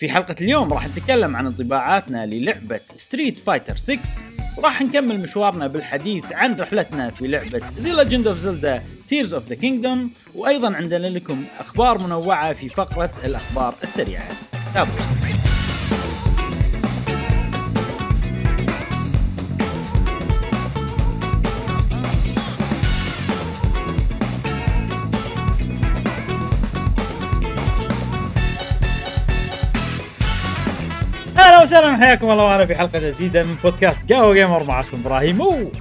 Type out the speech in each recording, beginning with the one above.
في حلقة اليوم راح نتكلم عن انطباعاتنا للعبة Street Fighter 6 وراح نكمل مشوارنا بالحديث عن رحلتنا في لعبة The Legend of Zelda Tears of the Kingdom وأيضا عندنا لكم أخبار منوعة في فقرة الأخبار السريعة. تابعوا. أهلا وسهلا حياكم الله معنا في حلقة جديدة من بودكاست قهوة جيمر معكم إبراهيم و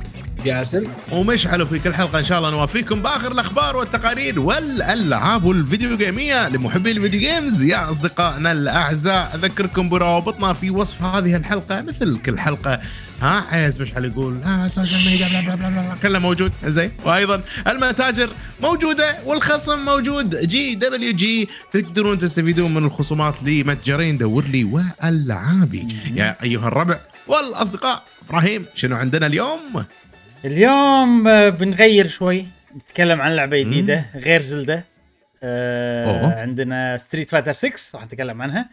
جاسم. ومشعل في كل حلقة إن شاء الله نوافيكم بآخر الأخبار والتقارير والألعاب ال video gameية لمحبي ال video games. يا أصدقائنا الأعزاء أذكركم بروابطنا في وصف هذه الحلقة مثل كل حلقة ها عايز مشعل يقول ها social media بلا بلا بلا كله موجود. زين. وأيضا المتاجر موجودة والخصم موجود. GWG تقدرون تستفيدون من الخصومات لمتجرين دور لي والعابي يا أيها الربع والأصدقاء إبراهيم شنو عندنا اليوم؟ اليوم آه، بنغير شوي نتكلم عن لعبة جديدة غير Zelda. آه أوه. عندنا Street Fighter 6 راح نتكلم عنها.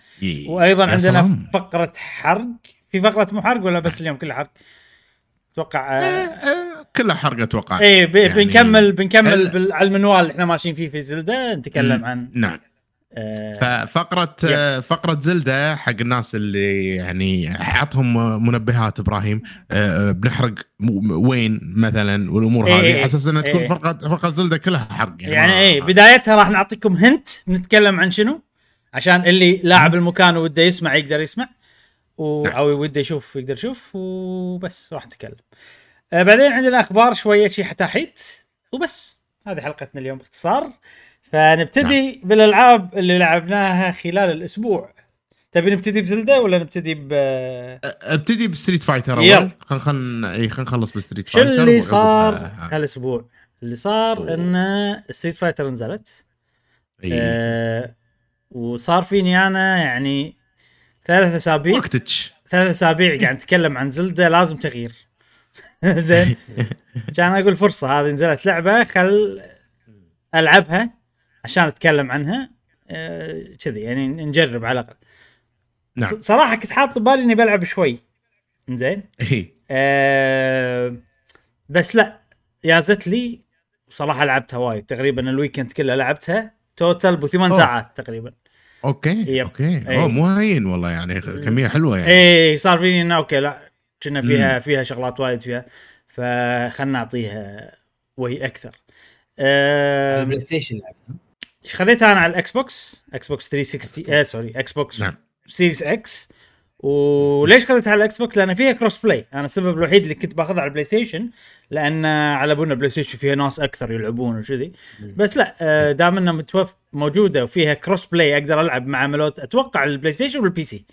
وأيضا عندنا. فقرة حرق. في فقرة مو حرق ولا بس اليوم كله حرق؟ أتوقع آه، آه آه، كلها حرقه أتوقع. ب- يعني- بنكمل بنكمل على المنوال اللي إحنا ماشيين فيه في Zelda نتكلم عن نعم. آه ففقرة آه، فقرة زلدة حق الناس اللي يعني عطهم منبهات إبراهيم آه، بنحرق وين مثلا والأمور إيه هذه؟ إيه على أساس انها تكون إيه. فرقة فقرة زلدة كلها حرق. يعني ما- إيه بدايتها راح نعطيكم هنت بنتكلم عن شنو؟ عشان اللي لاعب المكان وده يسمع يقدر يسمع. و... نعم. أو وده يشوف يقدر يشوف وبس راح نتكلم آه بعدين عندنا أخبار شوية شي حتاحيت وبس هذه حلقتنا اليوم باختصار فنبتدي نعم. بالألعاب اللي لعبناها خلال الأسبوع تبي نبتدي ب Zelda ولا نبتدي ب أبتدي ب Street Fighter. أول خل... إي خلينا نخلص ب Street شو Fighter اللي وعقب- صار هالأسبوع اللي صار أوه. إن Street Fighter نزلت إي. آه وصار فيني أنا يعني ثلاث أسابيع. وقتك. ثلاث أسابيع قاعد نتكلم عن Zelda لازم تغيير. زين. كان أقول فرصة هذه نزلت لعبة خل ألعبها عشان أتكلم عنها آه، كذي يعني نجرب على الأقل. نعم. صراحة كنت حاط ببالي إني بلعب شوي. زين. اي آه بس لا يازت لي صراحة لعبتها وايد تقريبا ال weekend كله لعبتها total بثمان. ساعات تقريبا. okay yep. okay. إي. أوه مو هين والله يعني كمية حلوة يعني. إيه صار فيني إنه okay لا كنا فيها فيها شغلات وايد فيها فخلنا نعطيها وهي أكثر. آه ال PlayStation خذيتها أنا على ال Xbox Xbox 360 آه sorry Xbox نعم. Series X وليش خذيتها على ال Xbox؟ لأن فيها cross-play، أنا السبب الوحيد اللي كنت باخذها على ال PlayStation لأن على ابونا PlayStation فيها ناس أكثر يلعبون وكذي بس لا آه، دام إنها متوف موجودة وفيها cross-play أقدر ألعب مع ملوت أتوقع ال PlayStation وال PC.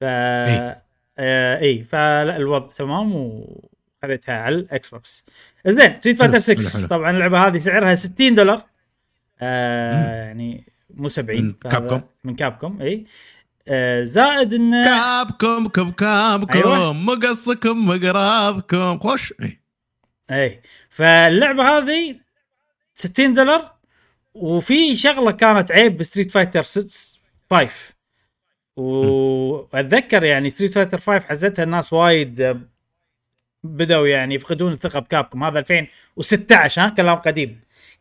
ف. آه إي فلا الوضع تمام وخذيتها على ال Xbox. زين Street Fighter حلو، 6 حلو. طبعا اللعبة هذه سعرها 60 دولار آه يعني مو 70 من كابكوم. من كابكوم إي آه زائد إنه كابكم كم كابكم أيوة. مقصكم مقرابكم. خوش. إي. فاللعبة هذه 60 دولار وفي شغلة كانت عيب ب Street Fighter 6 5 وأتذكر يعني Street Fighter 5 حزتها الناس وايد آه، بدأوا يعني يفقدون الثقة بكابكم. هذا 2016 ها كلام قديم.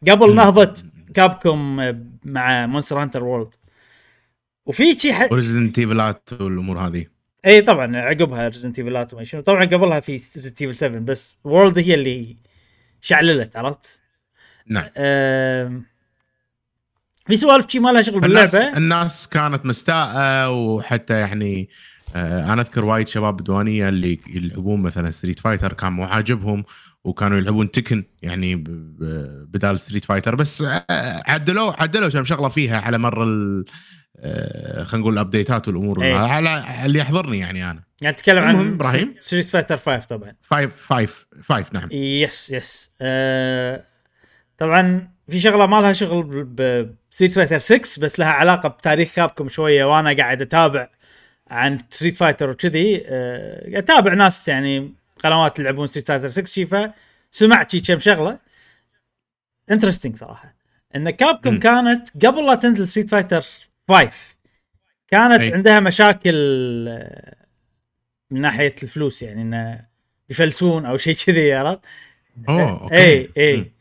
قبل نهضة كابكم آه، مع Monster Hunter World. وفي شيء ح... وريزدنت ايفلات والأمور هذه. إي طبعا عقبها Resident Evil ات وما شنو. طبعا قبلها في Resident Evil 7 بس World هي اللي شعللت عرفت؟ نعم. آم، في سوالف شي ما لها شغل الناس باللعبة. الناس كانت مستاءة وحتى يعني آه، أنا أذكر وايد شباب بدوانيه اللي يلعبون مثلا Street Fighter كان مو عاجبهم وكانوا يلعبون Tekken يعني بدال Street Fighter بس آه، عدلوا عدلوا كم شغلة فيها على مر ال آه، خلينا نقول ال update ات والأمور إيه. على اللي يحضرني يعني أنا. يعني المهم، عن إبراهيم. Street Fighter 5 طبعا. five five five نعم. yes yes آه طبعا في شغلة ما لها شغل ب Street Fighter 6 بس لها علاقة بتاريخ كابكم شوية وأنا قاعد أتابع عن Street Fighter وكذي. آه قاعد أتابع ناس يعني قنوات يلعبون Street Fighter 6 شي فسمعت شي كم شغلة. interesting صراحة. إن كابكم. كانت قبل لا تنزل Street Fighter 5 كانت أي. عندها مشاكل آه، من ناحية الفلوس يعني إنه يفلسون أو شيء كذي عرفت؟ أوه okay أي اي.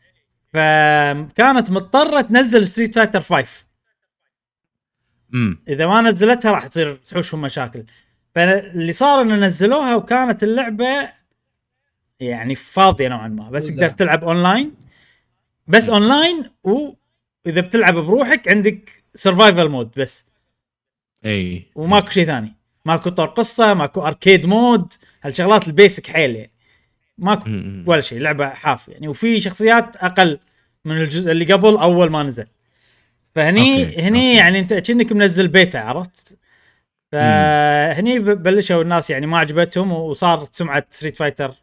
فكانت مضطرة تنزل Street Fighter 5 امم إذا ما نزلتها راح تصير تحوشهم مشاكل فاللي صار إنه نزلوها وكانت اللعبة يعني فاضية نوعا ما بس. تقدر تلعب اونلاين بس اونلاين واذا بتلعب بروحك عندك survival mode بس. أي. وماكو شيء ثاني. ماكو طور قصة ماكو arcade mode هالشغلات ال basic حيل يعني. ماكو. ولا شيء لعبة حاف يعني. وفي شخصيات أقل من الجزء اللي قبل أول ما نزل. فهني okay، هني okay. يعني أنت كأنك منزل بيتا عرفت؟ فهني بلشوا الناس يعني ما عجبتهم وصارت سمعة Street Fighter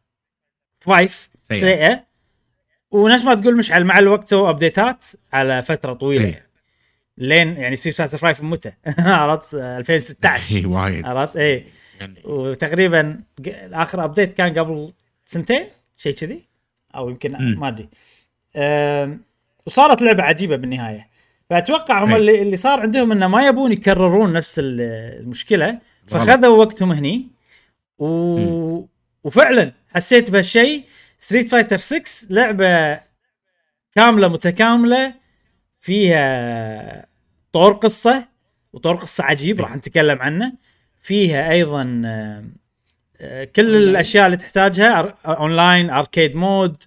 5 سيئة. سيئة. ونفس ما تقول مشعل مع الوقت سووا update ات على فترة طويلة. يعني. لين يعني Street Fighter 5 متى؟ عرفت؟ 2016 اي وايد. عرفت؟ اي يعني وتقريبا آخر update كان قبل سنتين شيء كذي أو يمكن. ما أدري. وصارت لعبة عجيبة بالنهاية. فأتوقع هم أي. اللي, اللي صار عندهم إنه ما يبون يكررون نفس ال- المشكلة. فخذوا وقتهم هني. و... وفعلا حسيت بهالشيء. Street Fighter 6 لعبة كاملة متكاملة فيها طور قصة وطور قصة عجيب. راح نتكلم عنه فيها أيضا آه، كل. الأشياء اللي تحتاجها أر- online arcade mode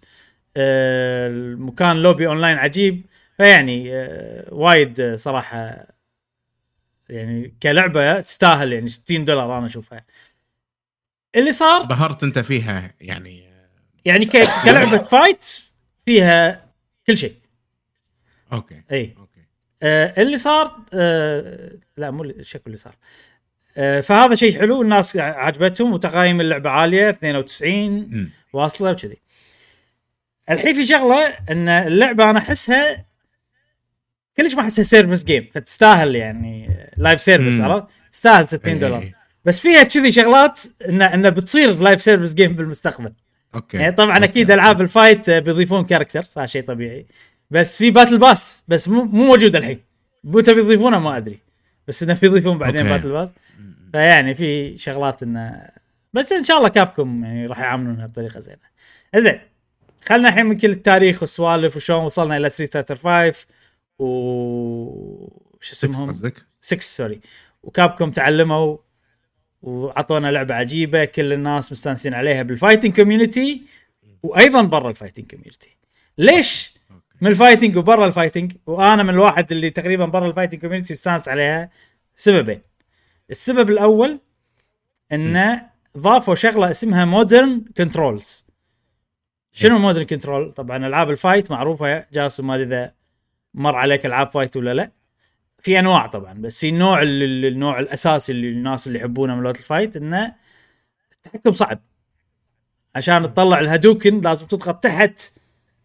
آه، المكان lobby online عجيب فيعني آه، وايد صراحة يعني كلعبة تستاهل يعني 60 دولار أنا أشوفها اللي صار بهرت أنت فيها يعني يعني ك- كلعبة fight فيها كل شيء. okay. اي okay. آه اللي صار آه لا مو شكو اللي صار. آه فهذا شيء حلو الناس عجبتهم وتقايم اللعبة عالية 92 مم. واصلة وكذي. الحين في شغلة إن اللعبة أنا أحسها كلش ما أحسها service game فتستاهل يعني live service مم. عرفت؟ تستاهل 60 إي، دولار. بس فيها كذي شغلات ان إن بتصير live service game بالمستقبل. okay. يعني طبعا okay. أكيد ألعاب ال fight بيضيفون characters هذا شيء طبيعي. بس في battle pass بس مو مو موجود الحين. متى بيضيفونه ما أدري. بس إنه بيضيفون بعدين okay. battle pass. فيعني في شغلات إنه بس إن شاء الله كابكم يعني راح يعاملونها بطريقة زينة. زين خلنا الحين من كل التاريخ والسوالف وشلون وصلنا إلى Street Fighter 5 و شو اسمهم؟ قصدك؟ 6 sorry وكابكم تعلموا وعطونا لعبة عجيبة كل الناس مستانسين عليها بال fighting community وأيضا برا ال fighting community ليش من ال fighting وبرا ال fighting وأنا من الواحد اللي تقريبا برا ال fighting community استانس عليها سببين. السبب الأول انه ضافوا شغلة اسمها modern controls شنو modern control طبعا ألعاب ال fight معروفة جاسم ما إذا مر عليك ألعاب fight ولا لا. في انواع طبعا بس في النوع اللي النوع الأساسي اللي الناس اللي يحبونه من لعبه ال fight إنه التحكم صعب. عشان تطلع ال Hadouken لازم تضغط تحت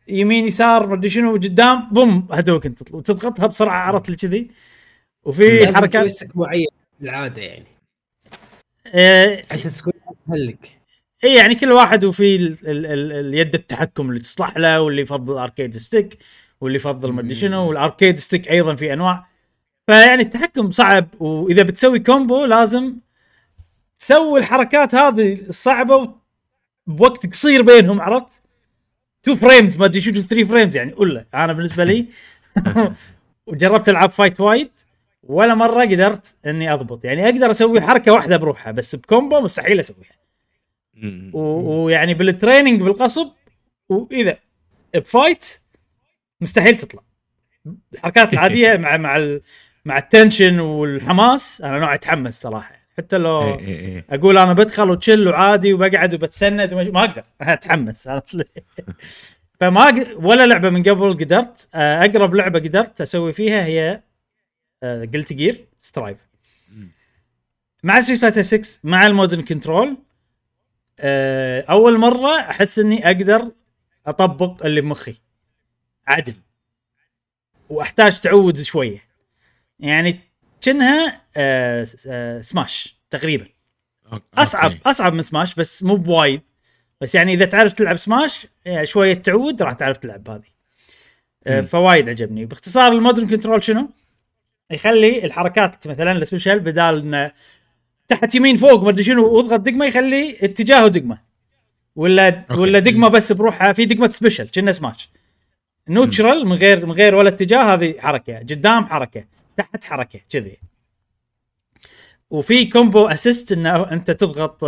يمين يسار مدري شنو قدام boom Hadouken تطلع. وتضغطها بسرعة عرفت كذي. وفي حركات معين بالعادة يعني. آه، أساس تكون اسهل لك اي يعني كل واحد وفي ال ال ال اليد التحكم اللي تصلح له واللي يفضل arcade stick واللي يفضل مدري شنو وال arcade stick أيضا في أنواع. فيعني التحكم صعب وإذا بتسوي combo لازم تسوي الحركات هذه الصعبة بوقت قصير بينهم عرفت؟ 2 frames ما أدري شو 3 frames يعني ولا أنا بالنسبة لي وجربت ألعب fight وايد ولا مرة قدرت إني أضبط. يعني أقدر أسوي حركة واحدة بروحها بس ب combo مستحيل أسويها. ويعني بال training بالغصب وإذا ب fight مستحيل تطلع. الحركات العادية مع مع مع ال tension والحماس أنا نوع أتحمس صراحة. حتى لو إي إي إي. أقول أنا بدخل وتشل وعادي وبقعد وبتسند ومش- ما أقدر. أنا أتحمس عرفت؟ فما أق- ولا لعبة من قبل قدرت آه، أقرب لعبة قدرت أسوي فيها هي Guilty Gear Strive مع Street Fighter 6 مع ال modern control آه، أول مرة أحس إني أقدر أطبق اللي بمخي. عدل وأحتاج تعود شوية. يعني كأنها آه، س- آه، سماش تقريبا. أوكي. أصعب أصعب من سماش بس مو بوايد. بس يعني إذا تعرف تلعب سماش يعني شوية تعود راح تعرف تلعب هذه. آه،. فوايد عجبني. باختصار ال modern control شنو؟ يخلي الحركات مثلا ال special بدال إنه تحت يمين فوق ما أدري شنو وأضغط دقمة يخلي اتجاهه دقمة. ولا أوكي. ولا دقمة بس بروحها في دقمة سبيشل كنا سماش نوتشرال من غير من غير ولا اتجاه هذه حركة. قدام حركة. تحت حركة كذي. وفي combo assist إنه أنت تضغط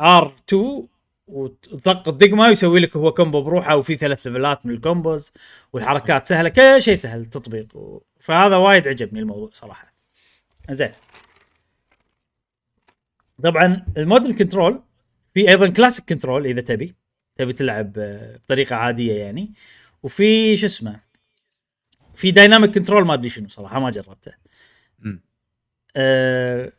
R 2 وتضغط دقمه ويسوي لك هو combo بروحه وفي ثلاث level ات من ال combos والحركات سهلة كل شيء سهل التطبيق. فهذا وايد عجبني الموضوع صراحة. زين. طبعا ال modern control في أيضا classic control إذا تبي. تبي تلعب آه، بطريقة عادية يعني. وفي شو اسمه؟ في dynamic control ما أدري شنو صراحة ما جربته. آه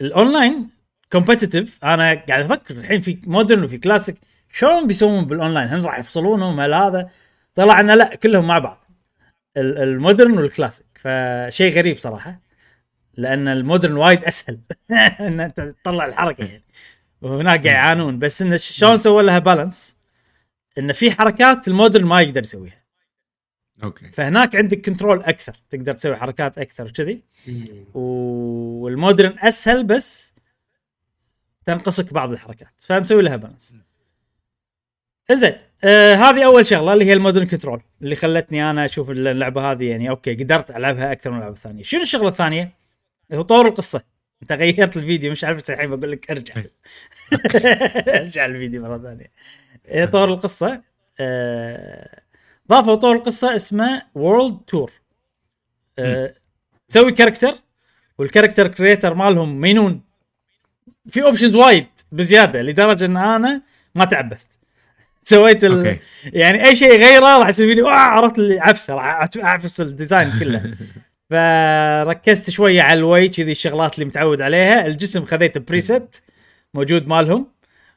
ال online competitive أنا قاعد أفكر الحين في modern وفي كلاسيك شلون بيسوون بالاونلاين هل راح يفصلونهم؟ هل هذا؟ طلع إنه لا كلهم مع بعض. ال- ال modern وال classic فشيء غريب صراحة لأن ال modern وايد أسهل. إن أنت تطلع الحركة يعني. وهناك قاعد يعانون. بس انه شلون سووا لها balance إن في حركات ال modern ما يقدر يسويها. okay. فهناك عندك control أكثر تقدر تسوي حركات أكثر وكذي. وال modern أسهل بس تنقصك بعض الحركات. فمسوي لها balance زين آه هذه أول شغلة اللي هي ال modern control اللي خلتني أنا أشوف اللعبة هذه يعني okay قدرت ألعبها أكثر من اللعبة الثانية. شنو الشغلة الثانية؟ هو طور القصة. أنت غيرت الفيديو مش عارف الحين بقول لك أرجع. أرجع الفيديو مرة ثانية. إيه، طور القصة. آه ضافوا طور القصة اسمه World Tour آه تسوي character وال character creator مالهم مجنون. في options وايد بزيادة لدرجة إن أنا ما تعبثت. سويت ال... okay. يعني أي شيء غيره راح يصير فيني "آه، عرفت اللي عفسة راح أعفس ال design كله. فركزت شوية على الوي كذي الشغلات اللي متعود عليها. الجسم خذيت preset موجود مالهم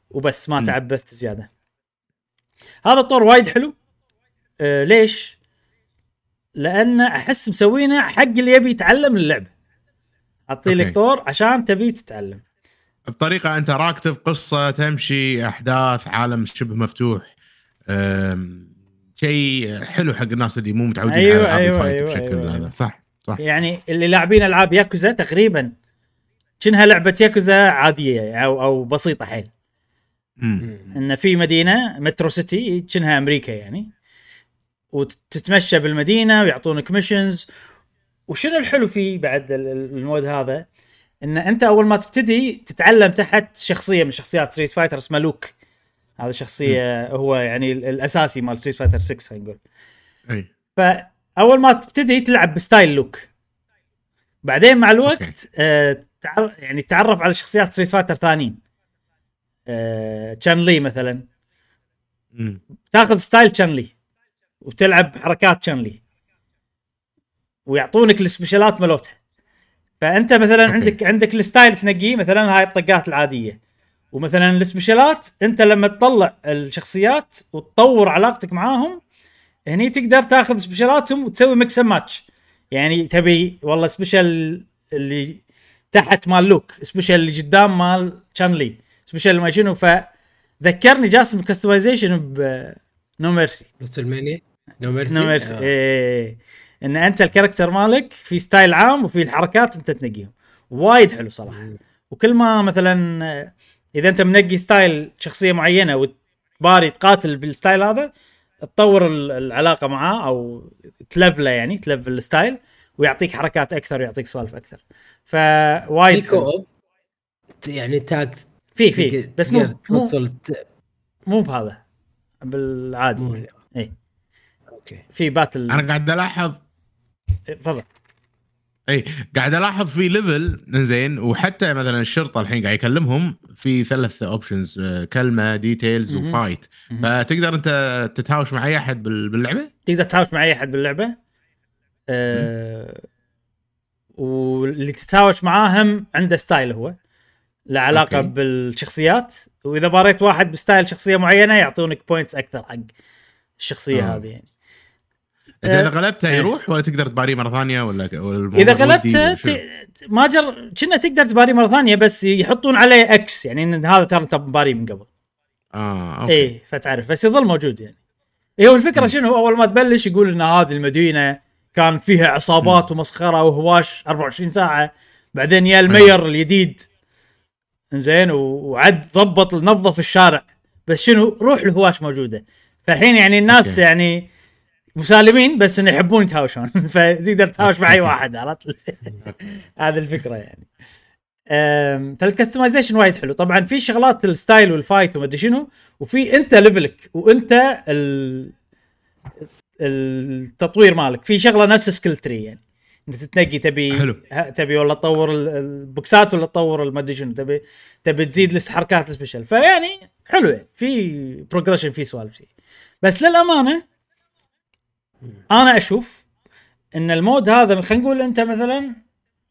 وبس ما. تعبثت زيادة. هذا الطور وايد حلو. آه ليش؟ لأن أحس مسوينه حق اللي يبي يتعلم اللعبه اعطي لك okay. طور عشان تبي تتعلم بطريقة interactive قصة تمشي أحداث عالم شبه مفتوح شيء حلو حق الناس اللي مو متعودين أيوة، على العاب أيوة، ال fight أيوة، بشكل أيوة، هذا أيوة. صح صح يعني اللي لاعبين ألعاب ياكوزا تقريبا كأنها لعبة ياكوزا عادية أو أو بسيطة حيل. إن في مدينة Metro City كأنها أمريكا يعني وتتمشى بالمدينة ويعطونك missions وشنو الحلو فيه بعد ال- ال- ال mode هذا؟ إن أنت أول ما تبتدي تتعلم تحت شخصية من شخصيات Street Fighter اسمه لوك. هذا شخصية هو يعني ال- الأساسي مال Street Fighter 6 خلينا نقول. أي. فأول ما تبتدي تلعب ب style Luke. بعدين مع الوقت آه تعر... يعني تعرف على شخصيات Street Fighter ثانيين. آه Chun-Li مثلا. مم. تاخذ style Chun-Li وتلعب حركات Chun-Li ويعطونك ال special ات مالتها. فأنت مثلا okay. عندك عندك ال style تنقيه مثلا هاي الطقات العادية. ومثلا ال special ات أنت لما تطلع الشخصيات وتطور علاقتك معاهم هني تقدر تاخذ special اتهم وتسوي mix match يعني تبي والله special اللي تحت مال Luke special اللي قدام مال Chun-Li special ما شنو فذكرني جاسم customization ب No Mercy WrestleMania No Mercy No Mercy. إيه. إن أنت ال character مالك في style عام وفي الحركات أنت تنقيهم. وايد حلو صراحة. وكل ما مثلا إذا أنت منقي style شخصية معينة وتباري تقاتل بال style هذا تطور ال- العلاقة معاه أو تلفله يعني تلفل ال style ويعطيك حركات أكثر ويعطيك سوالف أكثر. في فوايد. co-op يعني تاك في في. بس مو مو, مو بهذا. بالعادي. مو- إيه. okay في battle أنا قاعد ألاحظ تفضل إي قاعد ألاحظ في level زين وحتى مثلا الشرطة الحين قاعد يكلمهم في ثلاث options كلمة details. و fight. فتقدر أنت تتهاوش مع أي أحد بال- باللعبة؟ تقدر تهاوش مع أي أحد باللعبة أه واللي تتهاوش معاهم عنده style هو له علاقة okay. بالشخصيات وإذا باريت واحد ب style شخصية معينة يعطونك points أكثر حق الشخصية آه. هذه يعني إذا اذا غلبته إيه. يروح ولا تقدر تباريه مرة ثانية ولا إذا غلبته؟ ت... ما جر كنا تقدر تباري مرة ثانية بس يحطون عليه X يعني إن هذا ترى أنت مباري من قبل. آه okay. اي فتعرف. بس يظل موجود يعني. هي هو الفكرة شنو؟ أول ما تبلش يقول إن هذه المدينة كان فيها عصابات ومسخرة وهواش 24 ساعة. بعدين يا ال mayor الجديد زين وعد ضبط نظف الشارع. بس شنو؟ روح الهواش موجودة. فالحين يعني الناس okay. يعني مسالمين بس إنه يحبون يتهاوشون. فتقدر تهاوش مع أي واحد عرفت؟ هذه الفكرة يعني. فال customization وايد حلو. طبعا في شغلات ال style وال fight وما أدري شنو وفي أنت level ك وأنت ال... التطوير مالك. في شغلة نفس skill tree يعني. أنت تتنقي تبي حلو. تبي ولا تطور ال- البوكسات ولا تطور المدري شنو. تبي تبي تزيد لست حركات special فيعني حلو يعني. في progression في سوالف. بس للأمانة أنا أشوف إن ال mode هذا خلينا نقول أنت مثلا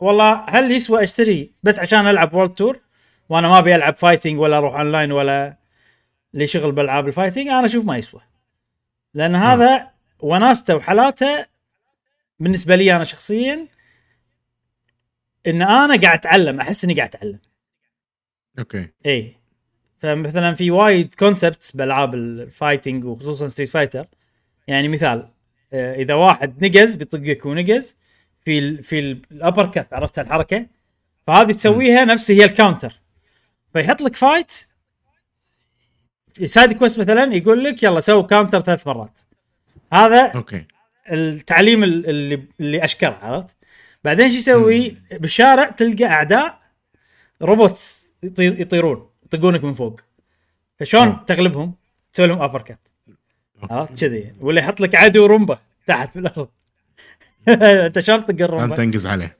والله هل يسوى أشتري بس عشان ألعب World Tour وأنا ما أبي ألعب fighting ولا أروح اونلاين ولا لي شغل بالالعاب ال fighting أنا أشوف ما يسوى. لأن هذا وناسته وحالاته بالنسبة لي أنا شخصيا إن أنا قاعد أتعلم أحس إني قاعد أتعلم. okay. إي. فمثلا في وايد concepts بالعاب ال fighting وخصوصا Street Fighter يعني مثال إذا واحد نقز بيطقك ونقز في ال في ال uppercut عرفت الحركة؟ فهذه تسويها نفس هي ال counter فيحط لك fight في side quest مثلا يقول لك يلا سوي counter ثلاث مرات. هذا okay. التعليم ال- اللي اللي أشكره عرفت؟ بعدين شو يسوي؟ بالشارع تلقى أعداء robots يطي- يطيرون يطقونك من فوق. فشلون آه. تغلبهم؟ تسوي لهم ابر كات. عرفت كذي. ولا يحط لك عدو رومبا تحت في الأرض. أنت شلون تطق أنت الرومبا تنقز عليه.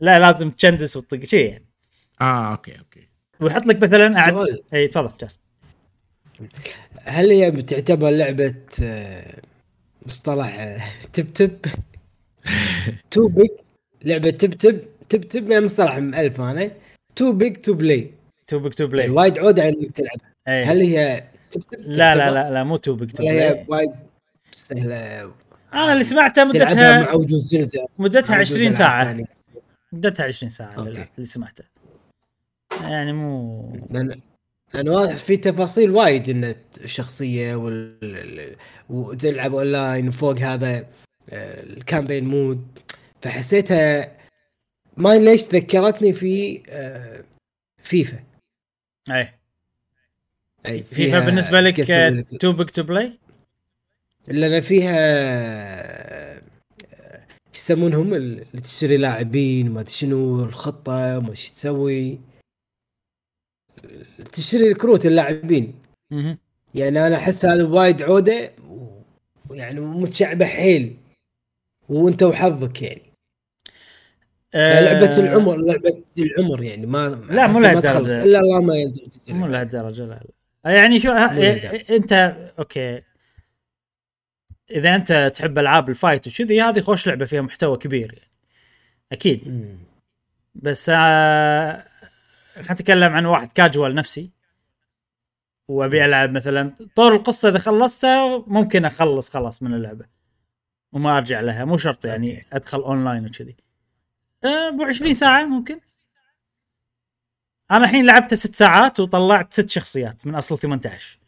لا لازم تشندس وتطق شيء يعني. آه أوكي أوكي. ويحط لك مثلا أعد... سؤال. إي تفضل جاسم هل هي بتعتبر لعبة آه، مصطلح آه، تب تب؟ تو بيج لعبة تب تب. تب تب يعني مصطلح مألف أنا too big to play too big to play وايد عوده على إنك تلعبها هل هي لا لا؟ لا لا مو too big to play. وايد سهلة. أنا اللي سمعته مدتها مع وجود Zelda. مدتها مع 20 وجود ألعاب ساعة. ثانية. مدتها 20 ساعة okay. اللي سمعته. يعني مو لأن لأن واضح في تفاصيل وايد إن الشخصية وال... وتلعب اونلاين وفوق هذا آه، ال campaign mode. فحسيتها ما ليش ذكرتني في آه، فيفا. اي أي فيفا بالنسبة لك too big to play لأن فيها شو يسمونهم؟ اللي تشتري لاعبين أدري شنو الخطة وما شو تسوي. تشتري كروت اللاعبين. يعني أنا أحس هذا وايد عودة ويعني متشعبة حيل. وأنت وحظك يعني. لعبة العمر لعبة العمر يعني ما. لا، مو ما لهالدرجة. إلا الله ما ينزل مو لهالدرجة لا لا. يعني شو مو لهالدرجة. أنت okay. إذا أنت تحب ألعاب ال fight وكذي هذه خوش لعبة فيها محتوى كبير يعني. أكيد. مم. بس آه خلينا نتكلم عن واحد كاجوال نفسي. وأبي ألعب مثلا طور القصة إذا خلصتها ممكن أخلص خلاص من اللعبة. وما أرجع لها. مو شرط يعني أدخل اونلاين وكذي. آه، ابو 20 ساعة ممكن. أنا الحين لعبتها ست ساعات وطلعت ست شخصيات من اصل 18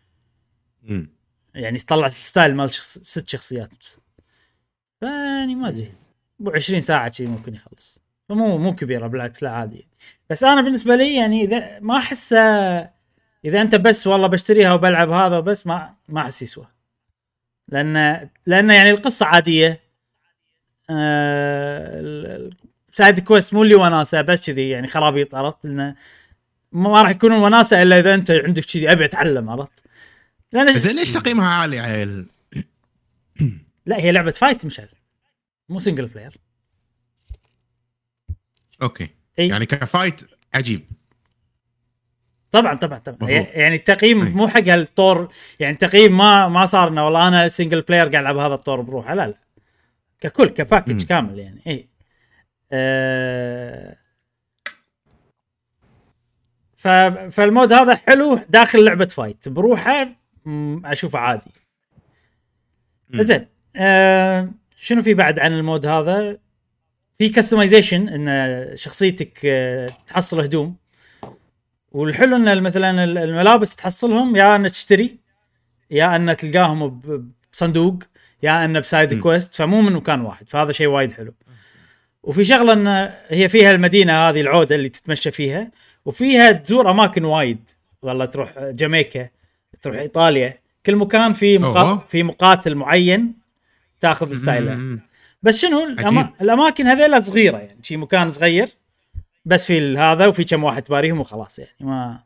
مم. يعني طلعت ال style مال شخص ست شخصيات. بس فيعني ما أدري. ابو 20 ساعة شي ممكن يخلص. فمو مو كبيرة بالعكس لا عادي. بس أنا بالنسبة لي يعني اذا ما احسه إذا أنت بس والله بشتريها وبلعب هذا وبس ما ما أحس يسوى. لأن لأن يعني القصة عادية. آه side quest مو اللي وناسه بس كذي يعني خرابيط عرفت؟ لأنه ما راح يكونون وناسه إلا إذا أنت عندك كذي أبي أتعلم عرفت؟ لأن زين ليش تقييمها عالي عيل؟ لا هي لعبة fight مشعل مو سنجل بلاير أوكي. إي. يعني ك fight عجيب. طبعا طبعا طبعا. مفهوم. يعني التقييم أي. مو حق هالطور يعني التقييم ما ما صار إنه والله أنا single player قاعد ألعب هذا الطور بروحه. لا لا. ككل ك package. كامل يعني. إي. آه ف فال mode هذا حلو داخل لعبة fight. بروحه أشوفه عادي. زين. آه شنو في بعد عن ال mode هذا؟ في customization إن شخصيتك آه، تحصل هدوم. والحلو إن مثلا الملابس تحصلهم يا ان تشتري يا ان تلقاهم بصندوق يا إنه ب side quest. فمو من مكان واحد. فهذا شيء وايد حلو. وفي شغلة إن هي فيها المدينة هذه العوده اللي تتمشى فيها. وفيها تزور أماكن وايد. والله تروح جامايكا تروح إيطاليا. كل مكان في مقا... في مقاتل معين تأخذ style ه. بس شنو الأما... الأماكن هذيلا صغيرة يعني. شي مكان صغير بس في هذا وفي كم واحد تباريهم وخلاص يعني. ما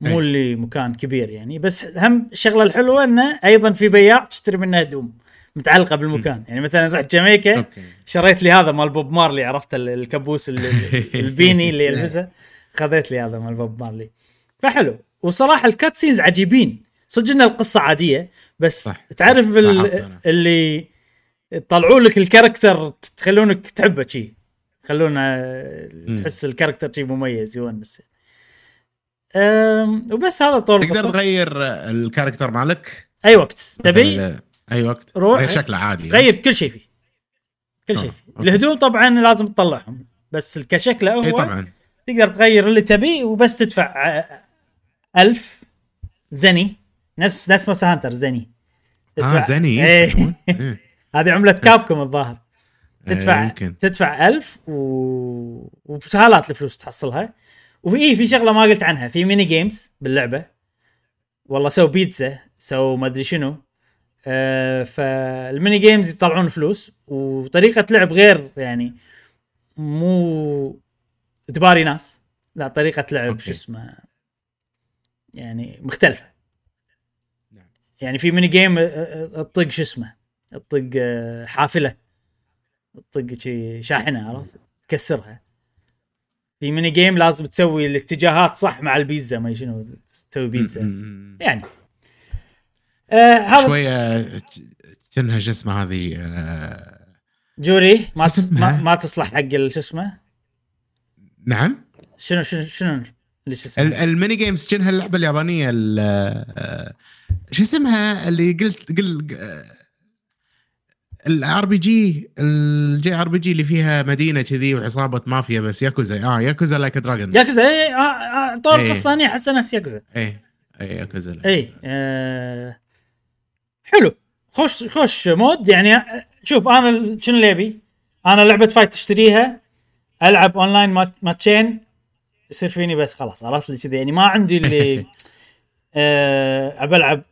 مو. اللي مكان كبير يعني. بس هم الشغلة الحلوة إنه أيضا في بياع تشتري منه هدوم متعلقة بالمكان. يعني مثلا رحت جامايكا شريت لي هذا مال بوب مارلي عرفت ال- الكبوس ال- ال- ال beanie اللي يلبسه. خذيت لي هذا مال بوب مارلي فحلو. وصراحة ال cut scenes عجيبين. صدق ان القصة عادية بس صح. تعرف صح. ال-. اللي يطلعوا لك ال character تخلونك تحبه شي. خلونا تحس ال character شي مميز يونس. وبس هذا طول تقدر تغير ال character مالك؟ أي وقت. تبي؟ أي وقت. روح. غير شكله عادي. غير كل شيء فيه. كل شيء آه، فيه. Okay. الهدوم طبعا لازم تطلعهم. بس كشكله هو اي طبعا. تقدر تغير اللي تبيه وبس تدفع آه، ألف zenny. نفس نفس Monster Hunter zenny. آه zenny. إيه. إيه. هذه عملة Capcom الظاهر. إيه، تدفع يمكن. تدفع ألف و... وبسهالات الفلوس تحصلها. وفي إيه في شغلة ما قلت عنها في mini games باللعبة. والله سووا بيتزا سووا ما أدري شنو. آه فال mini games يطلعون فلوس. وطريقة لعب غير يعني مو تباري ناس. لا طريقة لعب. شو اسمه يعني مختلفة. نعم. يعني في mini game تطق شو اسمه تطق حافلة. تطق شي شاحنة عرفت؟ تكسرها. في mini game لازم تسوي الاتجاهات صح مع البيتزا ما شنو تسوي بيتزا. يعني. آه هذا شوية كأنها شو اسمه هذه آه، جوري ما؟ ما, ما تصلح حق شو اسمه نعم؟ شنو شنو شنو اللي شو ال- اسمه الميني جيمز كأنها اللعبه اليابانية ال- آه، شو اسمها اللي قلت قل الار بي جي الجي ار بي جي اللي فيها مدينة كذي وعصابة مافيا بس ياكوزا. آه ياكوزا لايك دراجون ياكوزا اي آه آه طور إيه. القصة اني احسها نفس ياكوزا. اي اي ياكوزا اي آه حلو. خوش خوش mode يعني شوف أنا شنو اللي ابي؟ أنا لعبة fight اشتريها ألعب online mat- match ين يصير فيني بس خلاص عرفت لي كذي. يعني ما عندي اللي آه أبى ألعب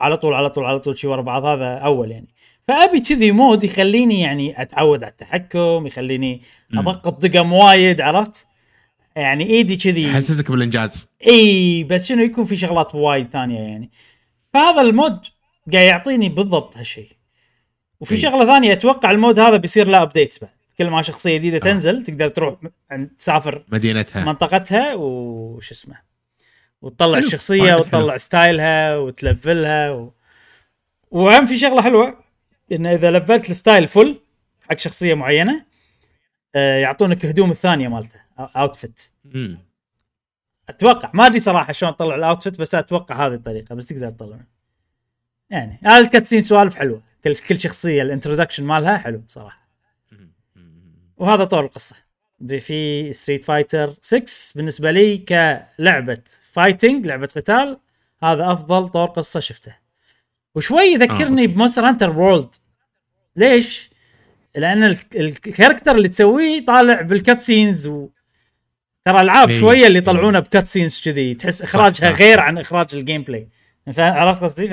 على طول على طول على طول شي ورا بعض هذا أول يعني. فأبي كذي mode يخليني يعني أتعود على التحكم يخليني. أضغط دقم وايد عرفت؟ يعني إيدي كذي. يحسسك بالإنجاز. إي بس شنو يكون في شغلات وايد ثانية يعني. فهذا ال mode قاعد يعطيني بالضبط هالشيء وفي. شغلة ثانية أتوقع ال mode هذا بيصير له updates بعد. كل ما شخصية جديدة آه. تنزل تقدر تروح عند تسافر مدينتها منطقتها وش اسمه وتطلع حلو. الشخصية وايد وتطلع style ها وت level ها و... وأهم في شغلة حلوة إن إذا level ت ال style full حق شخصية معينة آه، يعطونك هدوم الثانية مالته outfit. أتوقع ما أدري صراحة شلون تطلع ال outfit بس أتوقع هذه الطريقة بس تقدر تطلع يعني هذا ال cut scene سوالف حلوة كل كل شخصية ال introduction مالها حلو صراحة وهذا طور القصة في Street Fighter 6 بالنسبة لي كلعبة fighting لعبة قتال هذا أفضل طور قصة شفته وشوي يذكرني okay. ب Monster Hunter World ليش؟ لأن ال- ال character اللي تسويه طالع بال cut scenes و ترى العاب إي، شوية اللي إي. يطلعونه ب cut scenes كذي تحس إخراجها غير. عن إخراج ال gameplay عرفت قصدي؟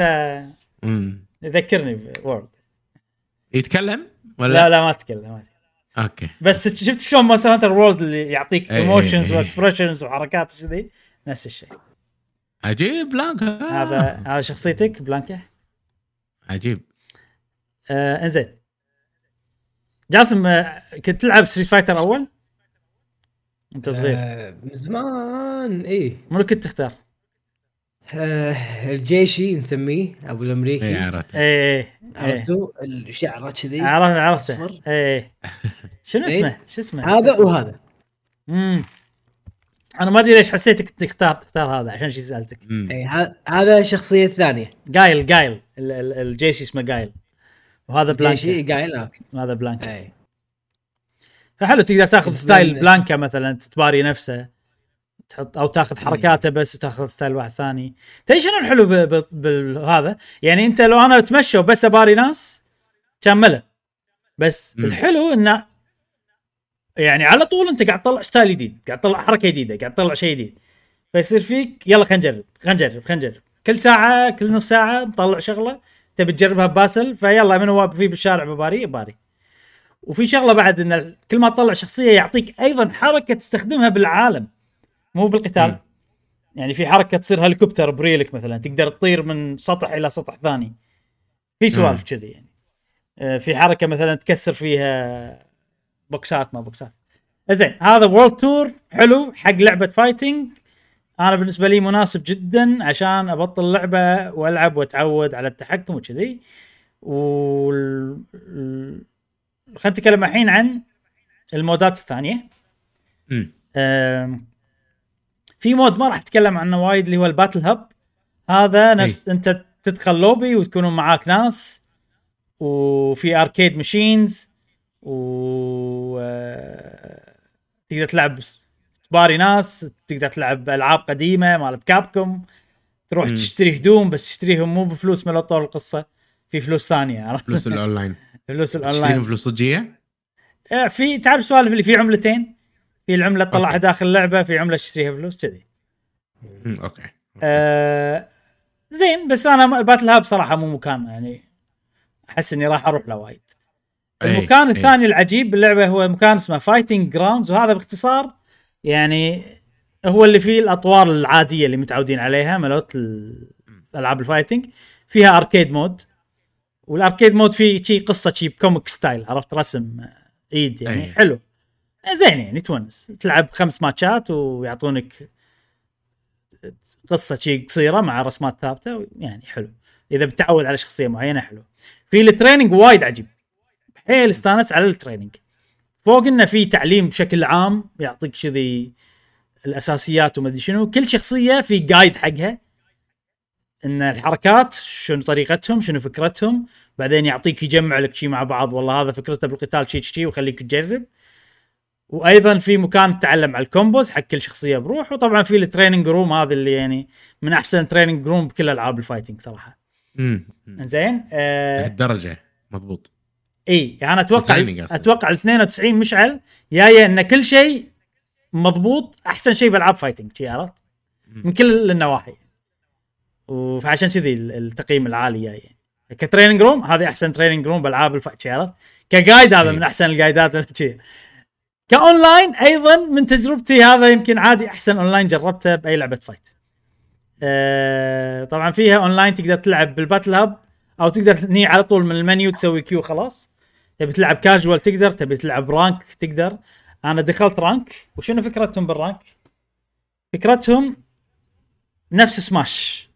مم. فيذكرني ب World يتكلم ولا لا لا ما أتكلم ما أتكلم. Okay. بس شفت شلون Monster Hunter World اللي يعطيك emotions إي، إي. و expressions وحركات كذي نفس الشيء. عجيب Blanka هذا هذا شخصيتك Blanka عجيب. آه إنزين. جاسم آه كنت تلعب Street Fighter أول؟ أنت صغير. آه، من زمان إيه. منو كنت تختار؟ آه، الجيشي نسميه أبو الأمريكي. اي عرفت إيه إيه عرفتوا الشعره كذي عرفت عرفته. إيه شنو إيه. اسمه؟ شو اسمه؟ هذا وهذا. امم أنا ما أدري ليش حسيتك تختار تختار هذا عشان شي سألتك. اي ه- هذا الشخصيه الثانية جايل جايل ال- ال- الجيش اسمه جايل وهذا جيشي بلانكا قايل وهذا بلانكا فحلو تقدر تاخذ style بلانكا مثلا تباري نفسه. تحط أو تاخذ حركاته بس وتاخذ style واحد ثاني. تدري شنو الحلو بهذا يعني أنت لو أنا أتمشى وبس أباري ناس كان ملل. بس مم. الحلو إنه يعني على طول أنت قاعد تطلع style جديد قاعد تطلع حركة جديدة قاعد تطلع شيء جديد. فيصير فيك يلا خلينا نجرب خلينا نجرب خلينا نجرب. كل ساعة كل نص ساعة مطلع شغلة تبي تجربها ب battle فيلا من هو في بالشارع بباري باري. وفي شغلة بعد إن كل ما تطلع شخصية يعطيك أيضا حركة تستخدمها بالعالم. مو بالقتال. مم. يعني في حركة تصير هليكوبتر بريلك مثلا تقدر تطير من سطح إلى سطح ثاني. في سوالف كذي يعني. آه، في حركة مثلا تكسر فيها بوكسات ما بوكسات. زين هذا World Tour حلو حق لعبة fighting أنا بالنسبة لي مناسب جدا عشان أبطل لعبة وألعب وأتعود على التحكم وكذي. ال- خلينا نتكلم الحين عن المودات الثانية. مم. في mode ما راح اتكلم عنه وايد اللي هو ال Battle Hub هذا نفس أنت تدخل لوبي وتكونوا معاك ناس وفي arcade machines و آه، تقدر تلعب تباري ناس تقدر تلعب ألعاب قديمة مالت كابكوم تروح مم. تشتري هدوم بس تشتريهم مو بفلوس من طول القصة في فلوس ثانية؟ فلوس الأونلاين فلوس الأونلاين فلوس صجيه؟ آه، في تعرف سوالف اللي في عملتين في العمله تطلعها. داخل اللعبة في عملة تشتريها فلوس كذي. okay آه زين بس أنا ال Battle Hub صراحة مو مكان يعني أحس إني راح أروح له وايد. أي، المكان أي. الثاني العجيب باللعبة هو مكان اسمه Fighting Grounds وهذا باختصار يعني هو اللي فيه الأطوار العادية اللي متعودين عليها مالوت ال- ألعاب ال fighting فيها arcade mode وال arcade mode فيه شي قصة شي comic style عرفت؟ رسم آه، ايد يعني. أي. حلو. زين يعني تونس. تلعب خمس ماتشات ويعطونك قصة شي قصيرة مع رسمات ثابتة يعني حلو. إذا بتعود على شخصية معينة حلو. في ال training وايد عجيب. حيل استانس على ال training فوق إنه في تعليم بشكل عام يعطيك كذي الأساسيات وما أدري شنو. كل شخصية في guide حقها. إن الحركات شنو طريقتهم شنو فكرتهم. بعدين يعطيك يجمع لك شيء مع بعض. والله هذا فكرته بالقتال شيء شيء ويخليك تجرب. وأيضا في مكان تتعلم على ال combos حق كل شخصية بروح وطبعا في ال training room هذا اللي يعني من أحسن training room بكل ألعاب ال fighting صراحة مم. مم. زين آه الدرجه مضبوط إي يعني أنا أتوقع. أتوقع ال 92 مشعل جاية إن كل شيء مضبوط أحسن شيء بألعاب fighting عرفت. من كل النواحي وعشان كذي ال- التقييم العالي جاي يعني. ك training room هذه أحسن training room بألعاب عرفت ك guide هذا. من أحسن الجايدات كأونلاين أيضا من تجربتي هذا يمكن عادي أحسن أونلاين جربته بأي لعبة fight أه طبعا فيها أونلاين تقدر تلعب بال Battle Hub أو تقدر تني على طول من المنيو تسوي queue خلاص. تبي تلعب كاجوال تقدر تبي تلعب ranked تقدر. أنا دخلت ranked وشنو فكرتهم بال rank فكرتهم نفس سماش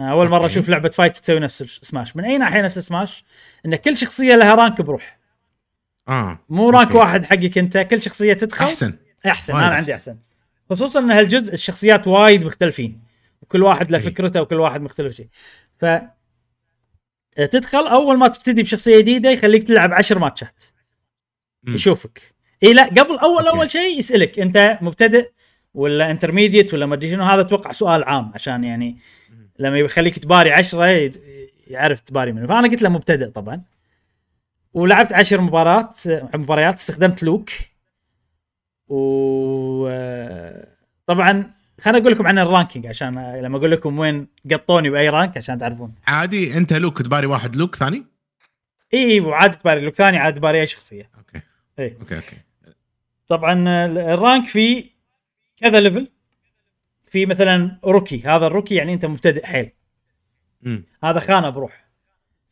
أول مرة. أشوف لعبة fight تسوي نفس سماش من أي ناحية نفس سماش إن كل شخصية لها rank بروح. آه مو rank. واحد حقك أنت كل شخصية تدخل؟ أحسن. أحسن أنا عندي أحسن. خصوصا إن هالجزء الشخصيات وايد مختلفين. وكل واحد له. فكرته وكل واحد مختلف شيء. ف تدخل أول ما تبتدي بشخصية جديدة يخليك تلعب عشر ماتشات. يشوفك. إي لا قبل أول okay. أول شيء يسألك. أنت مبتدئ ولا intermediate ولا ما أدري شنو؟ هذا أتوقع سؤال عام عشان يعني لما يخليك تباري عشرة يعرف تباري منه. فأنا قلت له مبتدئ طبعا. ولعبت عشر مباريات مباريات استخدمت لوك. و طبعا خليني أقول لكم عن ال ranking عشان لما أقول لكم وين قطوني بأي rank عشان تعرفون. عادي أنت لوك تباري واحد لوك ثاني؟ إي وعادي تباري لوك ثاني عادي تباري أي شخصية. okay. إي. okay okay. طبعا ال rank فيه كذا level في مثلا rookie هذا ال rookie يعني أنت مبتدئ حيل. هذا خانة بروح.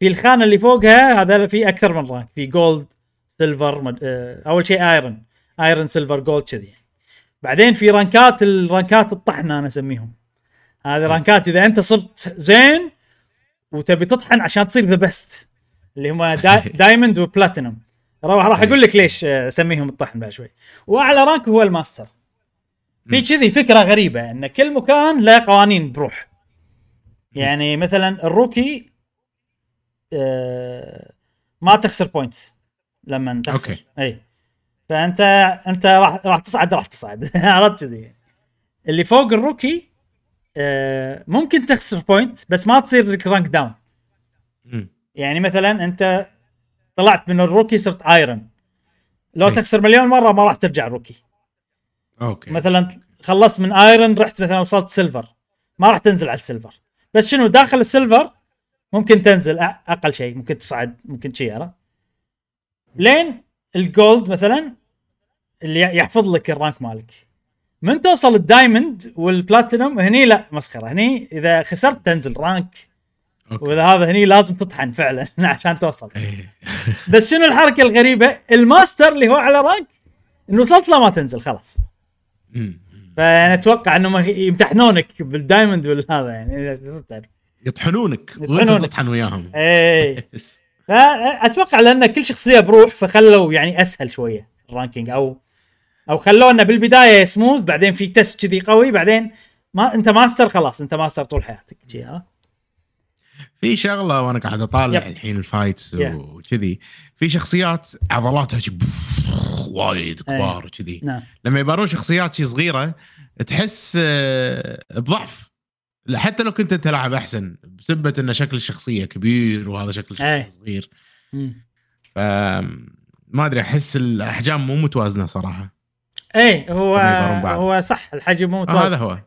في الخانة اللي فوقها هذا في أكثر من rank في gold silver مد... آه، أول شيء iron iron silver gold كذي بعدين في رانكات الرانكات الطحنة أنا أسميهم. هذه رانكات إذا أنت صرت زين وتبي تطحن عشان تصير the best اللي هم دا... diamond و platinum راح راح أقول لك ليش آه، أسميهم الطحن بعد شوي. وأعلى rank هو الماستر. في. كذي فكرة غريبة إن كل مكان له قوانين بروح. يعني مثلا ال rookie ما تخسر points لما تخسر. okay. إي. فأنت أنت راح راح تصعد راح تصعد. عرفت كذي. اللي فوق ال rookie آه ممكن تخسر point بس ما تصير لك rank down. يعني مثلا أنت طلعت من ال rookie صرت iron لو أي. تخسر مليون مرة ما راح ترجع rookie. Okay. مثلا خلصت من iron رحت مثلا وصلت silver ما راح تنزل على ال silver بس شنو داخل ال silver ممكن تنزل أقل شيء ممكن تصعد ممكن شيء عرفت لين ال gold مثلا اللي يحفظ لك ال rank مالك من توصل ال diamond وال platinum هني لا مسخرة هني إذا خسرت تنزل rank Okay. وإذا هذا هني لازم تطحن فعلا عشان توصل إيه. بس شنو الحركة الغريبة الماستر اللي هو على rank ان وصلت له ما تنزل خلاص. فأنا أتوقع إنهم يطحنونك بال diamond والهذا يعني صدق. يطحنونك وأنت يطحنونك. تطحن وياهم. اي فاتوقع لأن كل شخصية بروح فخلوا يعني أسهل شوية ال ranking أو أو خلونا بالبداية سموث بعدين في test كذي قوي بعدين ما أنت ماستر خلاص أنت ماستر طول حياتك ها؟ في شغلة وأنا قاعد أطالع yep. الحين ال fights Yeah. وكذي. في شخصيات عضلاتها وايد كبار وكذي. نعم. لما يبارون شخصيات شي صغيرة تحس آه، بضعف. حتى لو كنت أنت لاعب أحسن بسبة إن شكل الشخصية كبير وهذا شكل الشخصية أي. صغير. ف ما أدري أحس الأحجام مو متوازنة صراحة اي هو. هو صح الحجم مو آه هذا متوازن هو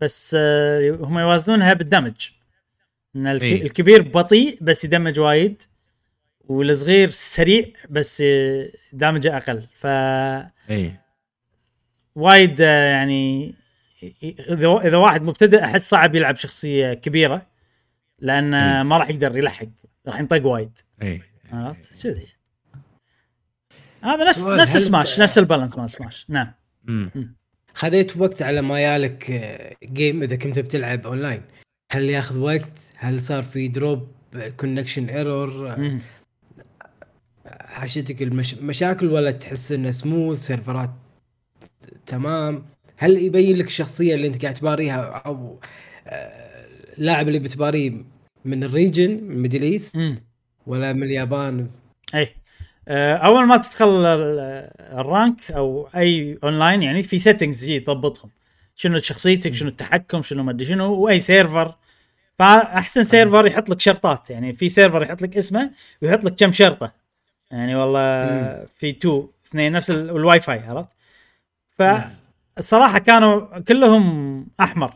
بس آه، هم يوازنونها بالدمج إن الك... إيه. الكبير بطيء بس يدمج وايد والصغير سريع بس آه، دامجه أقل ف اي وايد آه، يعني إذا إذا واحد مبتدئ أحس صعب يلعب شخصية كبيرة لأن آه، إيه. ما راح يقدر يلحق راح ينطق وايد. اي عرفت؟ كذي. هذا نفس نفس Smash نفس ال balance مال Smash نعم. خذيت وقت على ما يالك آه، game إذا كنت بتلعب اونلاين هل ياخذ وقت؟ هل صار في drop connection error. حاشتك المش... مشاكل ولا تحس إنه سموث سيرفرات تمام؟ هل يبين لك الشخصية اللي انت قاعد تباريها أو آه، اللاعب اللي بتباريه من ال region من Middle East. ولا من اليابان؟ اي آه، أول ما تدخل ال- rank أو أي أونلاين يعني في settings جي تضبطهم. شنو شخصيتك شنو التحكم شنو ما أدري شنو وأي server فأحسن server يحط لك شرطات. يعني في server يحط لك اسمه ويحط لك كم شرطة. يعني والله. في two اثنين نفس ال- الواي فاي عرفت؟ فالصراحه كانوا كلهم أحمر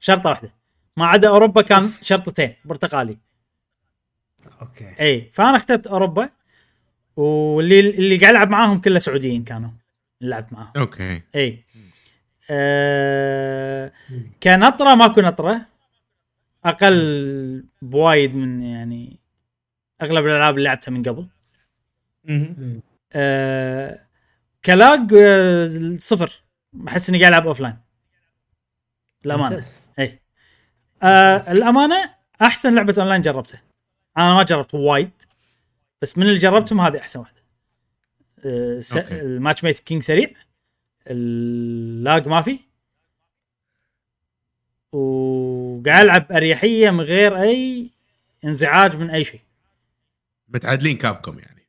شرطة واحدة. ما عدا أوروبا كان شرطتين برتقالي. Okay. إي فأنا اخترت أوروبا واللي اللي قاعد العب معاهم كله سعوديين كانوا اللي لعبت معاهم. Okay. إي. آه كنطرة ماكو نطرة أقل بوايد من يعني أغلب الألعاب اللي لعبتها من قبل. آه ك lag آه صفر. احس إني قاعد ألعب offline الامانه ممتاز. اي آه الامانه أحسن لعبة اونلاين جربتها أنا ما جربت وايد بس من اللي جربتهم هذه أحسن واحدة. آه س... ال matchmaking سريع ال lag ما في. وقاعد ألعب أريحية من غير أي انزعاج من أي شيء. متعادلين Capcom يعني.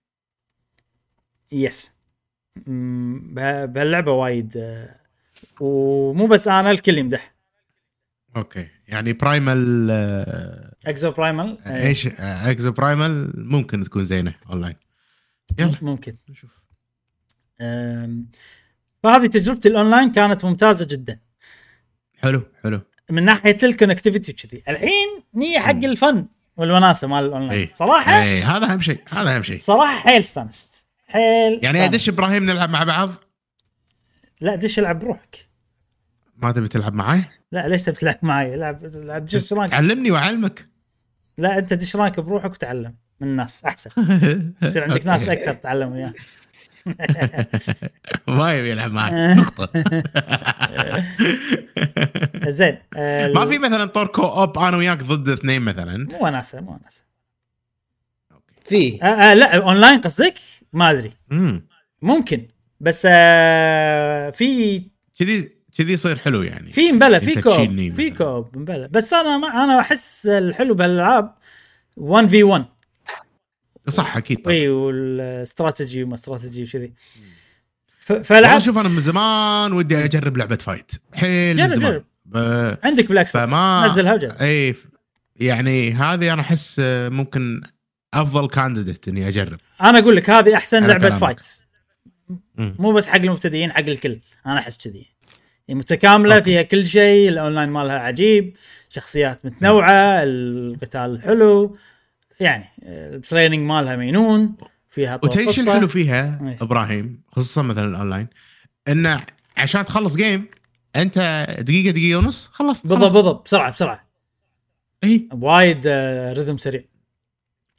Yes بهاللعبه وايد. آه، ومو بس أنا الكل يمدح. Okay. يعني Primal آه، Exoprimal إيش؟ آه، Exoprimal ممكن تكون زينة اونلاين يلا. ممكن. نشوف فهذه تجربتي الأونلاين كانت ممتازة جدا. حلو حلو. من ناحية ال connectivity وكذي. الحين نية حق. ال fun والوناسه مال الأونلاين. اي صراحة اي هذا أهم شيء هذا أهم شيء. صراحة حيل استانست. حيل يعني ادش. إبراهيم نلعب مع بعض؟ لا دش ألعب بروحك. ما تبي تلعب معي لا ليش تبي تلعب معي العب العب دش rank. تعلمني وأعلمك. لا أنت دش rank بروحك وتعلم من الناس أحسن. يصير عندك ناس. أكثر تتعلم وياه ما يبي يلعب معي نقطة. زين ما في مثلا طور co-op أنا وياك ضد اثنين مثلا؟ مو وناسه مو وناسه في. آه آه لا اونلاين قصدك؟ ما أدري. ممكن. بس آه في كذي كذي يصير حلو يعني. في مبلى في co-op في. co-op مبلى. بس أنا ما أنا أحس الحلو بهالألعاب 1 في 1 صح أكيد إي والاستراتيجي وما استراتيجي وكذي. فلعبت شوف أنا من زمان ودي أجرب لعبة fight حيل من زمان. جرب. ب- عندك بال Xbox فما نزلها وجرب. إي يعني هذه أنا أحس آه، ممكن أفضل candidate إني أجرب أنا أقول لك هذه أحسن لعبة كلامك. fight. مو بس حق المبتدئين حق الكل أنا أحس كذي متكاملة أوكي. فيها كل شيء الأونلاين مالها عجيب شخصيات متنوعة القتال حلو يعني ال training مالها مينون فيها طور وتدري شو. الحلو فيها إيه. إبراهيم خصوصا مثلا الأونلاين انه عشان تخلص game أنت دقيقة دقيقة ونص خلصت بالضبط. بالضبط بسرعة بسرعة اي وايد آه، rhythm سريع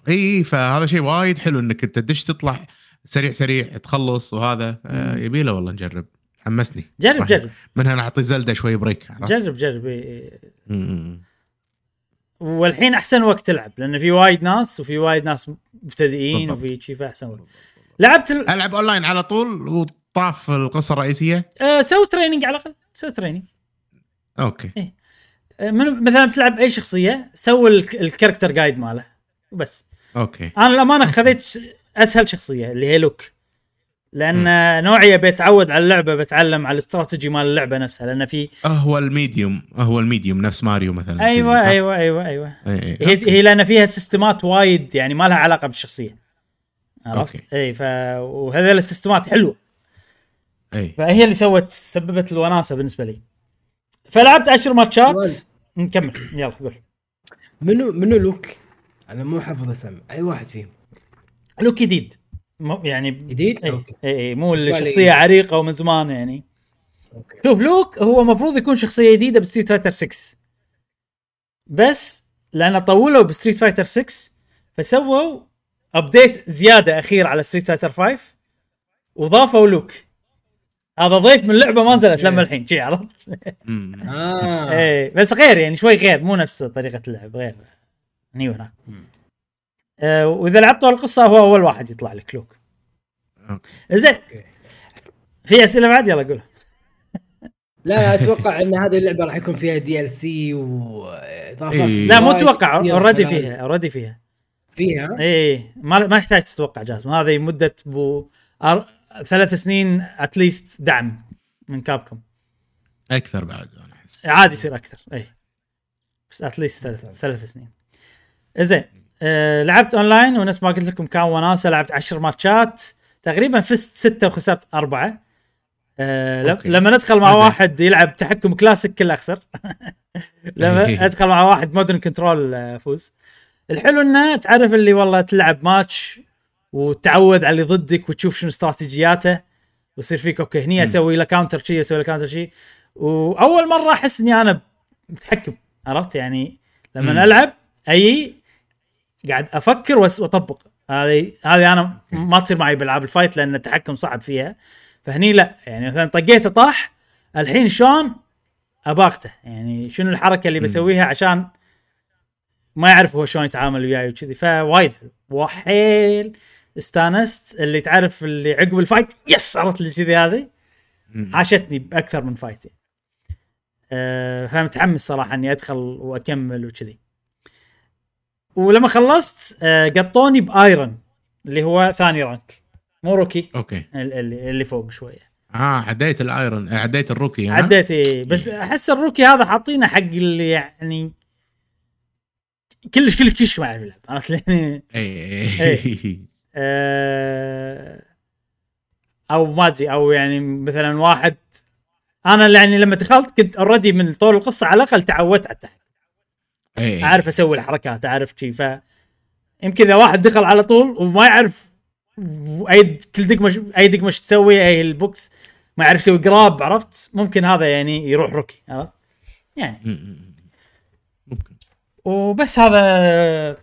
إي فهذا شيء وايد حلو إنك أنت تدش تطلع سريع سريع تخلص وهذا. آه، مم. يبيله والله نجرب. حمسني. جرب جرب. من هنا اعطي Zelda شوي break؟ جرب جرب إيه. والحين أحسن وقت تلعب لأن في وايد ناس وفي وايد ناس مبتدئين. وفي شي فأحسن وقت. لعبت ال... ألعب اونلاين على طول وطاف القصة الرئيسية؟ آه سوي تريننج على الأقل سوي training okay. آه من مثلا بتلعب أي شخصية سوي الك- ال character guide ماله وبس okay أنا الأمانة خذيت أسهل شخصية اللي هي لوك لأن نوعي بتعود على اللعبة بتعلم على الاستراتيجي مال اللعبة نفسها لأن في هو ال medium هو ال medium نفس ماريو مثلا أيوه؟ أيوه أيوه أيوه إي إي. هي أوكي. هي لأن فيها systemات وايد يعني ما لها علاقة بالشخصية عرفت؟ okay. اي ف وهذول ال systemات حلوة اي فهي اللي سوت سببت الوناسة بالنسبة لي فلعبت عشر matchات. نكمل يلا قول منو منو لوك؟ أنا مو حافظ اسم أي واحد فيهم. لوك جديد. مو- يعني جديد؟ اي okay. اي إي، مو الشخصيه عريقة ومن زمان يعني. okay. شوف لوك هو المفروض يكون شخصية جديدة ب Street Fighter 6 بس لأن طولوا ب Street Fighter 6 فسووا update زيادة أخير على Street Fighter 5 وضافوا لوك. هذا ضيف من اللعبه ما نزلت لما الحين شي عرفت؟ آه. إيه بس غير يعني شوي غير مو نفس طريقة اللعب غير. هني وهناك. آه وإذا لعبت طول القصة هو أول واحد يطلع لك لوك. زين. okay في أسئلة بعد؟ يلا قول لا أتوقع إن هذه اللعبة راح يكون فيها DLC واضافات إيه. لا مو أتوقع already فيها already فيها. فيها؟ إيه ما ما يحتاج تتوقع جاسم هذه مدة بو أر... ثلاث سنين at least دعم من Capcom أكثر بعد أنا أحس. عادي يصير أكثر اي بس at least ثلاث. ثلاث سنين. زين أه لعبت أونلاين ونفس ما قلت لكم كان وناسة لعبت عشر matchات تقريبا فزت ستة وخسرت أربعة أه okay. لما ندخل مع. واحد يلعب تحكم كلاسيك كله أخسر لما إيه. أدخل مع واحد modern control افوز الحلو إنه تعرف اللي والله تلعب ماتش وتعود على اللي ضدك وتشوف شنو استراتيجياته ويصير فيك okay هني أسوي له counter شي أسوي له counter شي وأول مرة أحس إني أنا متحكم عرفت يعني لما. العب أي قاعد أفكر وأطبق. هذه هذه أنا ما تصير معي بالعاب ال fight لأن التحكم صعب فيها. فهني لا يعني مثلا طقيته طاح الحين شلون؟ اباغته يعني شنو الحركة اللي. بسويها عشان ما يعرف هو شلون يتعامل وياي وكذي. فوايد حلو. وحيل استانست اللي تعرف اللي عقب ال fight yes عرفت اللي كذي هذه. عاشتني بأكثر من fight. يعني. أه فمتحمس صراحة إني أدخل وأكمل وكذي. ولما خلصت أه قطوني ب iron اللي هو ثاني rank. مو rookie. okay. اللي, اللي فوق شوية. آه عديت ال iron آه، عديت ال rookie ها؟ عديت إيه، بس أحس ال rookie هذا حاطينه حق اللي يعني كلش كلش كلش ما يعرف يلعب عرفت لي؟ اي إيه. اي آه، أو ما أدري أو يعني مثلا واحد أنا يعني لما دخلت كنت already من طور القصة على الأقل تعودت على التحكم. اي أعرف أسوي الحركات أعرف شي ف يمكن إذا واحد دخل على طول وما يعرف أي كل دقمة أي دقمة شو تسوي أي البوكس ما يعرف يسوي grab عرفت؟ ممكن هذا يعني يروح rookie عرفت؟ يعني. ممكن. وبس هذا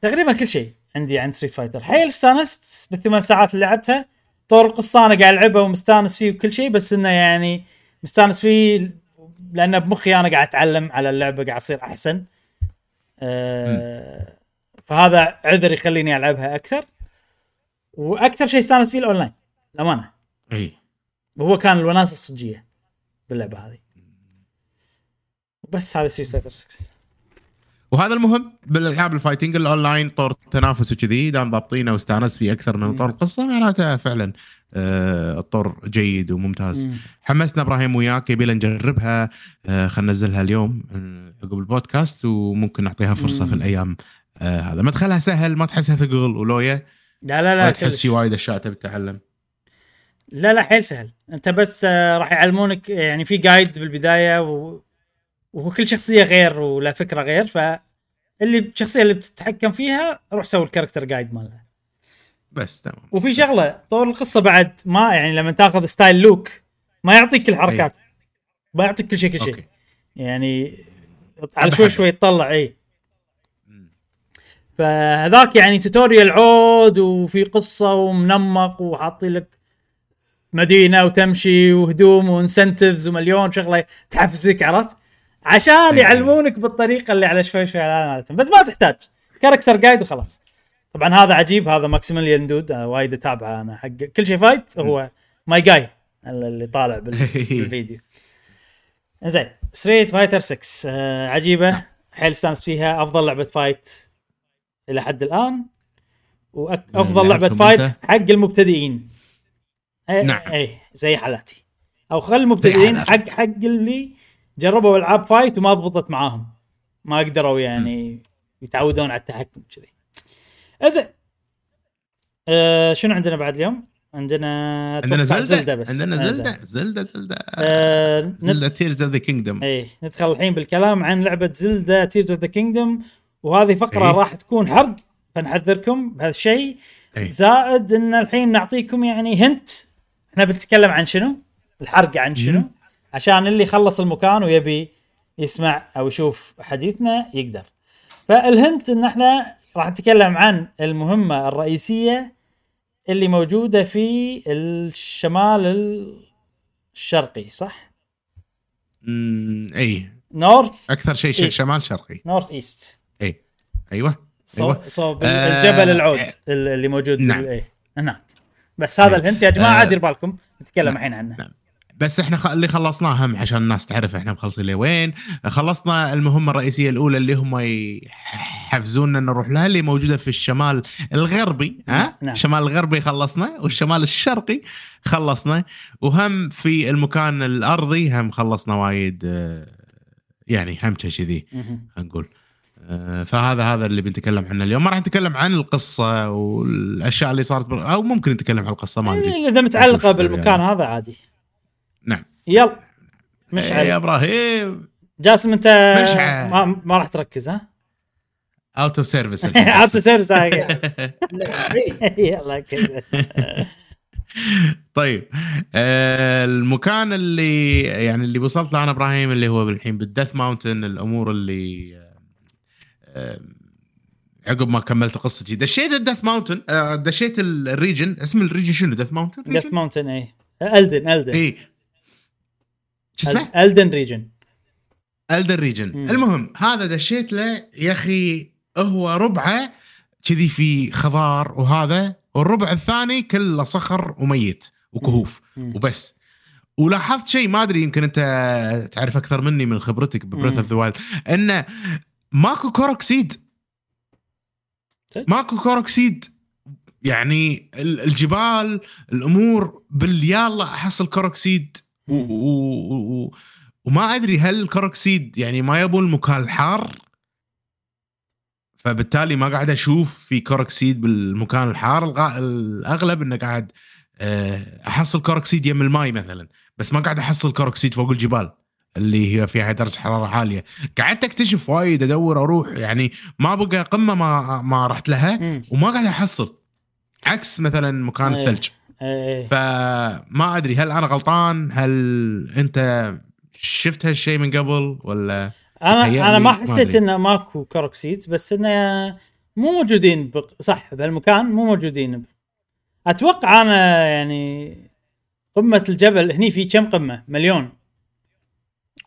تقريبا كل شيء عندي عن Street Fighter حيل استانست بالثمان ساعات اللي لعبتها. طور القصة أنا قاعد ألعبها ومستانس فيه وكل شيء بس إنه يعني مستانس فيه لأن بمخي أنا قاعد أتعلم على اللعبة قاعد أصير أحسن. آه فهذا عذر يخليني ألعبها أكثر. وأكثر شيء استانس فيه الأونلاين الأمانة. إي. وهو كان الوناسة الصجية باللعبة هذه. بس هذا Fighter 6 وهذا المهم بالألعاب ال fighting ال online طور تنافس وكذي دام ضابطينه واستانست فيه أكثر من. طور القصة معناته فعلا آه، الطور جيد وممتاز. مم. حمسنا إبراهيم وياك يبي لنا نجربها. آه، خلينا ننزلها اليوم آه، عقب البودكاست وممكن نعطيها فرصة مم. في الأيام آه، هذا. ما تخلها سهل ما تحسها ثقل ولويا لا لا ما لا تحس. في وايد أشياء تبي تتعلم. لا لا حيل سهل. أنت بس آه، راح يعلمونك يعني في guide بالبداية و... وكل شخصية غير ولا فكرة غير فاللي الشخصية اللي بتتحكم فيها روح سوي ال character guide مالها. بس تمام. وفي شغلة طور القصة بعد ما يعني لما تاخذ style لوك ما يعطيك كل الحركات ما يعطيك كل شيء كل شيء. يعني على شوي. شوي يطلع إي. فهذاك يعني tutorial عود وفي قصة ومنمق وحاطين لك مدينة وتمشي وهدوم و incentives ومليون شغلة تحفزك عرفت؟ عشان. يعلمونك بالطريقة اللي على شوي شوي على بس ما تحتاج. character guide وخلاص. طبعا هذا عجيب هذا Maximilian Dood آه، وايد أتابعه أنا. حق كل شيء fight هو my guy اللي طالع بال- بالفيديو. زين Street Fighter 6 آه عجيبة. حيل استانس فيها. أفضل لعبة fight إلى حد الآن. وافضل لعبة لعبتهم fight؟ حق المبتدئين. اي نعم. اي زي حالاتي. أو خل المبتدئين. حق حق اللي جربوا ألعاب fight وما ضبطت معاهم. ما قدروا يعني يتعودون على التحكم كذي. زين آه شنو عندنا بعد اليوم؟ عندنا عندنا زلدة بس عندنا آه، زلدة زلدة زلدة آه زلدة Tears of the Kingdom إيه ندخل الحين بالكلام عن لعبة زلدا Tears of the Kingdom وهذه فقرة إيه. راح تكون حرق فنحذركم بهذا الشيء إيه. زائد إن الحين نعطيكم يعني hint إحنا بنتكلم عن شنو؟ الحرق عن شنو؟ مم. عشان اللي خلص المكان ويبي يسمع أو يشوف حديثنا يقدر. فال hint إن إحنا راح نتكلم عن المهمة الرئيسية اللي موجودة في الشمال الشرقي صح؟ اي north أكثر شيء east. شمال شرقي north east أيوه صوب, أيوة. صوب آه، الجبل العود اللي موجود نعم. إيه، هناك بس هذا إيه. الهنت يا جماعة آه، دير بالكم نتكلم نعم. الحين عنه نعم. بس إحنا خ... اللي خلصناه هم عشان الناس تعرف إحنا مخلصين لوين خلصنا المهمة الرئيسية الأولى اللي هم يحفزونا إن نروح لها اللي موجودة في الشمال الغربي ها؟ نعم. الشمال الغربي خلصنا والشمال الشرقي خلصنا. وهم في المكان الأرضي هم خلصنا وايد يعني هم كذي نقول. آه، فهذا هذا اللي بنتكلم عنه اليوم. ما راح نتكلم عن القصة والأشياء اللي صارت أو ممكن نتكلم عن القصة ما أدري. يعني إذا متعلقة بالمكان يعني. هذا عادي. نعم. يلا. يا مشعل. إبراهيم. جاسم انت مشعل. ما, ما راح تركز ها؟ out of service hi. لا، عيد. يلا. كذا. طيب آه المكان اللي يعني اللي وصلت له أنا إبراهيم اللي هو الحين بال Death Mountain الأمور اللي آه، آه، عقب ما كملت قصتي دشيت ال Death Mountain آه، دشيت ال- ال region. اسم ال region شنو؟ Death Mountain؟ ديث ماونتن اي Eldin Eldin. اي شو اسمه؟ Eldin region Eldin region مم. المهم هذا دشيت له يا أخي هو ربعه كذي في خضار وهذا والربع الثاني كله صخر وميت وكهوف مم. وبس ولاحظت شيء ما أدري يمكن أنت تعرف أكثر مني من خبرتك ب Breath. of the Wild انه ماكو Korok seed صدق؟ ماكو Korok seed يعني ال- الجبال الأمور باليلا احصل Korok seed و- مم. و- و- وما أدري هل ال Korok seed يعني ما يبون المكان الحار فبالتالي ما قاعد أشوف في Korok seed بالمكان الحار الغ- الأغلب إنه قاعد آه، أحصل Korok seed يم الماي مثلا بس ما قاعد أحصل Korok seed فوق الجبال اللي هي فيها درجة حرارة عالية قعدت أكتشف وايد أدور أروح يعني ما بقى قمة ما ما رحت لها. وما قاعد أحصل عكس مثلا مكان إيه. الثلج إيه. فما أدري هل أنا غلطان هل أنت شفت هالشيء من قبل ولا أنا أنا ما حسيت. إنه ماكو Korok seed بس إنه مو موجودين بق... صح بهالمكان مو موجودين أتوقع أنا يعني قمة الجبل هني في كم قمة مليون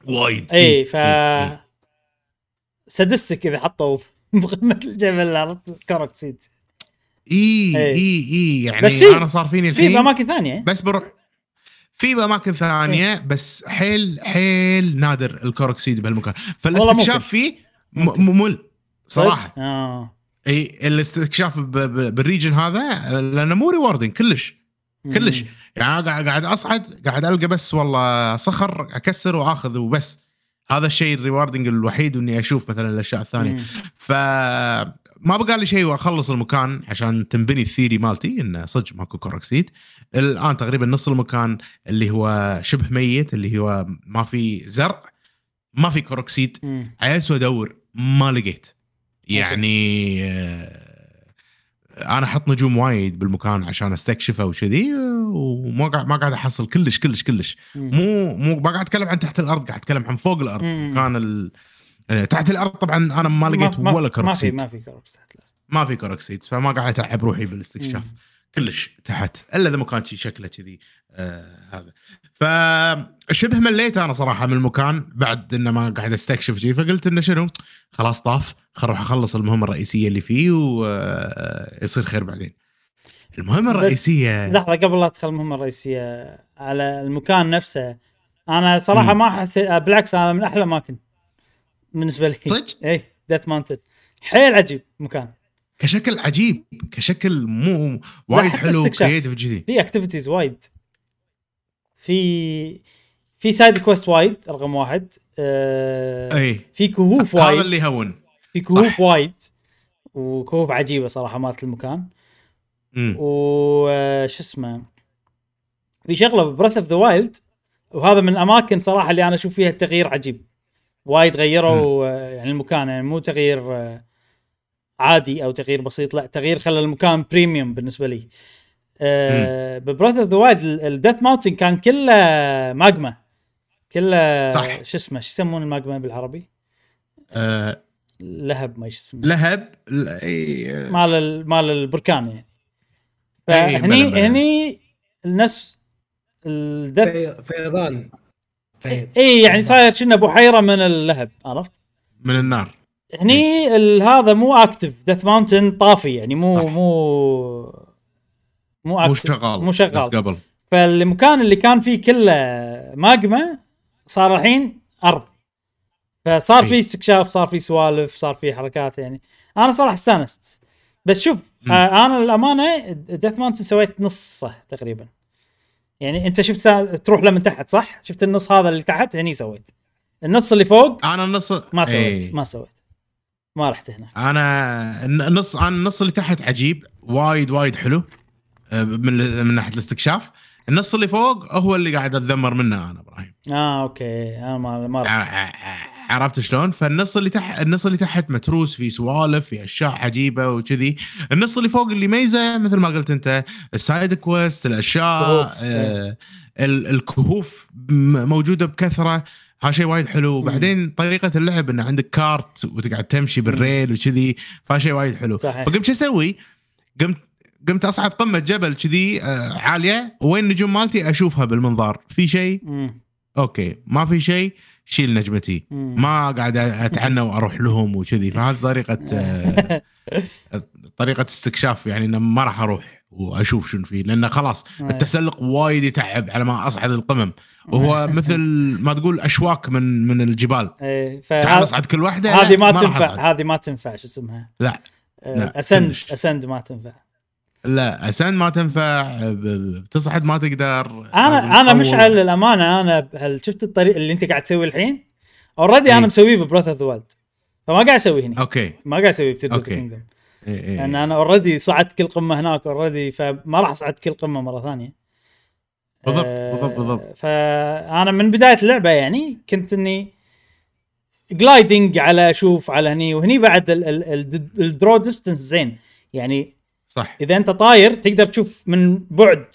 وايد اي ف إيه. سدستك إذا حطوا بقمة الجبل عرفت كوروكسيد اي إيه. اي اي يعني بس في- أنا صار فيني في الحين بأماكن ثانية. بس بروح في اماكن ثانية بس حيل حيل نادر الكوروكسيد بهالمكان. فالاستكشاف. فيه ممل صراحة. آه. إي الاستكشاف بال region هذا لأنه مو rewarding كلش. كلش. مم. يعني قاعد قاعد أصعد قاعد ألقى بس والله صخر أكسر وأخذ وبس. هذا الشيء ال rewarding الوحيد إني أشوف مثلا الأشياء الثانية. مم. ف ما بقى لي شيء وأخلص المكان عشان تنبني ال theory مالتي إنه صدق ماكو Korok seed الآن تقريبا نص المكان اللي هو شبه ميت اللي هو ما في زرع ما في Korok seed. أحيس وأدور ما لقيت يعني آه، أنا أحط نجوم وايد بالمكان عشان أستكشفه وكذي آه، وما قاعد ما قاعد أحصل كلش كلش كلش. مو مو ما قاعد أتكلم عن تحت الأرض قاعد أتكلم عن فوق الأرض مم. آه، تحت الأرض طبعا أنا ما لقيت ما- ولا ما في Korok seed ما في Korok seed. ما في Korok seed فما قاعد أتعب روحي بالاستكشاف. مم. كلش تحت إلا إذا مكان شي شكله كذي آه هذا. فشبه مليت أنا صراحة من المكان بعد إنه ما قاعد أستكشف شيء فقلت إنه شنو؟ خلاص طاف خل أروح أخلص المهمة الرئيسية اللي فيه ويصير خير بعدين. المهمة الرئيسية. لحظة قبل لا أدخل المهمة الرئيسية على المكان نفسه أنا صراحة مم. ما حسيت بالعكس أنا من أحلى الاماكن بالنسبة لي. صدق؟ اي ديث ماونتن حيل عجيب مكان. كشكل عجيب كشكل مو وايد حلو. creative كذي في activities وايد. في في side quest وايد رقم واحد. آه أي. في كهوف هذا وايد. اللي يهون. في كهوف صح. وايد. وكهوف عجيبة صراحة مالت المكان. وش اسمه؟ في شغلة ب Breath of the Wild وهذا من الأماكن صراحة اللي أنا أشوف فيها التغيير عجيب. وايد غيروا آه، يعني المكان يعني مو تغيير آه، عادي أو تغيير بسيط لا تغيير خلى المكان premium بالنسبة لي. ب Breath of the Wild ال Death Mountain كان كله ماجما. كله صح. شو اسمه شو يسمون الماجما بالعربي؟ آه لهب ما شو اسمه لهب؟ ل- إي، مال ال- مال البركان يعني. فهني. هني الناس ال Death في- فيضان. اي يعني صاير كنا بحيره من اللهب. عرفت؟ من النار. هني ال- هذا مو active Death Mountain طافي يعني مو صح. مو مو مو شغال. مو شغال. بس قبل. فالمكان اللي كان فيه كله ماجما صار الحين أرض. فصار إي. في استكشاف صار في سوالف صار في حركات يعني. أنا صراحة استانست. بس شوف مم. آه أنا للأمانة Death Mountain سويت نصه تقريبا. يعني انت شفت تروح له من تحت صح؟ شفت النص هذا اللي تحت؟ هني سويت. النص اللي فوق؟ أنا النص ما سويت إي. ما سويت. ما رحت هناك. أنا النص أنا النص اللي تحت عجيب وايد وايد حلو آه، من من ناحية الاستكشاف. النص اللي فوق هو اللي قاعد أتذمر منه أنا إبراهيم. آه okay. أنا ما ما رحت. ع- ع- عرفت شلون؟ فالنص اللي تحت النص اللي تحت متروس في سوالف في أشياء عجيبة وكذي، النص اللي فوق اللي ميزة مثل ما قلت أنت ال side quest الأشياء آه ال- الكهوف موجودة بكثرة. هذا شيء وايد حلو. وبعدين طريقة اللعب انه عندك cart وتقعد تمشي بال rail وكذي فهذا شيء وايد حلو. صحيح. فقمت شو أسوي؟ قمت قمت أصعد قمة جبل كذي آه، عالية وين النجوم مالتي أشوفها بالمنظار. في شيء. okay ما في شيء شيل نجمتي مم. ما قاعد أتعنى وأروح لهم وكذي فهذه طريقة آه، طريقة استكشاف يعني إنه ما راح أروح وأشوف شنو فيه لأنه خلاص. التسلق وايد يتعب على ما أصعد القمم وهو مثل ما تقول أشواك من من الجبال إيه تعال أصعد كل واحدة هذه ما راح تنفع. هذه ما تنفع شو اسمها لا آه، لا، أسند. أسند ما تنفع لا ascend ما تنفع بتصعد ما تقدر أنا أنا. مشعل للامانه أنا هل شفت الطريق اللي أنت قاعد تسويه الحين already. أنا مسويه ب Breath of the Wild فما قاعد أسويه هنا okay ما قاعد أسويه ب Tears of إيه. لأن أنا already صعدت كل قمة هناك already فما راح أصعد كل قمة مرة ثانية بالضبط، آه، بالضبط، بالضبط. فأنا من بداية اللعبة يعني كنت إني gliding على أشوف على هني وهني بعد ال- ال- ال- draw distance زين يعني صح. إذا أنت طاير تقدر تشوف من بعد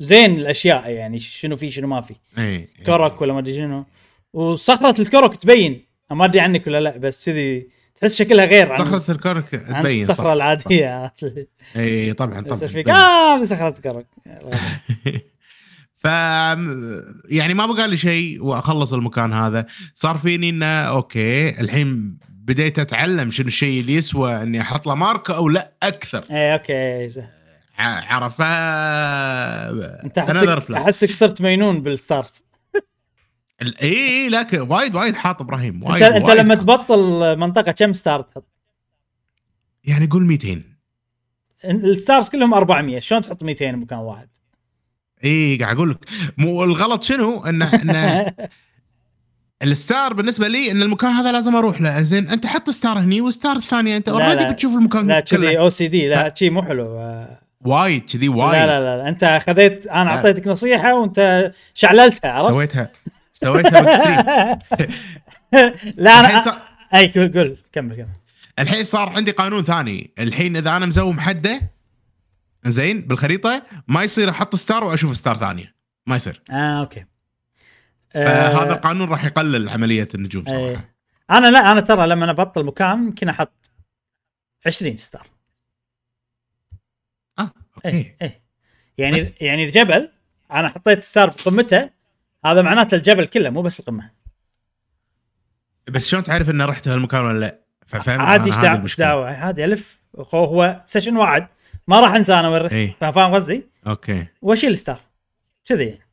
زين الأشياء يعني شنو في شنو ما في. إي. korok ولا ما أدري شنو. وصخرة ال korok تبين. ما أدري عنك ولا لا بس كذي تحس شكلها غير عن صخرة ال korok عن تبين صح. الصخرة العادية. عرفت اللي إي طبعا طبعا فيك. آه صخرة كرك ف يعني ما بقى لي شيء وأخلص المكان هذا. صار فيني إنه أوكي الحين بديت أتعلم شنو الشيء اللي يسوى إني أحط له ماركه أو لا أكثر اي أوكي زين. ع- عرفها أنت Another احسك. أحسك صرت مينون بالستارت ال- اي اي لكن وايد وايد حاط إبراهيم انت وايد أنت وايد لما. تبطل منطقة كم ستار تحط؟ يعني قول 200 ال stars كلهم 400 شلون تحط 200 بمكان واحد؟ اي قاعد أقول لك مو الغلط شنو انه إنه ال star بالنسبة لي إن المكان هذا لازم أروح له. زين أنت حط star هني وال star الثانية أنت already. بتشوف المكان لا كذي OCD لا شي مو حلو. وايد كذي وايد. لا لا لا. أنت اخذت أنا. أعطيتك نصيحة وأنت شعللتها عرفت؟ سويتها. سويتها ب extreme لا أنا صار أي قول قول. كمل كمل. الحين صار عندي قانون ثاني. الحين إذا أنا مسوي محده زين بالخريطة ما يصير أحط star وأشوف star ثانية. ما يصير. آه okay. فهذا آه القانون راح يقلل عملية النجوم صراحة. إيه. أنا لا أنا ترى لما أبطل مكان يمكن أحط 20 star. آه اي okay. اي يعني بس. يعني جبل أنا حطيت star بقمته هذا معناته الجبل كله مو بس القمة. بس شلون تعرف إنه رحت هالمكان ولا لا؟ ففهم عادي إيش دعوة؟ إيش. دعوة؟ عادي ألف. هو- session واحد. ما راح أنسى أنا إيه. فا- فاهم قصدي؟ okay. وأشيل star. كذي يعني.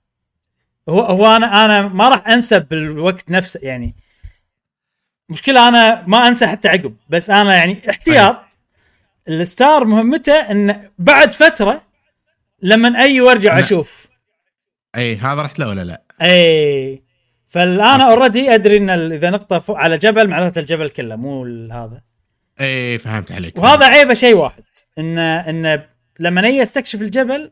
هو هو أنا أنا ما راح أنسى بالوقت نفسه يعني مشكلة أنا ما أنسى حتى عقب بس أنا يعني احتياط ال star مهمته انه بعد فترة لما أي وارجع. أشوف أي هذا رحت له ولا لا؟ أي فالآن. اوريدي أدري إن إذا نقطة فوق على جبل معناته الجبل كله مو ال- هذا أي فهمت عليك وهذا عيبه شيء واحد انه انه لما أجي استكشف الجبل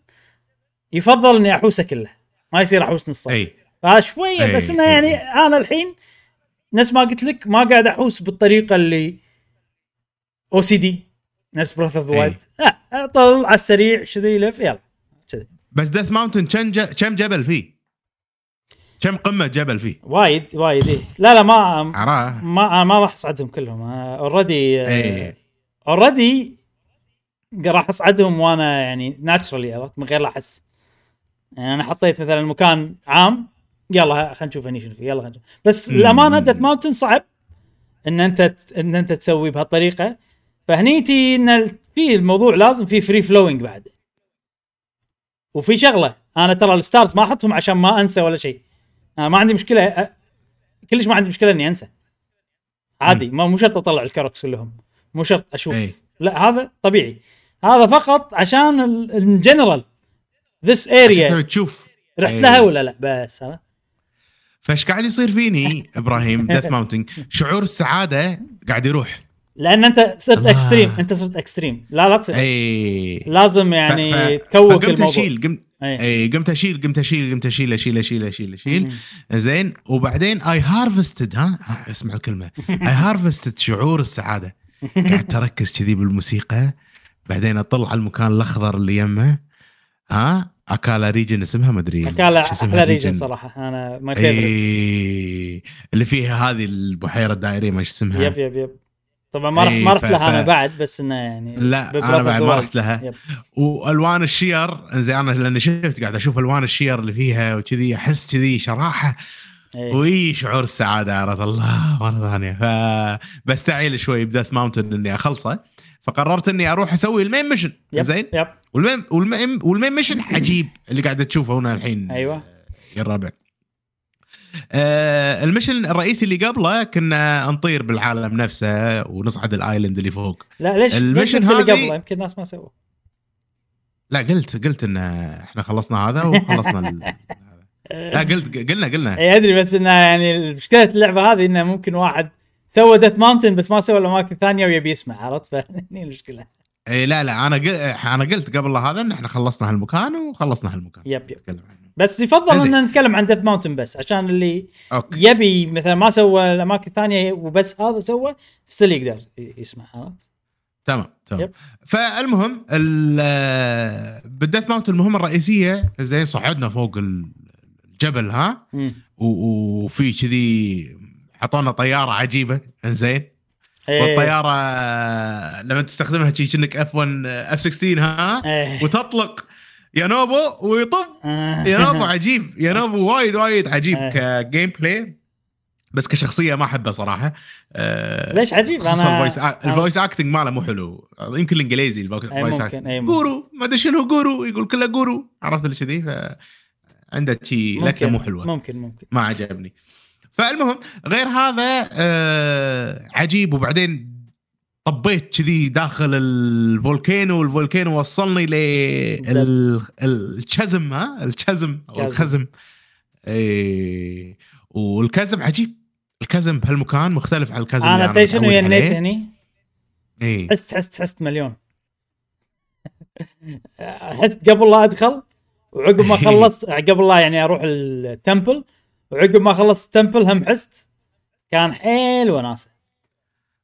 يفضل إني أحوسه كله ما يصير أحوس نصه أي فهذا شوية أي، بس إنه يعني. أنا الحين نفس ما قلت لك ما قاعد أحوس بالطريقة اللي OCD نفس Breath of. Wild لا اطل على السريع شذي لف يلا كذي بس Death Mountain كم. كم جبل فيه؟ كم قمة جبل فيه؟ وايد وايد إيه. لا لا ما عراه ما ما راح أصعدهم كلهم already already راح أصعدهم وأنا يعني naturally عرفت من غير لا أحس يعني أنا حطيت مثلا مكان عام يلا خلينا نشوف هني شنو فيه يلا خلينا بس. الامانه Death Mountain صعب إن أنت إن أنت تسوي بهالطريقة. فهنيتي إن ال- في الموضوع لازم في free flowing بعد. وفي شغلة أنا ترى ال stars ما أحطهم عشان ما أنسى ولا شيء. أنا ما عندي مشكلة كلش ما عندي مشكلة إني أنسى. عادي ما مو شرط أطلع ال koroks كلهم. مو شرط أشوف. أي. لا هذا طبيعي. هذا فقط عشان ال general this area تشوف. رحت أي. لها ولا لا؟ بس ها؟ فايش قاعد يصير فيني إبراهيم؟ ديث ماونتن شعور السعادة قاعد يروح. لأن أنت صرت الله. اكستريم أنت صرت اكستريم لا لا تصير. اي لازم يعني ف- ف- تكوك فقمت الموضوع. أشيل قمت. اي قمت أشيل قمت أشيل قمت أشيل أشيل أشيل أشيل أشيل. زين. وبعدين اي هارفستد ها؟ ها، اسمع الكلمة. اي هارفستد شعور السعادة. قاعد تركز كذي بالموسيقى. بعدين أطلع على المكان الأخضر اللي يمه ها؟ Akkala region اسمها؟ ما أدري. اسمها أحلى region. صراحة. أنا my favorite اي اللي فيها هذه البحيرة الدائرية ما اسمها. يب يب يب. طبعا ما رحت إي، ما رحت ف- لها أنا بعد بس إنه يعني لا أنا بعد ما. رحت لها. yep. وألوان الشجر زين أنا لأني شفت قاعد أشوف ألوان الشجر اللي فيها وكذي أحس كذي شراحة. إي. وي شعور السعاده عرفت الله مرة ثانية. فبستعيل شوي ب Death Mountain إني أخلصه. فقررت إني أروح أسوي ال main mission زين؟ yep. وال main وال main وال main mission عجيب اللي قاعد تشوفه هنا الحين. أيوه. يا الربع. آه ال mission الرئيسي اللي قبله كنا نطير بالعالم نفسه ونصعد ال island اللي فوق. لا ليش ال mission قلت اللي قبله؟ يمكن الناس ما سووا. لا قلت قلت إن إحنا خلصنا هذا وخلصنا ال... لا قلت قلنا قلنا. اي أدري بس إنه يعني مشكلة اللعبة هذه إنه ممكن واحد سوى Death Mountain بس ما سوى الأماكن الثانية ويبي يسمع عرفت فهني المشكلة إي لا لا أنا قل... أنا قلت قبل هذا إن إحنا خلصنا هالمكان وخلصنا هالمكان yep yep نتكلم عنه بس يفضل. إن نتكلم عن Death Mountain بس عشان اللي okay يبي مثلا ما سوى الأماكن الثانية وبس هذا سوى still يقدر يسمع عرفت؟ تمام تمام yep. فالمهم ال- بال Death Mountain المهمة الرئيسية زين صعدنا فوق الجبل ها مم. و- وفي كذي اعطونا طيارة عجيبة. إنزين. إيه. والطيارة لما تستخدمها شي كأنك F 1 F 16 ها؟ إيه. وتطلق Yunobo ويطب. آه. Yunobo عجيب. Yunobo وايد وايد عجيب إيه. ك gameplay بس كشخصية ما أحبه صراحة. آه، ليش عجيب؟ أنا- ال voice ال voice acting ماله مو حلو. يمكن الإنجليزي ال voice acting أي ممكن. goro ما أدري شنو goro يقول كله goro. عرفت اللي كذي؟ ف عنده شي لكنة مو حلوة. ممكن ممكن. ما عجبني. فالمهم غير هذا آه عجيب. وبعدين طبيت كذي داخل ال volcano وال volcano وصلني لل chasm ها؟ ال chasm أو. ال chasm. اي وال chasm عجيب. ال chasm بهالمكان مختلف عن ال chasm أنا تدري شنو ينيت. هني؟ اي حست حست حست مليون. حست قبل لا أدخل وعقب ما خلصت قبل لا يعني أروح ال temple وعقب ما خلصت ال temple هم حست كان حيل وناسة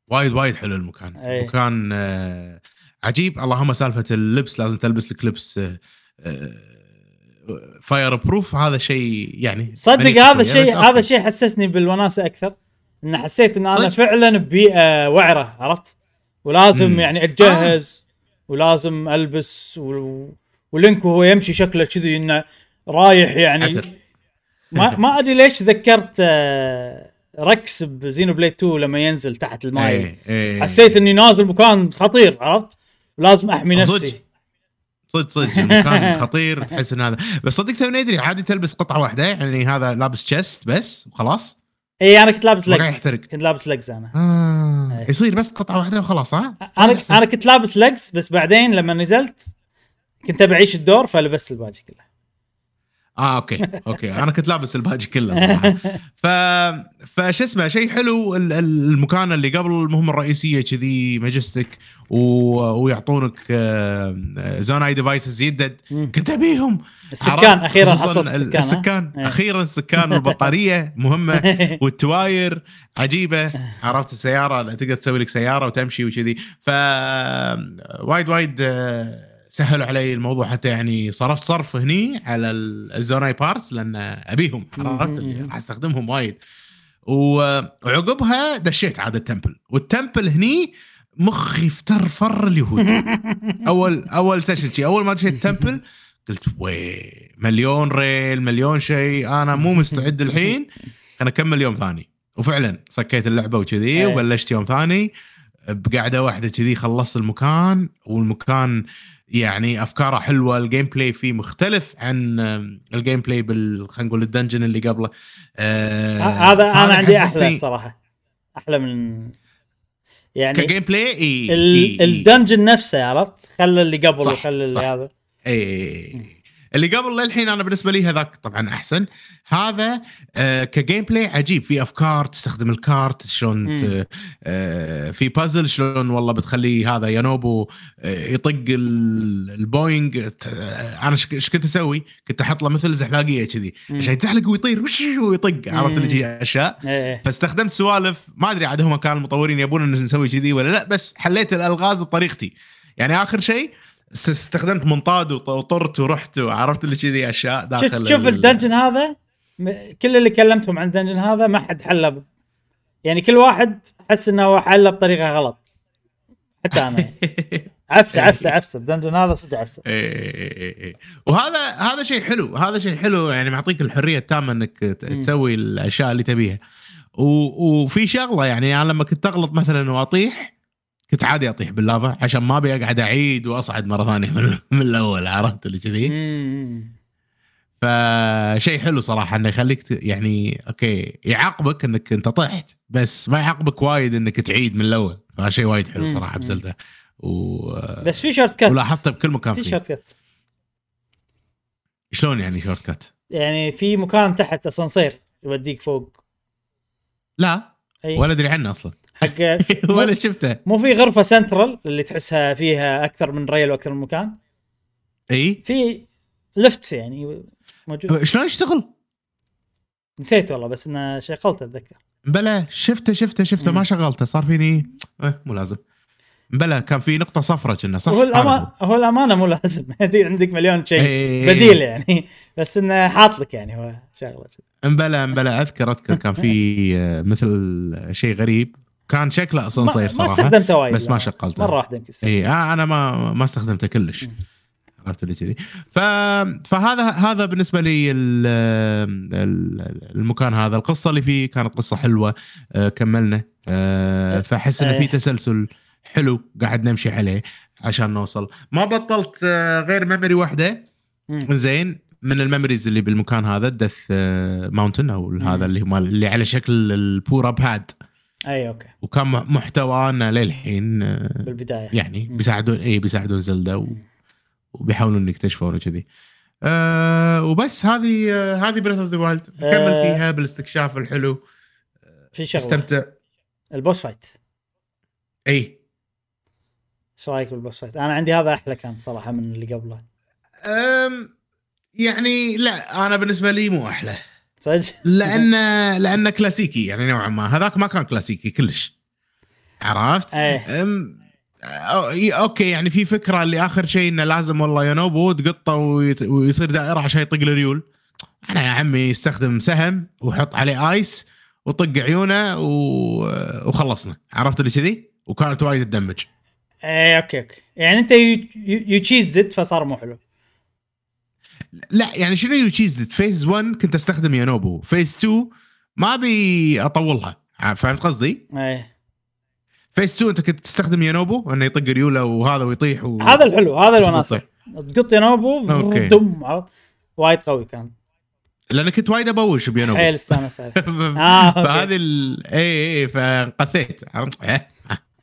وايد وايد حلو المكان أي. مكان آه، عجيب اللهم سالفة اللبس لازم تلبس لك لبس آه، آه، fireproof هذا شيء يعني صدق هذا الشيء هذا. الشيء حسسني بالوناسة أكثر إن حسيت إن أنا صدق؟ فعلا ببيئة وعرة عرفت ولازم مم. يعني أتجهز ولازم ألبس و... و Link وهو يمشي شكله كذي إنه رايح يعني عتر. ما ما أدري ليش تذكرت آه، Rex ب Xenoblade 2 لما ينزل تحت الماي إيه، إيه. حسيت إني نازل مكان خطير عرفت ولازم أحمي. نفسي صدق صدق المكان خطير تحس إن هذا بس صدق توني أدري عادي تلبس قطعة واحدة يعني هذا لابس chest بس وخلاص إي أنا كنت لابس legs يحترق. كنت لابس legs أنا آه. إيه. يصير بس قطعة واحدة وخلاص ها أنا. أنا كنت لابس legs بس بعدين لما نزلت كنت أبي أعيش الدور فلبست الباجي كله آه okay okay أنا كنت لابس الباجي كله صراحة ف فش اسمه شيء حلو ال- ال- المكان اللي قبل المهمة الرئيسية كذي majestic و... ويعطونك آه، Zonai devices يدد. كنت أبيهم السكان؟ أخيرا حصلت ال- السكان؟ السكان إيه. أخيرا السكان والبطارية مهمة والتواير عجيبة عرفت السيارة تقدر تسوي لك سيارة وتمشي وكذي ف وايد وايد آه، سهلوا علي الموضوع حتى يعني صرفت صرف هني على ال- ال Zonai parts لأن أبيهم عرفت؟ اللي راح أستخدمهم وايد. وعقبها دشيت عاد ال temple. وال temple هني مخي فترفر اليهود. اول أول session شي. أول ما دشيت ال temple قلت وي مليون rail مليون شيء أنا مو مستعد الحين خلينا نكمل يوم ثاني. وفعلا سكيت اللعبة وكذي إيه. وبلشت يوم ثاني. بقعدة واحدة كذي خلصت المكان والمكان يعني أفكاره حلوة ال gameplay فيه مختلف عن ال gameplay بال خلينا نقول ال dungeon اللي قبله آه، هذا أنا عندي أحلى صراحة أحلى من يعني ك gameplay إي ال- إي- إي. ال dungeon نفسه عرفت خلى اللي قبل صح، وخلى اللي. هذا إي إيه. اللي قبل للحين أنا بالنسبة لي هذاك طبعا أحسن. هذا آه ك gameplay عجيب. في أفكار تستخدم ال cart شلون آه في بازل شلون والله بتخلي هذا Yunobo آه يطق ال- البوينج أنا إيش كنت أسوي؟ كنت أحط له مثل زحلاقيه كذي. عشان يتزحلق ويطير ويطق عرفت اللي جي أشياء. إيه فاستخدمت سوالف. ما أدري عاد هم كانوا المطورين يبون نسوي كذي ولا لا بس حليت الألغاز بطريقتي. يعني آخر شيء استخدمت منطاد وط- وطرت ورحت وعرفت اللي كذي أشياء داخل شوف شوف ال- ال dungeon هذا؟ كل اللي كلمتهم عن ال dungeon هذا ما حد حله يعني كل واحد حس إنه هو حله بطريقه غلط. حتى أنا. عفسة عفسة عفسة. ال dungeon هذا صدق عفسة. إيه إيه إيه إيه. وهذا هذا شيء حلو. هذا شيء حلو يعني معطيك الحرية التامة إنك. تسوي الأشياء اللي تبيها. وفي شغلة يعني أنا لما كنت أغلط مثلا وأطيح كنت عادي أطيح باللافا عشان ما أبي أقعد أعيد وأصعد مرة ثانية من, من الأول عرفت اللي كذي. فشيء حلو صراحة إنه يخليك يعني أوكي يعاقبك إنك أنت طحت بس ما يعاقبك وايد إنك تعيد من الأول فشيء وايد حلو. صراحة. ب Zelda و... بس في shortcut ولاحظته بكل مكان في shortcut شلون يعني shortcut؟ يعني في مكان تحت أسانسير يوديك فوق لا أي ولا أدري عنه أصلا حق ولا شفته مو في غرفة سنترال اللي تحسها فيها أكثر من ريل وأكثر من مكان؟ إي. في lift يعني موجود. شلون يشتغل؟ نسيت والله بس إنه شغلته أتذكر. بلا شفته شفته شفته. ما شغلته. صار فيني إيه مو لازم. بلا كان في نقطة صفرة كنا صح؟ هو هذا الأمان هو الأمانة مو لازم. عندك مليون شيء. بديل يعني. بس إنه حاط لك يعني هو شغلة. كذا. امبلا امبلا أذكر أذكر كان في آه، مثل شيء غريب. كان شكله ما, اسانسير ما صراحة استخدمته وايد بس ما لا. شغلته. مرة واحدة يمكن. اي آه أنا ما ما استخدمته كلش. عرفت اللي كذي. فهذا هذا بالنسبة لي ال... ال- المكان هذا القصة اللي فيه كانت قصة حلوة آه، كملنا آه، فأحس انه في. تسلسل حلو قاعد نمشي عليه عشان نوصل ما بطلت غير memory واحدة. زين من ال memories اللي بالمكان هذا Death Mountain أو. هذا اللي اللي على شكل ال power up هاد أي okay. وكان محتوانا للحين آه، بالبداية. يعني. بيساعدون اي بيساعدون زلدا. وبيحاولون يكتشفون وكذي آه وبس هذه آه هذه Breath of the Wild نكمل آه. فيها بالاستكشاف الحلو. في شغلة. استمتع. ال boss fight. إي. إيش رأيك بال boss fight؟ أنا عندي هذا أحلى كان صراحة من اللي قبله. أم يعني لا أنا بالنسبة لي مو أحلى. صدق؟ لأن لأنه كلاسيكي يعني نوعا ما. هذاك ما كان كلاسيكي كلش. عرفت؟ إيه. أم okay يعني في فكرة اللي آخر شيء إنه لازم والله يونوبو تقطه ويت- ويصير دائرة عشان يطق الريول أنا يا عمي استخدم سهم وحط عليه ice وطق عيونه و... وخلصنا. عرفت اللي كذي؟ وكانت وايد ت damage. إيه okay okay. يعني أنت you cheesed فصار مو حلو. لا يعني شنو you cheese phase 1 كنت أستخدم يونوبو phase 2 ما أبي أطولها فهمت قصدي؟ إيه phase 2 أنت كنت تستخدم يونوبو إنه يطق ريوله وهذا ويطيح و... هذا الحلو هذا الوناسه. تقط okay. damn عرفت وايد قوي كان لأن كنت وايد أبوش بيانوبو حيل استانس عليه آه،. فهذه ال... اي اي فانقثيت عرفت؟ إيه،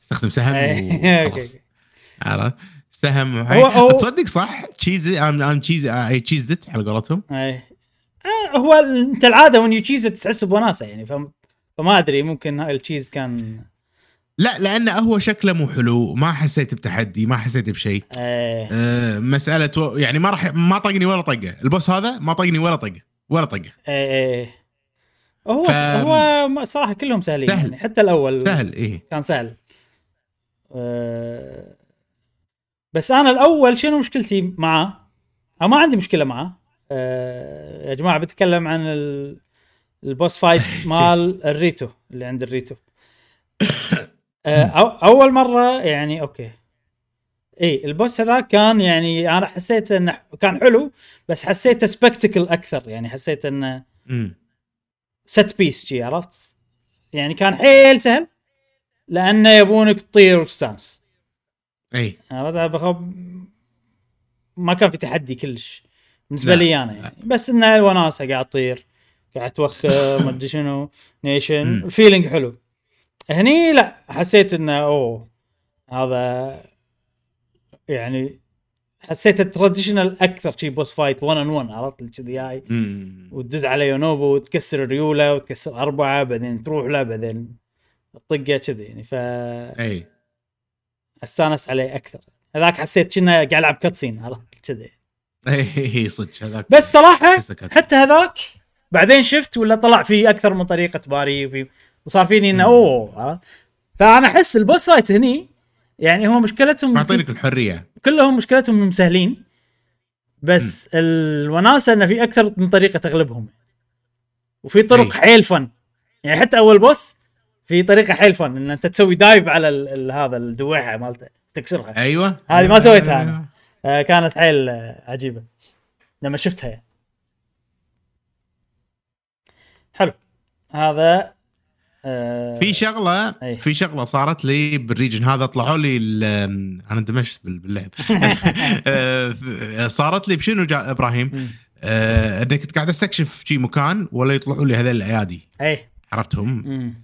أستخدم سهم إيه، وخلاص. عرفت؟ سهم هو- هو- تصدق صح؟ تشيزي ام ام تشيزي اي تشيزت على قولتهم. إيه. آه هو أنت العادة وين يو تشيز تحس بوناسة يعني فم... فما أدري ممكن التشيز كان لا لأنه هو شكله مو حلو ما حسيت بتحدي ما حسيت بشيء. إيه. آه، مسألة و... يعني ما راح ما طقني ولا طقة. البوس هذا ما طقني ولا طقة ولا طقة. إيه إيه. هو ف- هو صراحة كلهم سهلين سهل. يعني حتى الأول سهل إيه. كان سهل. أه بس أنا الأول شنو مشكلتي معاه؟ أو ما عندي مشكلة معاه أه يا جماعة بتكلم عن ال... ال boss fight مال الريتو اللي عند الريتو. أه أول مرة يعني okay. إي ال boss هذا كان يعني أنا حسيت إنه كان حلو بس حسيته spectacle أكثر. يعني حسيت إنه set piece-y عرفت؟ يعني كان حيل سهل لأنه يبونك تطير وتستانس إي. ما كان في تحدي كلش. بالنسبة لا، لي أنا يعني. بس انها الوناسة قاعد تطير قاعد توخر ما أدري شنو تنيشن. ال feeling حلو. هني لا حسيت إنه أوه هذا يعني حسيته traditional أكثر شي boss fight 1 on 1 عرفت؟ كذي هاي. وتدز على يونوبو وتكسر ريولة وتكسر أربعة بعدين تروح له بعدين تطقه كذي يعني. ف إي. استانس عليه أكثر. هذاك حسيت كنا قاعد ألعب cutscene عرفت؟ كذي. إي صدق هذاك بس صراحة حتى هذاك بعدين شفت ولا طلع في أكثر من طريقة parry وفي وصار فيني إنه. أوه؟ فأنا أحس ال boss fight هني يعني هو مشكلتهم معطينك الحريه كلهم مشكلتهم إنهم سهلين بس الوناسة إنه في أكثر من طريقة تغلبهم. وفي طرق أي. حيل fun يعني حتى أول boss في طريقة حيل fun إن أنت تسوي dive على ال ال هذا الدويحة مالته تكسرها أيوه هذه ما سويتها أنا. آه كانت حيل آه عجيبة لما شفتها يعني. حلو هذا آه في شغلة أي. في شغلة صارت لي بال region هذا طلعوا لي أنا اندمجت بال- باللعب آه، صارت لي بشنو جا إبراهيم؟ آه، اني كنت قاعد أستكشف شي مكان ولا يطلعوا لي هذول الأيادي أي عرفتهم؟ مم.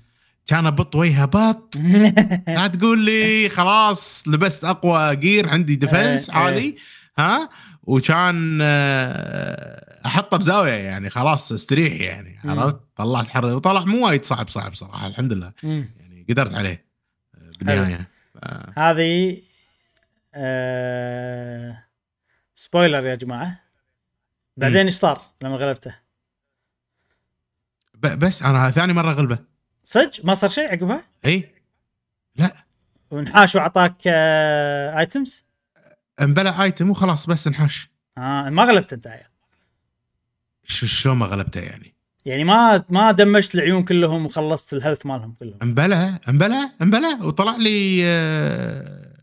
كان ابط وجهه بط. لا تقول لي خلاص لبست أقوى gear عندي defense إيه، إيه. عالي ها؟ وكان آه، أحطه بزاوية يعني خلاص استريح يعني. عرفت؟ طلعت حر وطلع مو وايد صعب صعب صراحة الحمد لله. يعني قدرت عليه آه، بالنهاية. هذه آه spoiler يا جماعة. بعدين إيش صار لما غلبته؟ ب- بس أنا ثاني مرة غلبة. صدق؟ ما صار شيء عقبها؟ إي. لا. ونحاش واعطاك آه items؟ انبلع item وخلاص بس انحاش. آه ما غلبت أنت عيل. ش- شلون ما غلبته يعني؟ يعني ما ما damage ت العيون كلهم وخلصت ال health مالهم كلهم. انبلع انبلع انبلع وطلع لي آه،؟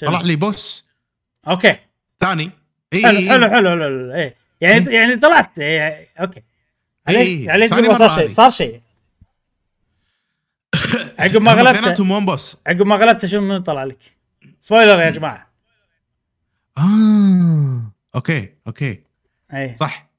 طلع لي boss okay. ثاني. إي حلو حلو حلو حلو, حلو. إيه يعني يعني طلعت إيه okay. عليش إيه، عليش ما صار شيء. صار شيء. عقب ما غلبته اثنيناتهم one boss. عقب ما غلبته شنو من طلع لك؟ spoiler يا جماعة. آه okay okay. اي صح.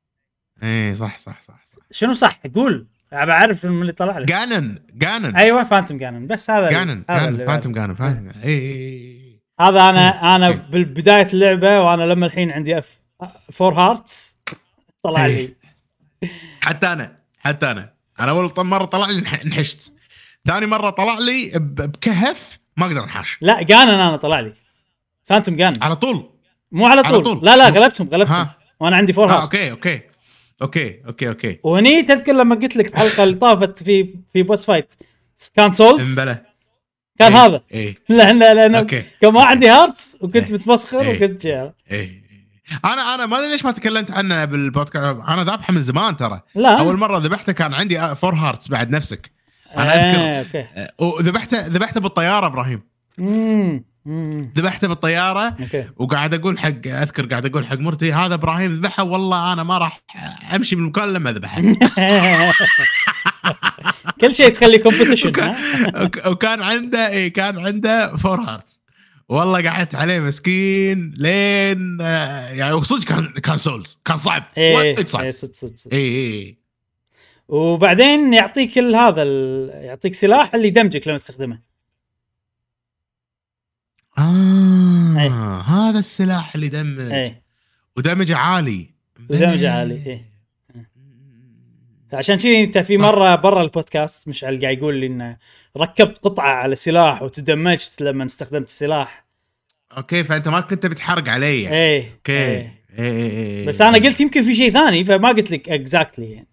اي صح صح صح صح. شنو صح؟ قول. أبى أعرف من اللي طلع لي Ganon Ganon أيوه Phantom Ganon بس هذا Ganon Ganon Phantom Ganon Phantom اي هذا أنا أنا بالبداية اللعبة وأنا لما الحين عندي اف four hearts طلع لي. إيه. حتى أنا حتى أنا. أنا أول مرة طلع لي انحشت. ثاني مرة طلع لي بكهف ما أقدر أنحاش. لا Ganon أنا طلع لي. Phantom Ganon على طول. مو على طول, على طول. لا لا غلبتهم غلبتهم. ها. وأنا عندي four آه hearts okay okay. okay okay okay. وهني تذكر لما قلت لك الحلقة اللي طافت في في boss fight كان Souls إمبلا. كان إيه، هذا؟ إيه. لأن لأن okay. كان ما عندي hearts وكنت إيه. متمسخر إيه. وكنت جاي. إيه أنا أنا ما أدري ليش ما تكلمت عنه بالبودكاست. أنا ذابحة من زمان ترى. لا. أول مرة ذبحته كان عندي four hearts بعد نفسك. أنا آه، اذكر okay. آه، وذبحته ذبحته بالطيارة إبراهيم. ذبحته بالطيارة وقاعد أقول حق أذكر قاعد أقول حق مرتي هذا إبراهيم ذبحه؟ والله أنا ما راح أمشي بالمكان لما أذبحه. كل شيء تخلي competition وكان, وكان عنده اي كان عنده four hearts والله قعدت عليه مسكين لين آه، يعني صدق كان كان Souls كان صعب إيه صعب. إيه صدق صدق. اي اي وبعدين يعطيك هذا ال- يعطيك سلاح اللي يدمجك لما تستخدمه. آه إيه. هذا السلاح اللي دمج إيه. و damage ه عالي. و damage ه عالي، إيه. عشان كذي أنت في مرة برا البودكاست مشعل قاعد يقول لي إنه ركبت قطعة على سلاح وتدمجت لما استخدمت السلاح. okay فأنت ما كنت بتحرق علي. إيه okay. إيه. إيه، إيه، إيه. بس أنا قلت يمكن في شيء ثاني فما قلت لك exactly يعني.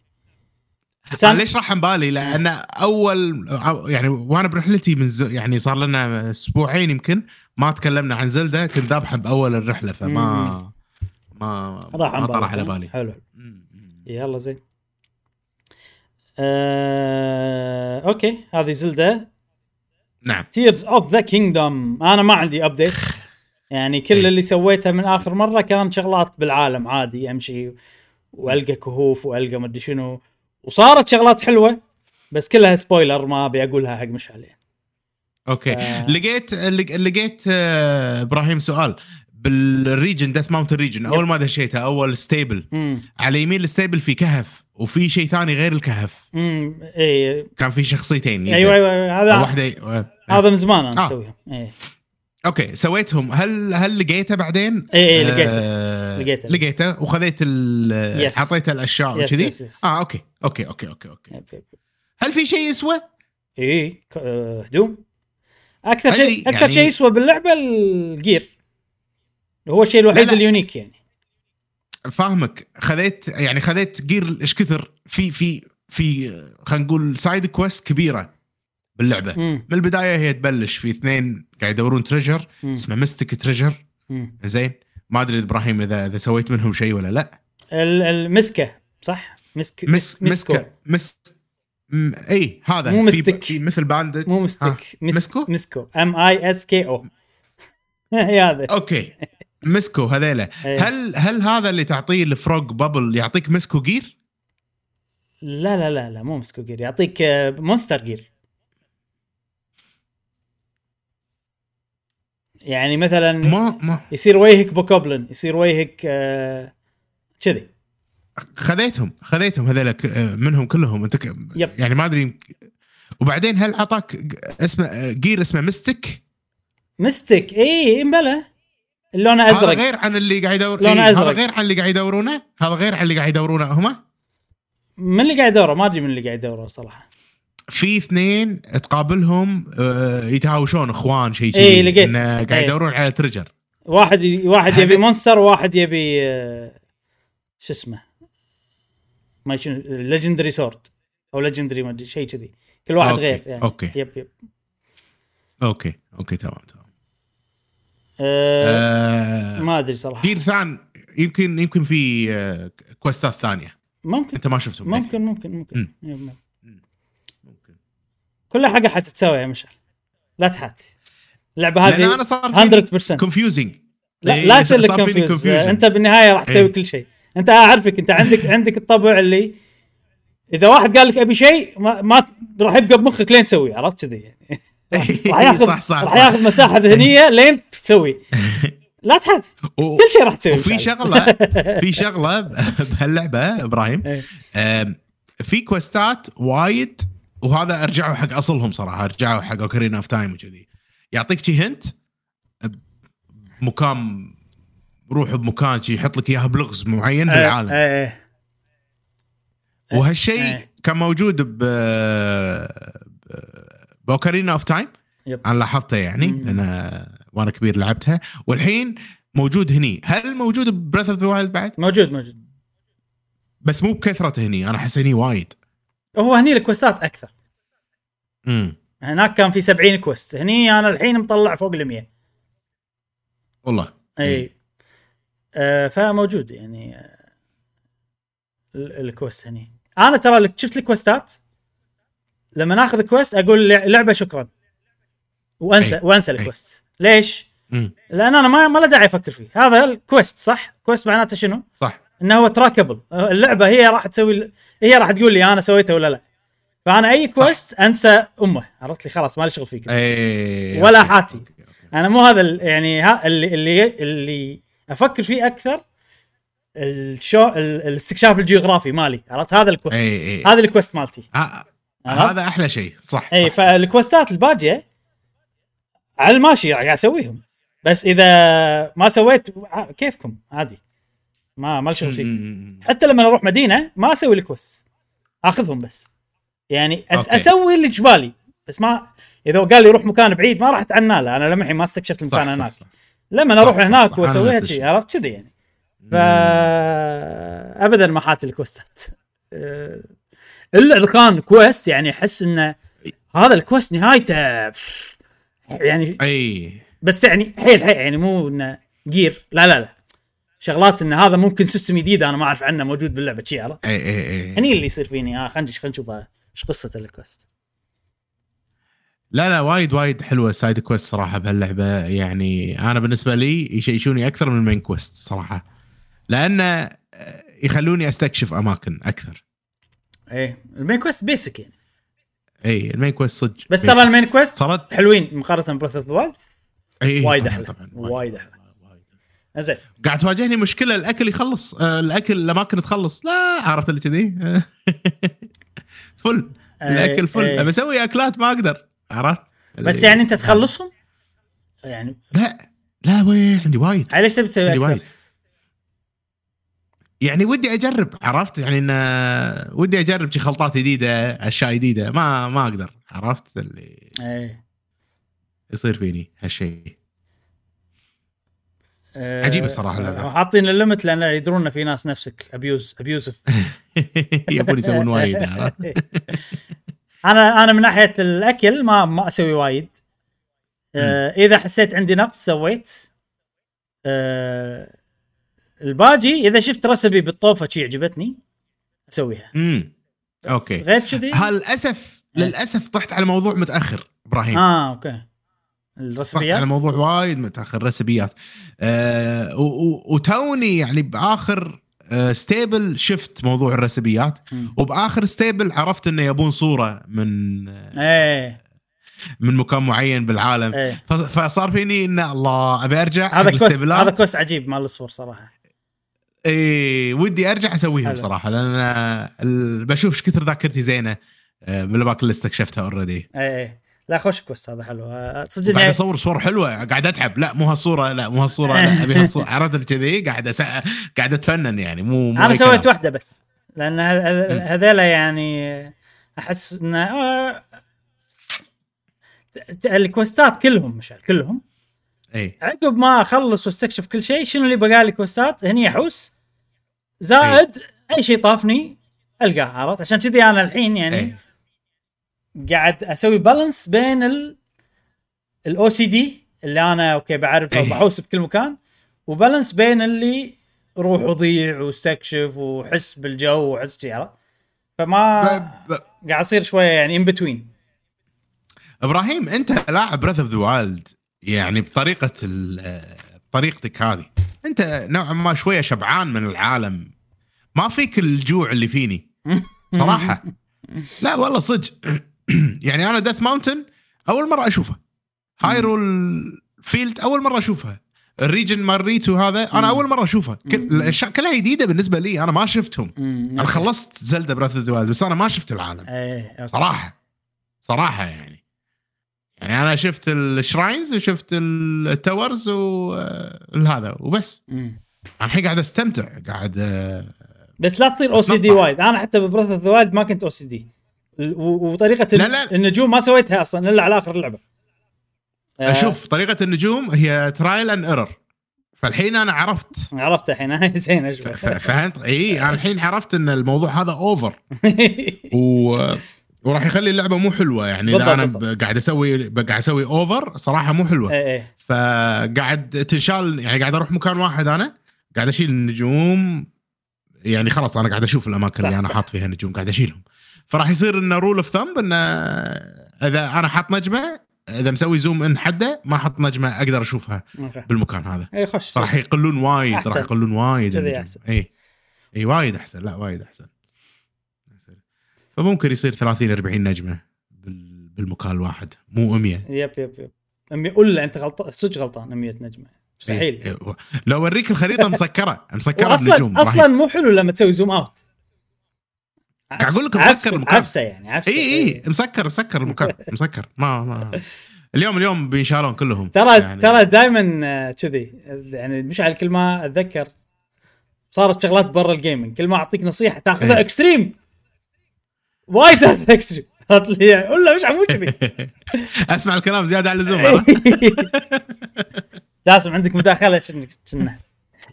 أنا ليش راح عن بالي لأن اول يعني وأنا برحلتي من ز... يعني صار لنا أسبوعين يمكن ما تكلمنا عن زلدة كنت ذابحه باول الرحلة فما ما راح عن ما طرح على؟ بالي. حلو. يلا زين. آه... okay هذه زلدة. نعم. Tears of the Kingdom أنا ما عندي update يعني كل إيه. اللي سويته من آخر مرة كان شغلات بالعالم عادي أمشي وألقى كهوف وألقى مدري شنو. وصارت شغلات حلوة بس كلها spoiler ما أبي أقولها حق مشعل يعني okay. آه. لقيت لق- لقيت آه، إبراهيم سؤال بال region Death Mountain region أول ما دشيتها أول stable على يمين ال stable في كهف وفي شيء ثاني غير الكهف. امم اي كان في شخصيتين أيوه أيوه أيوة، هذا واحدة هذا من زمان أنا آه. اسويهم اي okay سويتهم. هل هل لقيته بعدين؟ اي اي لقيته. آه لقيته. لقيته وخذيت ال يس. حطيت الأشياء وكذي آه okay okay okay okay okay. هل في شيء يسوى؟ اي آه، هدوم أكثر شيء أكثر يعني- شيء يسوى باللعبة ال gear هو الشيء الوحيد. ال unique يعني فاهمك خذيت يعني خذيت gear إيش كثر في في في خلينا نقول side quest كبيرة باللعبة مم. من البداية هي تبلش في اثنين قاعد يدورون treasure. اسمه mystic treasure. زين ما أدري إبراهيم اذا إذا سويت منهم شيء ولا لا. ال- المسكه صح؟ مسك مس مسكو. مسكة. مس م- إي هذا. مو مستك. في مثل باندت مو مستك. آه. مس... مسكو؟ مسكو. ام اي اس كي أو هذا أوكي. مسكو هذيلا. إيه. هل هل هذا اللي تعطيه الفروغ بابل يعطيك مسكو جير؟ لا لا لا لا مو مسكو جير يعطيك آه، مونستر جير يعني مثلا ما ما. يصير وجهك Bokoblin يصير وجهك آه، كذي. خذيتهم خذيتهم هذيلا ك- منهم كلهم. أنت ك- yep. يعني ما أدري وبعدين هل عطاك اسمه gear اسمه mystic؟ mystic؟ اي بلا. لونه هذا أزرق. غير عن اللي قاعد يدور لونه إيه، أزرق. هذا غير عن اللي قاعد يدورونه؟ هذا غير عن اللي قاعد يدورونه هم من اللي قاعد يدوره؟ ما أدري من اللي قاعد يدوره صراحة. في اثنين تقابلهم آه، يتهاوشون اخوان شيء شيء إيه، لقيت. قاعد إيه. يدورون على treasure. واحد. واحد يبي monster وواحد يبي آه، شو اسمه؟ ما شنو legendary sword أو legendary ما أدري شيء كذي. كل واحد okay، غير يعني. okay. yep yep. okay okay تمام تمام. آه آه، ما أدري صراحة. gear ثان يمكن يمكن في آه، كويستات ثانية. ممكن. أنت ما شفتهم ممكن ممكن ممكن. ممكن. ممكن. كل حاجة حتتسوى يا مشعل. لا تحات اللعبة هذه أنا صار 100% confusing لا لا يصير لك confuse أنت بالنهاية راح تسوي إيه. كل شيء. أنت أعرفك أنت عندك عندك الطبع اللي إذا واحد قال لك أبي شيء ما, ما راح يبقى بمخك لين تسويه عرفت كذي؟ يعني راح ياخذ صح صح راح. ياخذ مساحة ذهنية لين تسوي. لا تحات و- كل شيء راح تسوي. وفي شغلة في شغلة بهاللعبة إبراهيم. إيه. في كوستات وايد وهذا ارجعوا حق اصلهم صراحة ارجعوا حق Ocarina of Time وكذي. يعطيك شي hint مكان روح بمكان شي يحط لك إياها بلغز معين بالعالم. إيه إيه. وهالشيء إيه. كان موجود ب ب Ocarina of Time. أنا لاحظته يعني. لأن وأنا كبير لعبتها. والحين موجود هني. هل موجود ب Breath of the Wild بعد؟ موجود موجود. بس مو بكثرة هني. أنا أحس هني وايد. هو هني ال quest ات أكثر. امم هناك كان في 70 quest. هني أنا الحين مطلع فوق ال 100 والله. إي. آه فموجود يعني آه ال- ال quest هني. أنا ترى شفت ال quest ات؟ لما ناخذ quest أقول لع- لعبة شكرا. وانسى أي. وأنسى. ال quest ليش؟ امم لأن أنا ما ما له داعي أفكر فيه. هذا ال quest صح؟ quest معناته شنو؟ صح. إنه هو trackable اللعبة هي راح تسوي هي راح تقول لي أنا سويته ولا لا. فأنا أي quest أنسى أمه. عرفت لي؟ خلاص ما لي شغل فيك. اي ولا حاتي. okay، okay. أنا مو هذا يعني ها اللي اللي اللي أفكر فيه أكثر الشو ال- الاستكشاف الجغرافي مالي. عرفت؟ هذا ال quest اي اي هذا ال quest مالتي. ه- عرفت؟ هذا أحلى شيء. صح اي. فال quest ات الباجية على الماشي قاعد أسويهم. بس إذا ما سويت كيفكم؟ عادي. ما ما لي شغل فيك. حتى لما أروح مدينة ما أسوي ال quest أخذهم بس. يعني أس okay. أسوي اللي جبالي. بس ما إذا قال لي روح مكان بعيد ما راح أتعنى له. أنا لمحي ما استكشفت المكان هناك. صح. لما أروح صح، صح، هناك صح. أنا وأسويها شيء. عرفت؟ كذي يعني. ف ابدا ما حاتي ال quest ات. أه، إلا إذا كان quest يعني أحس انه هذا ال quest نهايته يعني أي. بس يعني حيل حيل يعني مو إنه gear لا لا لا. شغلات إن هذا ممكن system جديد أنا ما أعرف عنه موجود باللعبة شي عرفت؟ أي أي أي. هني اللي يصير فيني. آه خلينا خلينا نشوف إيش قصة ال quest لا لا وايد وايد حلوة ال side quest صراحة بهاللعبة. يعني أنا بالنسبة لي يشيشوني أكثر من ال main quest صراحة. لأن آه، يخلوني أستكشف أماكن أكثر. إيه ال main quest basic يعني. اي ال main quest صدق بس ترى ال main quest صارت حلوين مقارنة ب Breath of the اي وايد. طبعاً، وايد. أحلى. وايد. زين قاعد تواجهني مشكلة الأكل يخلص آه، الأكل الأماكن تخلص. لا عرفت اللي كذي؟ full الأكل full. إيه. ابى أسوي أكلات ما أقدر عرفت؟ بس يعني أنت تخلصهم؟ يعني لا لا وين؟ عندي وايد. على ليش تبي تسوي عندي وايد؟ يعني ودي أجرب عرفت؟ يعني إن ودي أجرب شي خلطات جديدة أشياء جديدة ما ما أقدر عرفت؟ اللي إيه. يصير فيني هالشيء آه، عجيبة صراحة اللعبة. حاطين ال limit لأن يدرون في ناس نفسك. abuse ابيوسف يبون يسوون وايد أنا أنا من ناحية الأكل ما ما أسوي وايد. آه إذا حسيت عندي نقص سويت. آه الباجي إذا شفت recipe بالطوفة شي عجبتني أسويها. امم بس okay. غير كذي؟ للاسف للأسف طحت على الموضوع متأخر إبراهيم. آه okay. طحت ال recipe ات على موضوع وايد متأخر recipe ات آه وتوني يعني بآخر آه stable شفت موضوع ال recipe ات مم. وبآخر stable عرفت إنه يبون صورة من آه، إيه. من مكان معين بالعالم. إيه. فصار فيني ان الله أبي أرجع هذا quest. هذا quest عجيب مال الصور صراحة. اي ودي أرجع اسويهم. صراحة لأن بشوف إيش كثر ذاكرتي زينة آه، من الأماكن اللي استكشفتها already إيه إيه. لا خوش quest هذا حلو. آه، صدق قاعد اصور صور حلوة قاعد أتعب. لا مو هالصورة لا مو هالصورة لا أبي هالصورة. عرفت كذي؟ قاعد. قاعد أتفنن يعني مو, مو أنا أي سويت كلام. واحدة بس لأن هذيلا يعني أحس إن آه، ال quest ات كلهم مش كلهم. إي. عقب ما أخلص وأستكشف كل شيء شنو اللي بقى لي quest ات؟ هني أحوس زائد إي. شيء طافني ألقاه عرفت؟ عشان كذي أنا الحين يعني إي. قاعد أسوي balance بين ال ال OCD اللي أنا okay بعرفه إيه. وبحوس بكل مكان و balance بين اللي روح وضيع واستكشف وحس بالجو وحس عرفت؟ فما. قاعد أصير شوية يعني ان بتوين إبراهيم أنت لاعب Breath of the Wild يعني بطريقة ال... بطريقتك هذه. أنت نوعا ما شوية شبعان من العالم. ما فيك الجوع اللي فيني. صراحة. لا والله صدق. يعني أنا Death Mountain أول مرة أشوفها. Hyrule Field أول مرة أشوفها. ال region مال ريتو هذا أنا أول مرة أشوفها. كل- الاشياء كلها جديدة بالنسبة لي أنا ما شفتهم. مم. أنا خلصت Zelda Breath of بس أنا ما شفت العالم. إيه okay. صراحة. صراحة يعني. يعني أنا شفت ال shrines وشفت ال towers وهذا وبس. مم. أنا الحين قاعد أستمتع قاعد آه، بس لا تصير OCD. وايد. أنا حتى ب Breath of ما كنت OCD وطريقة لا، لا. النجوم ما سويتها أصلا إلا على آخر اللعبة. آه، أشوف طريقة النجوم هي trial and error فالحين أنا عرفت. عرفت الحين. هاي زين أشوف فهمت؟ إي أنا الحين عرفت إن الموضوع هذا over و... وراح يخلي اللعبة مو حلوة. يعني إذا أنا بالضبط. قاعد أسوي قاعد أسوي over صراحة مو حلوة. إيه إيه فقاعد تنشال يعني قاعد أروح مكان واحد أنا قاعد أشيل النجوم. يعني خلاص أنا قاعد أشوف الأماكن صح، اللي أنا. حاط فيها نجوم قاعد أشيلهم. فراح يصير إنه rule of thumb إنه إذا أنا حاط نجمه إذا مسوي zoom in حده ما حط نجمه أقدر أشوفها أوكي. بالمكان هذا. إيه خش. فراح يقلون وايد. راح يقلون وايد النجوم. أحسن. اي اي وايد أحسن. لا وايد أحسن. فممكن يصير 30 40 نجمة بال- بالمكان الواحد. مو 100 yep yep yep. أمي ولا أنت غلطان صدق غلطان 100 نجمة. مستحيل. إيه. لو أوريك الخريطة مسكرة. مسكرة أصلا بنجوم راح أصلا مو حلو لما تسوي zoom out قاعد أقول لك عفسة- مسكر المكان. عفسة يعني عفسة. إي إي مسكر مسكر المكان مسكر. ما ما. اليوم اليوم بينشالون كلهم. ترى يعني ترى دائما كذي يعني مشعل كل ما أتذكر صارت شغلات برا ال gaming. كل ما أعطيك نصيحة تاخذها إيه. extreme وايد تاخذها extreme ولا مشعل مو كذي. أسمع الكلام زيادة عن اللزوم. جاسم عندك مداخلة؟ كنا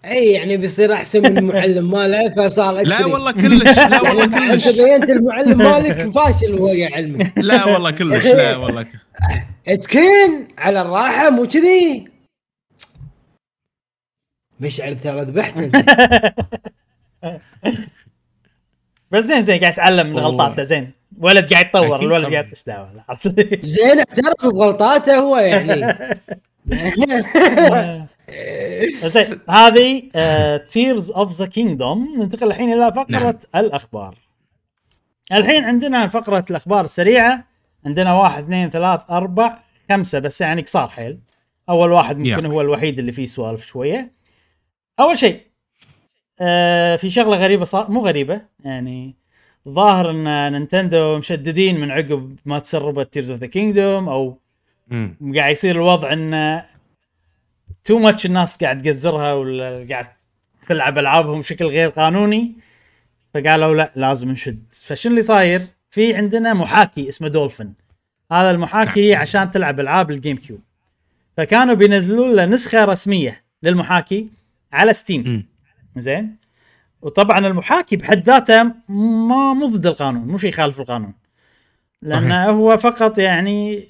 اي يعني بيصير احسن من المعلم ماله فصار لا. والله كلش لا والله يعني انت كلش بينت المعلم مالك فاشل وهو يعلمك لا والله كلش لا والله اتكن على الراحة مو كذي مشعل ترى ذبحت بس زين زين قاعد يتعلم من. غلطاته زين ولد قاعد يتطور الولد. قاعد إيش دعوة؟ زين اعترف بغلطاته هو يعني زين هذه Tears of the Kingdom ننتقل الحين إلى فقرة نعم. الأخبار الحين عندنا فقرة الأخبار السريعة عندنا واحد اثنين ثلاث أربع خمسة بس يعني قصار حيل أول واحد ممكن. هو الوحيد اللي فيه سوالف شوية أول شيء آه في شغلة غريبة صار مو غريبة يعني ظاهر إن نينتندو مشددين من عقب ما تسربت Tears of the Kingdom أو. قاعد يصير الوضع انه too much الناس قاعد تقزرها ولا قاعد تلعب ألعابهم بشكل غير قانوني فقالوا لا لازم نشد فشنو اللي صاير؟ في عندنا محاكي اسمه دولفين هذا المحاكي نعم. عشان تلعب ألعاب ال GameCube فكانوا بينزلون له نسخة رسمية للمحاكي على Steam. زين وطبعا المحاكي بحد ذاته ما مو ضد القانون مو شيء يخالف القانون لأنه. هو فقط يعني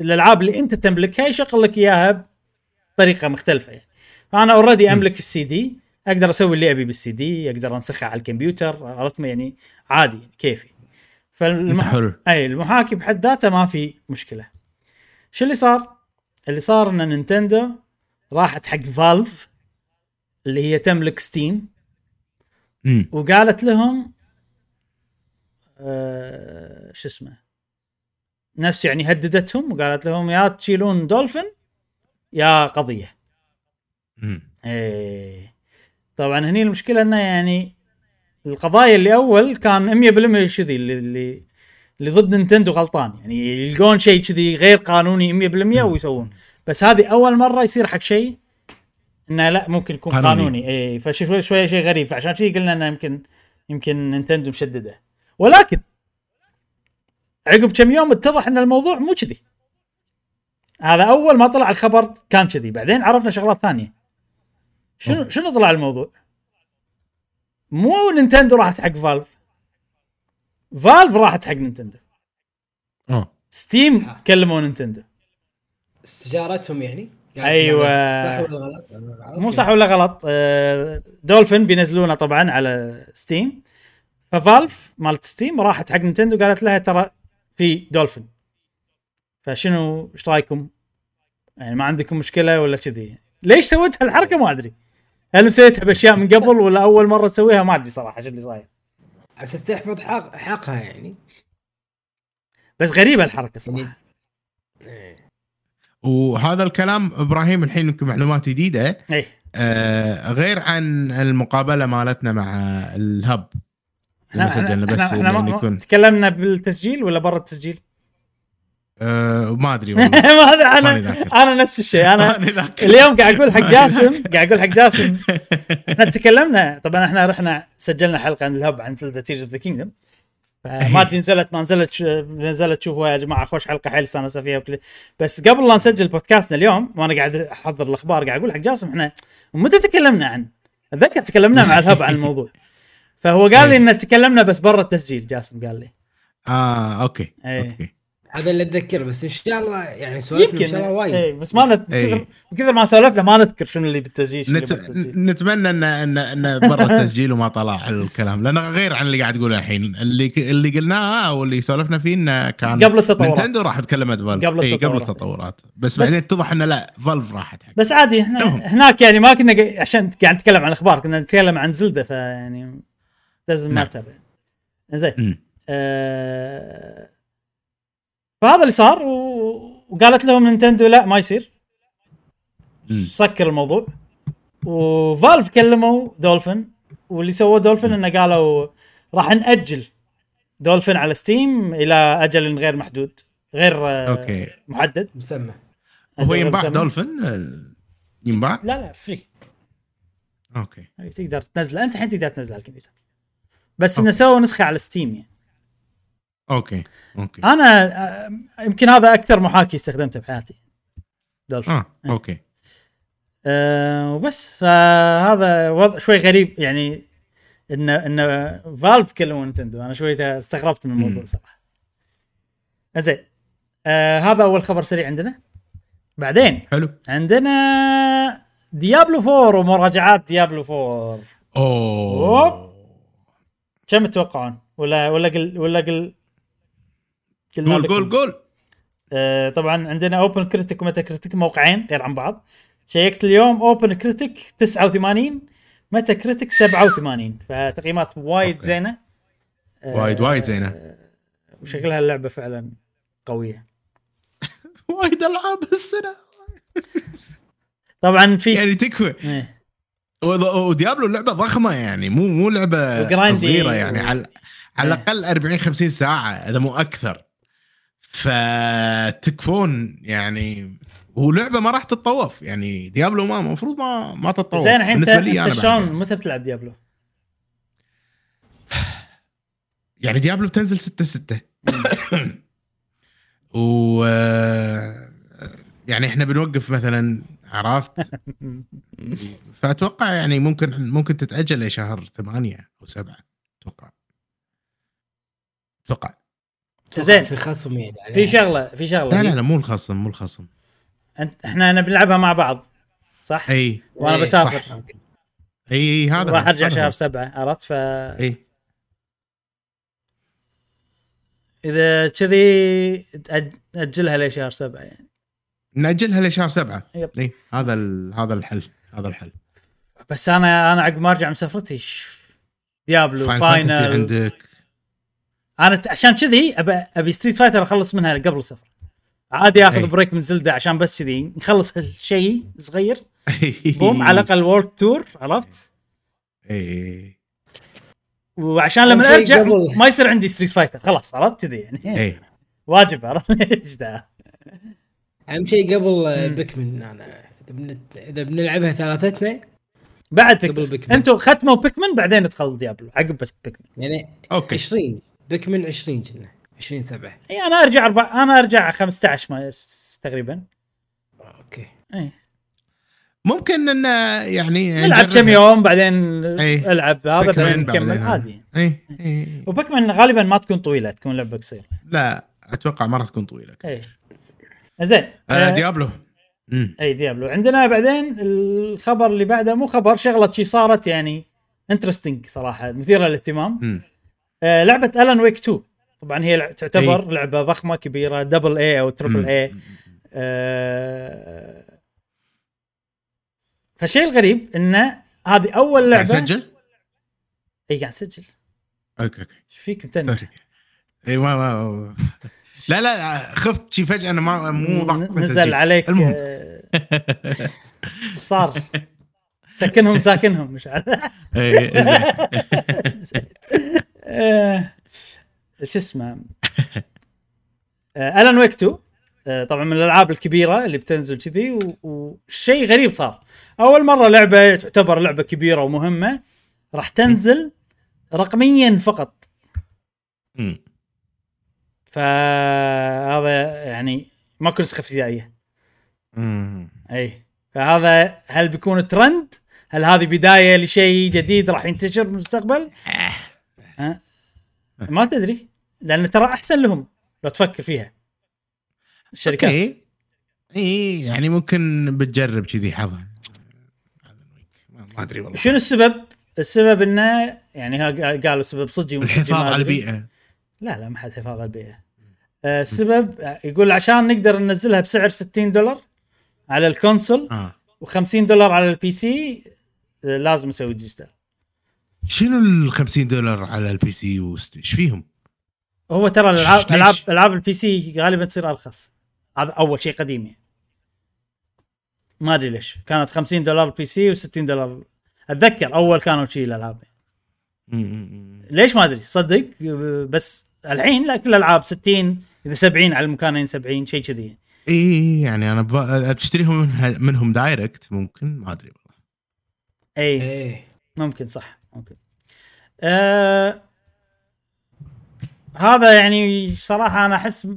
الألعاب اللي أنت تملكها يشغل لك إياها بطريقه مختلفة يعني. فأنا already أملك السي دي أقدر أسوي اللي ابي بالسي دي أقدر أنسخها على الكمبيوتر عرفت يعني؟ عادي يعني كيفي. فالمح... حلو أي المحاكي بحد ذاته ما في مشكلة. شو اللي صار؟ اللي صار إن نينتندو راحت حق Valve اللي هي تملك Steam. مم. وقالت لهم آه شو اسمه؟ نفس يعني هددتهم وقالت لهم يا تشيلون دولفين يا قضية. مم. إيه. طبعا هني المشكلة إنه يعني القضايا اللي أول كان 100% كذي اللي اللي اللي ضد نينتندو غلطان. يعني يلقون شيء كذي غير قانوني 100% ويسوون. بس هذه أول مرة يصير حق شيء إنه لا ممكن يكون قانوني. قانوني, اي فشوي شوية شيء غريب. فعشان كذي قلنا إنه يمكن يمكن نينتندو مشددة. ولكن عقب كم يوم اتضح إن الموضوع مو كذي هذا أول ما طلع الخبر كان كذي. بعدين عرفنا شغلات ثانية. شنو شنو طلع الموضوع؟ مو نينتندو راحت حق Valve. Valve راحت حق نينتندو. آه. Steam كلموا نينتندو. استشارتهم يعني؟ قالت أيوة. صح ولا غلط؟ مو صح ولا غلط. آه، دولفين بينزلونه طبعا على Steam. ف Valve مالت Steam راحت حق نينتندو قالت لها ترى في دولفين. فشنو إيش رايكم؟ يعني ما عندكم مشكلة ولا كذي؟ ليش سويت هالحركة ما أدري. هل مسويتها بأشياء من قبل ولا أول مرة تسويها ما أدري صراحة شو اللي صاير. على أساس تحفظ حق حقها يعني بس غريبة الحركة صراحة. إيه. وهذا الكلام إبراهيم الحين يمكن معلومات جديدة اي آه غير عن المقابلة مالتنا مع الهب بس إحنا لأن ما- يكون تكلمنا بالتسجيل ولا برا التسجيل؟ آه ما أدري والله. ما أنا. أنا نفس الشيء. أنا. اليوم قاعد أقول حق جاسم قاعد أقول حق جاسم. إحنا تكلمنا طبعا إحنا رحنا سجلنا حلقة عن ال Hub عن زلدا Tears of the Kingdom فما أدري نزلت ما نزلت نزلت شوفوا يا جماعة خوش حلقة حيل استانس فيها وكل. بس قبل لا نسجل بودكاستنا اليوم وأنا قاعد أحضر الأخبار قاعد أقول حق جاسم إحنا متى تكلمنا عن أتذكر تكلمنا مع ال Hub عن الموضوع. فهو قال لي إن تكلمنا بس برا التسجيل جاسم قال لي. آه أوكي إيه. أوكي. هذا اللي اتذكره بس إن شاء الله يعني سوالفنا إن يمكن شاء الله وايد اي بس ما نت... إيه. كثر ما سولفنا ما نذكر شنو اللي بالتسجيل شنو نت... اللي. نتمنى إن إن إن برا التسجيل وما طلع الكلام لأنه غير عن اللي قاعد تقوله الحين اللي اللي قلناه أو اللي سولفنا فيه إنه كان قبل التطورات. نينتندو راح تكلمت Valve قبل إي، قبل التطورات. التطورات بس, بس- بعدين اتضح إنه لا Valve راحت حق بس عادي إحنا. هناك يعني ما كنا عشان قاعد نتكلم عن الأخبار كنا نتكلم عن زلدة فيعني لازم نعم. ماتر زين. آه... فهذا اللي صار و... وقالت لهم نينتندو لا ما يصير. سكر الموضوع. و Valve كلموا دولفين واللي سووه دولفين إنه قالوا راح نأجل دولفين على Steam إلى أجل غير محدود غير آه، أوكي. محدد. مسمى. هو ينباع. دولفين؟ ال- ينباع؟ لا لا free أوكي. تقدر تنزله أنت الحين تقدر تنزله على الكمبيوتر. بس إنه سووا نسخة على Steam يعني. أوكي أوكي. أنا آه، يمكن هذا أكثر محاكي استخدمته بحياتي. دولفين. آه أوكي. أه وبس فهذا وضع شوي غريب يعني إن إن Valve كلموا نينتندو أنا شوي استغربت من الموضوع. صراحة. زين أه هذا أول خبر سريع عندنا. بعدين حلو. عندنا ديابلو 4 ومراجعات ديابلو 4 أوه. كم تتوقعون؟ ولا ولا قل ولا قل قلنا قول. قول قول آه طبعا عندنا OpenCritic و Metacritic موقعين غير عن بعض شيكت اليوم OpenCritic 89 Metacritic 87 فتقييمات وايد okay. زينة آه، وايد وايد زينة وشكلها اللعبة فعلا قوية وايد ألعاب السنة طبعا في يعني تكفى إيه. وديابلو لعبة ضخمة يعني مو مو لعبة صغيرة يعني و- على على إيه. الأقل 40 50 ساعة إذا مو أكثر فتكفون يعني ولعبه ما راح تتطوف يعني ديابلو ما المفروض ما ما تتطوف. زين الحين انت بالنسبة لي انت أنا شلون يعني. متى بتلعب ديابلو؟ يعني ديابلو بتنزل 6 6 و يعني إحنا بنوقف مثلا عرفت؟ فأتوقع يعني ممكن ممكن تتأجل لشهر ثمانية أو سبعة أتوقع. أتوقع. زين. في خصم يعني. في شغلة في شغلة. لا لا لا مو الخصم مو الخصم. أنت إحنا أنا بنلعبها مع بعض صح؟ إي. وأنا بسافر. إي إي هذا راح ارجع شهر هو. سبعة عرفت؟ ف إي. إذا كذي ناجلها لشهر سبعة يعني. نأجلها لشهر سبعة. Yep. إي هذا ال- هذا الحل هذا الحل. بس أنا أنا عقب ما أرجع من سفرتي ش- ديابلو Final Fantasy Final عندك. أنا عشان كذي ابي أبي Street Fighter أخلص منها قبل السفر. عادي آخذ. break من زلدة عشان بس كذي نخلص هالشيء صغير. إيه. بوم على الأقل وورد تور عرفت؟ اي وعشان لما أرجع ما يصير عندي Street Fighter خلاص عرفت كذي يعني؟ اي واجب عرفت؟ إيش. أهم شيء قبل آه،. Pikmin أنا إذا بنلعبها ثلاثتنا بعد قبل Pikmin Pikmin. أنتم ختموا Pikmin بعدين ادخل ديابلو عقب بس Pikmin يعني okay. 20 Pikmin 20 كنا 20 7 إي أنا أرجع أربع... أنا أرجع 15 ما تقريبا. okay. إي. ممكن إن يعني نلعب كم يوم بعدين أي. ألعب هذا بعدين نكمل. عادي. إي إي. و Pikmin غالبا ما تكون طويلة تكون لعبة قصيرة. لا أتوقع مره تكون طويلة. إي. زين. آه آه ديابلو. إي ديابلو. عندنا بعدين الخبر اللي بعده مو خبر شغلة شي صارت يعني interesting صراحة مثيرة للاهتمام. آه لعبة Alan Wake 2 طبعا هي تعتبر لعبة ضخمة كبيرة double A أو triple A آه فالشيء الغريب انه هذه أول قاعد لعبه تسجل؟ اي قاعد اسجل okay okay. إيش فيك متنح اي ما ما لا لا خفت شي فجأة أنا ما مو ضغط نزل تسجيل. عليك المهم. آه، إيش صار؟ سكنهم ساكنهم مش عارف. إيه،. آه، شو اسمه ألان ويك 2 آه، طبعا من الألعاب الكبيرة اللي بتنزل كذي وشيء غريب صار أول مرة لعبة تعتبر لعبة كبيرة ومهمة راح تنزل رقميا فقط. فهذا يعني ماكو نسخة فيزيائية. اي فهذا هل بيكون ترند؟ هل هذه بداية لشيء جديد راح ينتشر بالمستقبل؟ ها؟ ما تدري لأن ترى أحسن لهم لو تفكر فيها. الشركات. okay. إي يعني ممكن بتجرب كذي حظها. ما أدري والله. شنو السبب؟ السبب إنه يعني ها قالوا سبب ومصجي الحفاظ على. البيئة. لا لا ما حد حفاظ على البيئة. آه، السبب آه، يقول عشان نقدر ننزلها بسعر 60 دولار على ال console آه. و50 دولار على ال PC آه، لازم نسوي digital. شنو ال 50 دولار على ال PC إيش فيهم؟ هو ترى الالعاب؟ العاب العاب ال PC غالبا تصير أرخص. هذا أول شيء قديم يعني. ما أدري ليش. كانت 50 دولار PC و60 دولار. أتذكر أول كانوا شيء الألعاب. ليش ما أدري. صدق. بس الحين لا كل الألعاب 60 إذا 70 على المكانين 70 شيء كذي إي يعني أنا بتشتريهم منهم direct ممكن ما أدري والله. إي. ممكن صح. ممكن آه هذا يعني صراحة أنا أحس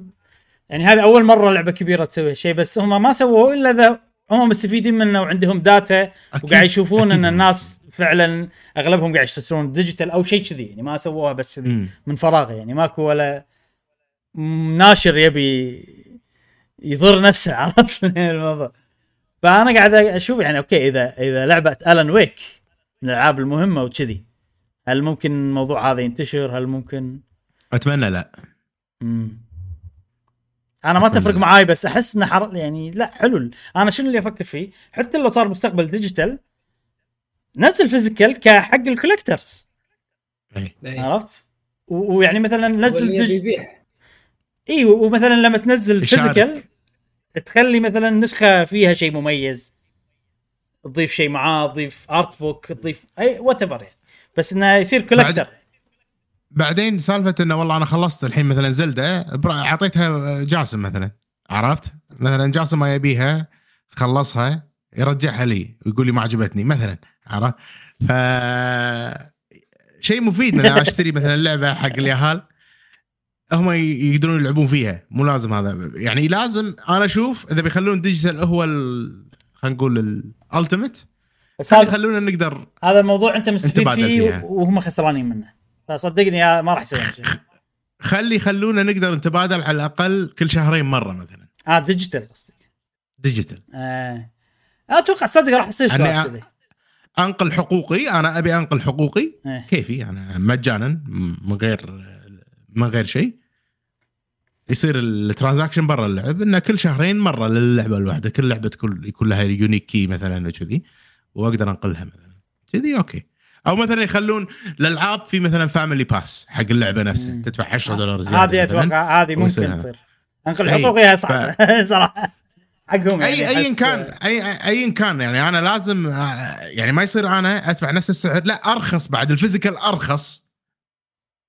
يعني هذه أول مرة لعبة كبيرة تسوي هالشيء بس هم ما سووه إلا إذا هم مستفيدين منه وعندهم data وقاعد يشوفون إن. الناس فعلا أغلبهم قاعد يشترون digital أو شيء كذي يعني ما سووها بس كذي. من فراغ يعني ماكو ولا ناشر يبي يضر نفسه عرفت الموضوع فأنا قاعد أشوف يعني okay اذا إذا لعبة Alan Wake من الألعاب المهمة وكذي. هل ممكن الموضوع هذا ينتشر؟ هل ممكن؟ أتمنى لا. مم. أنا ما تفرق معاي بس أحس إنه حر... يعني لا حلو. أنا شنو اللي أفكر فيه؟ حتى لو صار مستقبل digital نزل physical كحق ال collectors إي. إيه. عرفت؟ و- ويعني مثلا نزل dig... يبيع. اي ومثلا لما تنزل. physical تخلي مثلا نسخة فيها شيء مميز. تضيف شيء معاه تضيف art book تضيف أي whatever يعني بس إنه يصير collector بعدين سالفة إنه والله أنا خلصت الحين مثلا زلدة أعطيتها جاسم مثلا عرفت؟ مثلا جاسم ما يبيها خلصها يرجعها لي ويقول لي ما عجبتني مثلا عرفت؟ ف شيء مفيد مثلا أشتري مثلا لعبه حق اليهال هم يقدرون يلعبون فيها مو لازم هذا يعني لازم أنا أشوف إذا بيخلون digital هو ال... خلينا نقول ال ultimate بس هذا يخلونا نقدر هذا الموضوع انت مستفيد فيه. وهم خسرانين منه. فصدقني ما راح يسوي شيء. خلي يخلونا نقدر نتبادل على الأقل كل شهرين مرة مثلا. آه digital قصدك. digital آه. أتوقع صدق راح يصير كذي. أنقل حقوقي أنا أبي أنقل حقوقي. إيه. كيفي؟ أنا مجانا من غير من غير شيء. يصير ال transaction برا اللعب إنه كل شهرين مرة للعبة الواحدة كل لعبة تكون يكون لها unique key مثلا وكذي وأقدر أنقلها مثلا كذي okay أو مثلا يخلون الالعاب في مثلا family pass حق اللعبة نفسها مم. تدفع 10 دولار زيادة هذه. أتوقع هذه ممكن. تصير أنقل. حقوقها صعبه صراحة حقهم اي يعني ايا كان اي ايا كان يعني أنا لازم آه، يعني ما يصير أنا أدفع نفس السعر لا أرخص بعد ال physical أرخص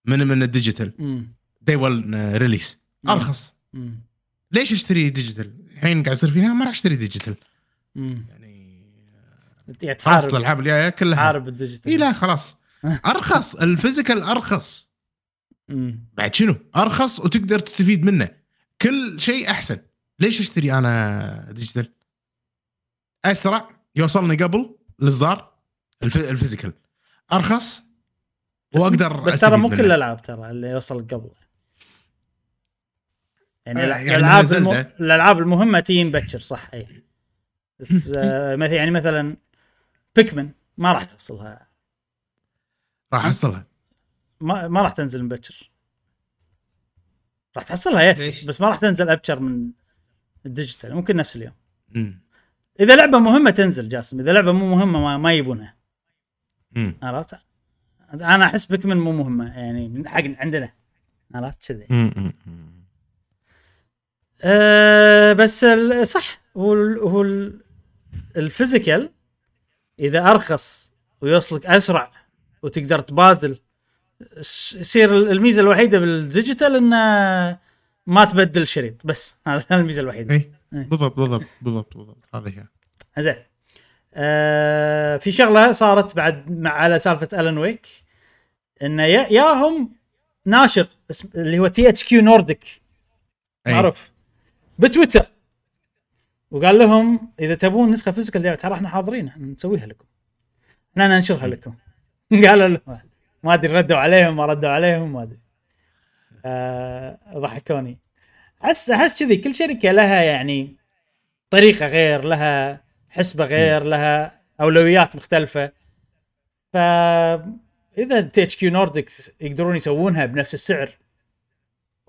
من من ال digital. day 1 release. أرخص مم. ليش أشتري digital؟ الحين قاعد يصير فينا ما راح أشتري digital. يعني خلاص الالعاب الجايه كلها تحارب ال digital اي لا خلاص أرخص ال physical أرخص مم. بعد شنو؟ أرخص وتقدر تستفيد منه كل شيء أحسن ليش أشتري أنا digital؟ أسرع يوصلني قبل الاصدار الف... ال physical أرخص وأقدر بس ترى مو. كل الألعاب ترى اللي يوصل قبل يعني الأ- يعني الألعاب الم... الألعاب المهمة تجي مبكر صح اي بس آه، مثلا يعني مثلا Pikmin ما راح تحصلها. راح أحصلها. ما, ما راح تنزل مبكر راح تحصلها yes؟ بس ما راح تنزل ابكر من ال digital ممكن نفس اليوم. مم. إذا لعبة مهمة تنزل جاسم. إذا لعبة مو مهمة ما, ما يبونها. عرفت؟ أنا أحس Pikmin مو مهمة يعني من حق عندنا. عرفت؟ كذي. أه بس صح هو ال- هو ال- ال physical إذا أرخص ويوصلك أسرع وتقدر تبادل يصير الميزة الوحيدة بال digital إنه ما تبدل شريط بس هذا الميزة الوحيدة. اي بالضبط بالضبط بالضبط بالضبط هذه هي. زين. آه في شغلة صارت بعد مع على سالفة Alan Wake إنه يا- ياهم ناشر اسم اللي هو THQ Nordic. أي. معروف. بتويتر. وقال لهم إذا تبون نسخة physical ترى إحنا حاضرين نسويها لكم. إحنا ننشرها لكم. قالوا لهم ما أدري ردوا عليهم ما ردوا عليهم ما أدري. آه ضحكوني. أحس أحس كذي كل شركة لها يعني طريقة غير لها حسبة غير لها أولويات مختلفة. ف إذا THQ Nordic يقدرون يسوونها بنفس السعر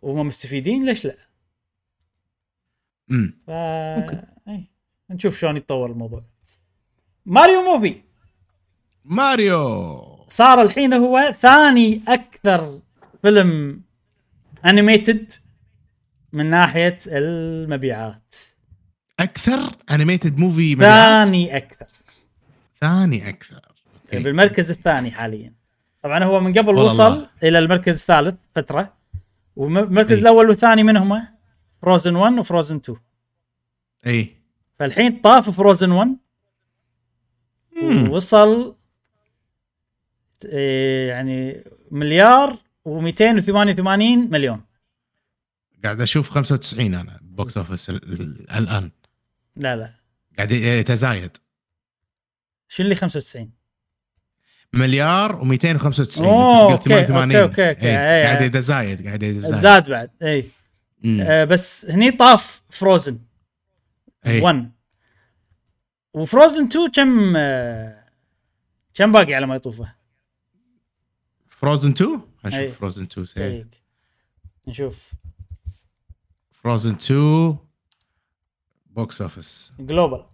وهم مستفيدين ليش لا؟ امم ف أي. نشوف شلون يتطور الموضوع. Mario movie Mario صار الحين هو ثاني أكثر فيلم animated من ناحية المبيعات. أكثر animated movie مبيعات ثاني أكثر ثاني أكثر okay. بالمركز الثاني حاليا. طبعا هو من قبل وصل الله. إلى المركز الثالث فترة والمركز أي. الأول والثاني من هما Frozen 1 و Frozen 2 اي فالحين طاف Frozen 1 مم. ووصل إيه، يعني مليار و288 مليون. قاعد أشوف 95 أنا box office ال- ال- الآن. لا لا. قاعد يتزايد شو اللي 95 مليار و295 أوه، قلت okay، 88 okay، okay، إيه، أي، قاعد. يتزايد قاعد يتزايد. زاد بعد اي. آه بس هني طاف Frozen إيه. 1 و Frozen 2 كم آه كم باقي على ما يطوفه؟ Frozen 2 أي. هنشوف Frozen 2 سي دقيق. نشوف Frozen 2 box office global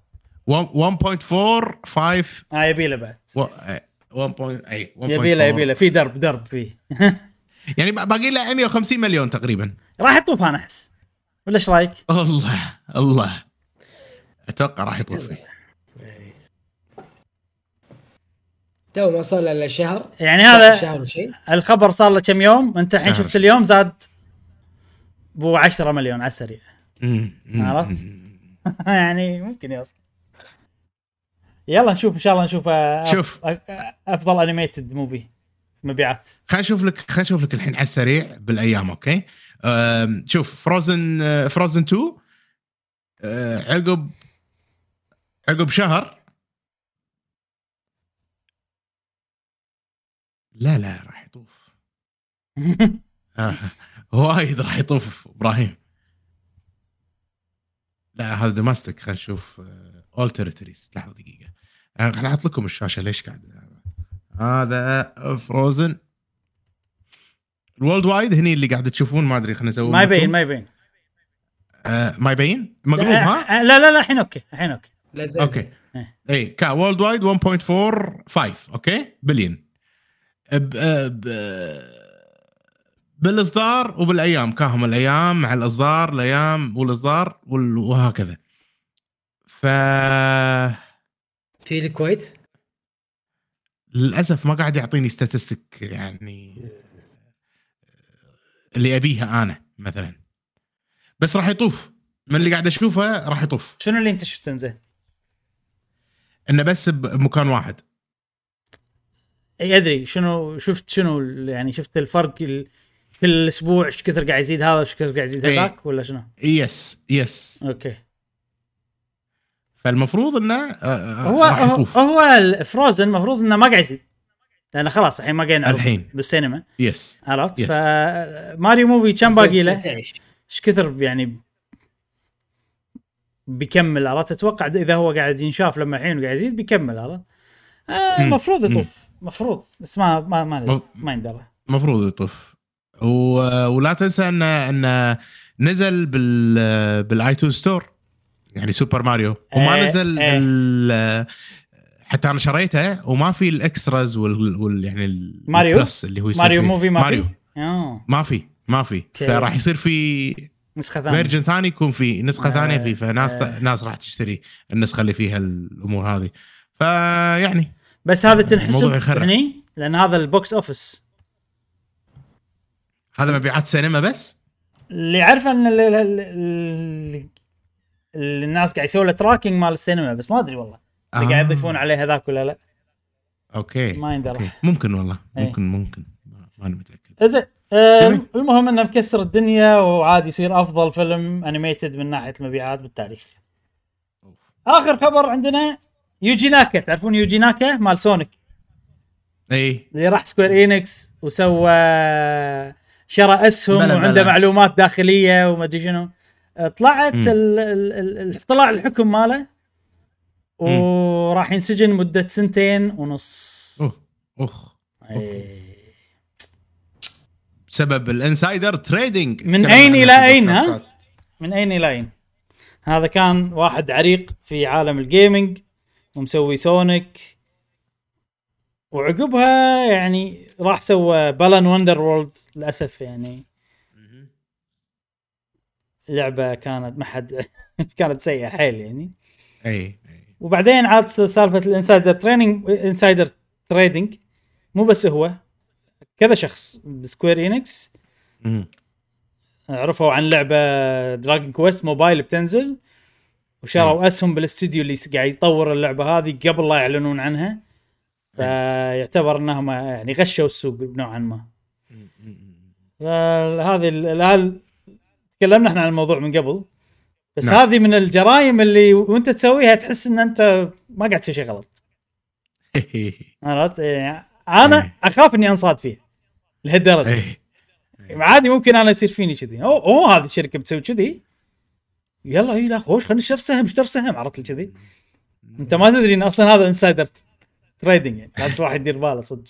1.45 آه يبي له بعد و- إيه، 1. اي 1.4. يبي له يبي له في درب درب فيه يعني باقي له 150 مليون تقريبا راح يطوف أنا أحس. ولا إيش رأيك؟ الله الله. أتوقع راح يطول فيه تو ما صار له إلا شهر. يعني هذا شهر وشيء الخبر صار له كم يوم؟ أنت الحين شهر. شفت اليوم زاد بو 10 مليون على السريع. عرفت؟ يعني ممكن يوصل. يلا نشوف إن شاء الله نشوف آه، أف- شوف. أفضل animated movie مبيعات. خلينا نشوف لك خلينا نشوف لك الحين على السريع بالأيام okay؟ شوف Frozen Frozen 2 أه، عقب عقب شهر. لا لا راح يطوف. آه، وايد راح يطوف إبراهيم. لا هذا domestic خلينا نشوف all territories لحظة دقيقة. آه، خليني أحط لكم الشاشة ليش قاعد؟ هذا Frozen ال worldwide هني اللي قاعد تشوفون ما أدري خلينا نسوي ما يبين. ما يبين آه ما يبين مقلوب ها؟ آه، لا لا لا الحين okay الحين okay. لا زي okay. اي كا worldwide 1.45 okay؟ billion. ب... ب... بالإصدار وبالأيام كاهم الأيام مع الإصدار الأيام والإصدار وال... وهكذا. ف في الكويت؟ للأسف ما قاعد يعطيني statistic يعني. اللي ابيها أنا مثلا. بس راح يطوف. من اللي قاعد أشوفه راح يطوف. شنو اللي أنت شفته؟ زين؟ إنه بس بمكان واحد. أي أدري. شنو شفت شنو يعني شفت الفرق ال- كل أسبوع إيش كثر قاعد يزيد هذا إيش كثر قاعد يزيد إيه. هذاك ولا شنو؟ yes yes okay. فالمفروض إنه آه، آه، هو راح هو, يطوف. هو frozen المفروض إنه ما قاعد يزيد. لأنه خلاص الحين ما قاعد الحين. بالسينما yes عرفت؟ Yes. فماريو movie كم باقي له؟ 19. إيش كثر يعني بيكمل عرفت؟ أتوقع إذا هو قاعد ينشاف لما الحين قاعد يزيد بيكمل عرفت؟ آه. المفروض يطوف مفروض بس ما ما ما ما يندرى المفروض يطوف و... ولا تنسى إن إن نزل بال بال iTunes Store يعني سوبر ماريو وما إيه، نزل إيه. حتى أنا شريته وما في ال extras وال, وال... يعني ال- ماريو؟ ال plus اللي هو ماريو. movie ما ماريو في؟ آه. ما في ما في. فراح يصير في نسخة ثانية version ثاني يكون فيه نسخة آه، ثانية فيه فناس آه. ناس راح تشتري النسخة اللي فيها الأمور هذه فيعني بس هذا تنحسب. هني لأن هذا ال box office هذا مبيعات سينما بس اللي عارف أن ال- ال- ال- ال- اللي الناس قاعد يسوي له tracking مال السينما بس ما أدري والله آه. قاعد يضيفون عليه هذاك ولا لا okay ما يندرى. ممكن والله إيه. ممكن ممكن ما- ماني متأكد زين آه،. المهم إنه مكسر الدنيا وعاد يصير أفضل فيلم animated من ناحية المبيعات بالتاريخ آخر خبر عندنا يوجي ناكا تعرفون يوجي ناكا مال سونيك اي اللي راح سكوير إنكس وسوى شرى اسهم بلى وعنده بلى. معلومات داخلية وما أدري شنو طلعت مم. ال- ال- ال- ال- طلع الحكم ماله وراح ينسجن مدة سنتين ونص. أوه إيه. بسبب ال insider trading من إلى في أين، ها؟ من أين إلى أين؟ هذا كان واحد عريق في عالم ال gaming ومسوي سونيك. وعقبها يعني راح سوى بالان وندر وورلد للأسف يعني. لعبة كانت ما حد كانت سيئة حيل يعني. أي. وبعدين عاد سالفة ال insider training insider trading مو بس هو كذا شخص بسكوير إنكس. عرفوا عن لعبة دراجون كويست موبايل بتنزل. وشروا أسهم بالاستوديو اللي قاعد يطور اللعبة هذه قبل لا يعلنون عنها. فيعتبر إنهم يعني غشوا السوق نوعا ما. فهذه تكلمنا إحنا عن الموضوع من قبل. بس نعم. هذه من الجرائم اللي وانت تسويها تحس ان انت ما قاعد تسوي شيء غلط. عرفت؟ يعني أنا إيه. أخاف إني أنصاد فيها لهالدرجة. اي عادي ممكن أنا يصير فيني كذي. اوه اوه هذه الشركة بتسوي كذي. يلا اي لا خوش خلينا نشتري سهم اشتر سهم عرفت كذي؟ أنت ما تدري إن أصلا هذا insider trading يعني. لازم الواحد يدير باله صدق.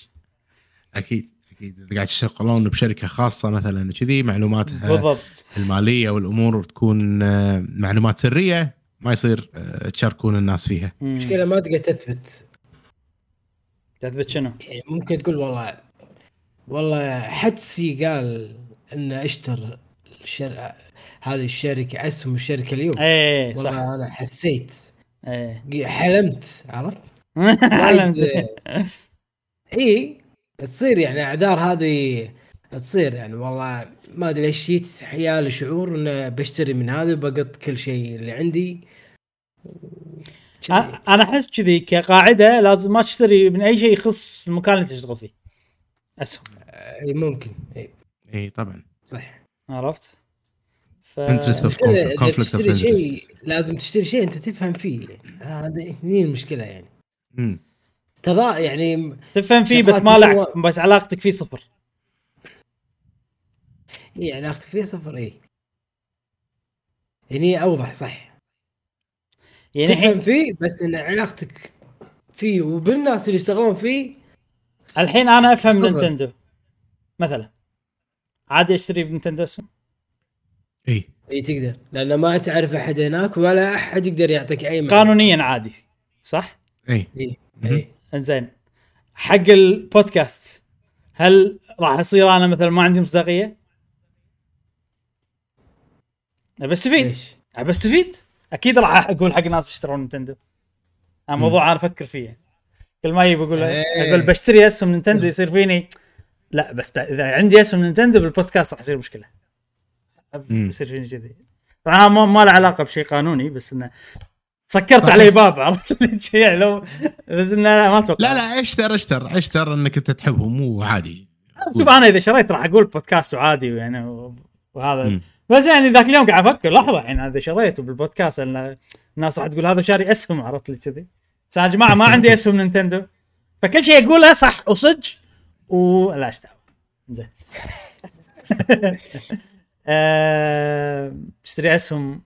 أكيد. أكيد. إذا قاعد تشتغلون بشركة خاصة مثلا كذي معلوماتها بالضبط. المالية والأمور تكون آه، معلومات سرية ما يصير آه، تشاركون الناس فيها. المشكلة ما تقدر تثبت. تثبت شنو؟ يعني ممكن تقول والله والله حدسي قال إن أشتر الشر... هذه الشركة أسهم الشركة اليوم. إيه صح. والله أنا حسيت. إيه. حلمت عرفت؟ وايد- اي تصير يعني أعذار هذه تصير يعني والله ما أدري ليش جيت حيالي شعور إنه بشتري من هذا بقط كل شيء اللي عندي. أنا أنا أحس كذي كقاعدة لازم ما تشتري من أي شيء يخص المكان اللي تشتغل فيه. أسهم. إي ممكن. إي. إي طبعا. صح عرفت؟ ف... تشتري. شيء لازم تشتري شيء أنت تفهم فيه. هذه هني المشكلة يعني. مم. تضا يعني تفهم فيه بس ما لك هو- بس علاقتك فيه صفر. اي علاقتك فيه صفر اي هني أوضح صح. يعني تفهم فيه بس إن علاقتك فيه وبالناس اللي يشتغلون فيه الحين أنا أفهم صفر. نينتندو. مثلا عادي أشتري بنينتندو اسهم اي اي تقدر. لأن ما تعرف أحد هناك ولا أحد يقدر يعطيك أي. قانونيا عادي صح؟ اي. اي انزين حق البودكاست هل راح اصير أنا مثلا ما عندي مصداقية؟ ابى أستفيد؟ ابى أستفيد أكيد راح أقول حق ناس يشترون نينتندو هذا موضوع أنا أفكر فيه كل ما يجي بقول إيه. أقول بشتري اسهم نينتندو يصير فيني لا بس إذا عندي اسهم نينتندو بالبودكاست راح يصير مشكلة. يصير فيني كذي طبعا ما, ما له علاقة بشيء قانوني بس إنه سكرت صحيح. علي باب عرفت؟ يعني لو بس إنه لا ما أتوقع. لا لا أشتر أشتر أشتر إنك أنت تحبهم مو عادي. شوف أنا إذا شريت راح أقول بودكاست وعادي يعني وهذا. مم. بس يعني ذاك اليوم قاعد أفكر لحظة يعني إذا شريته بالبودكاست ان الناس راح تقول هذا شاري اسهم عرفت؟ لي كذي؟ بس يا جماعة ما عندي اسهم نينتندو. فكل شيء أقوله صح وصج ولا إيش دعوة. زين. آه، اشتري اسهم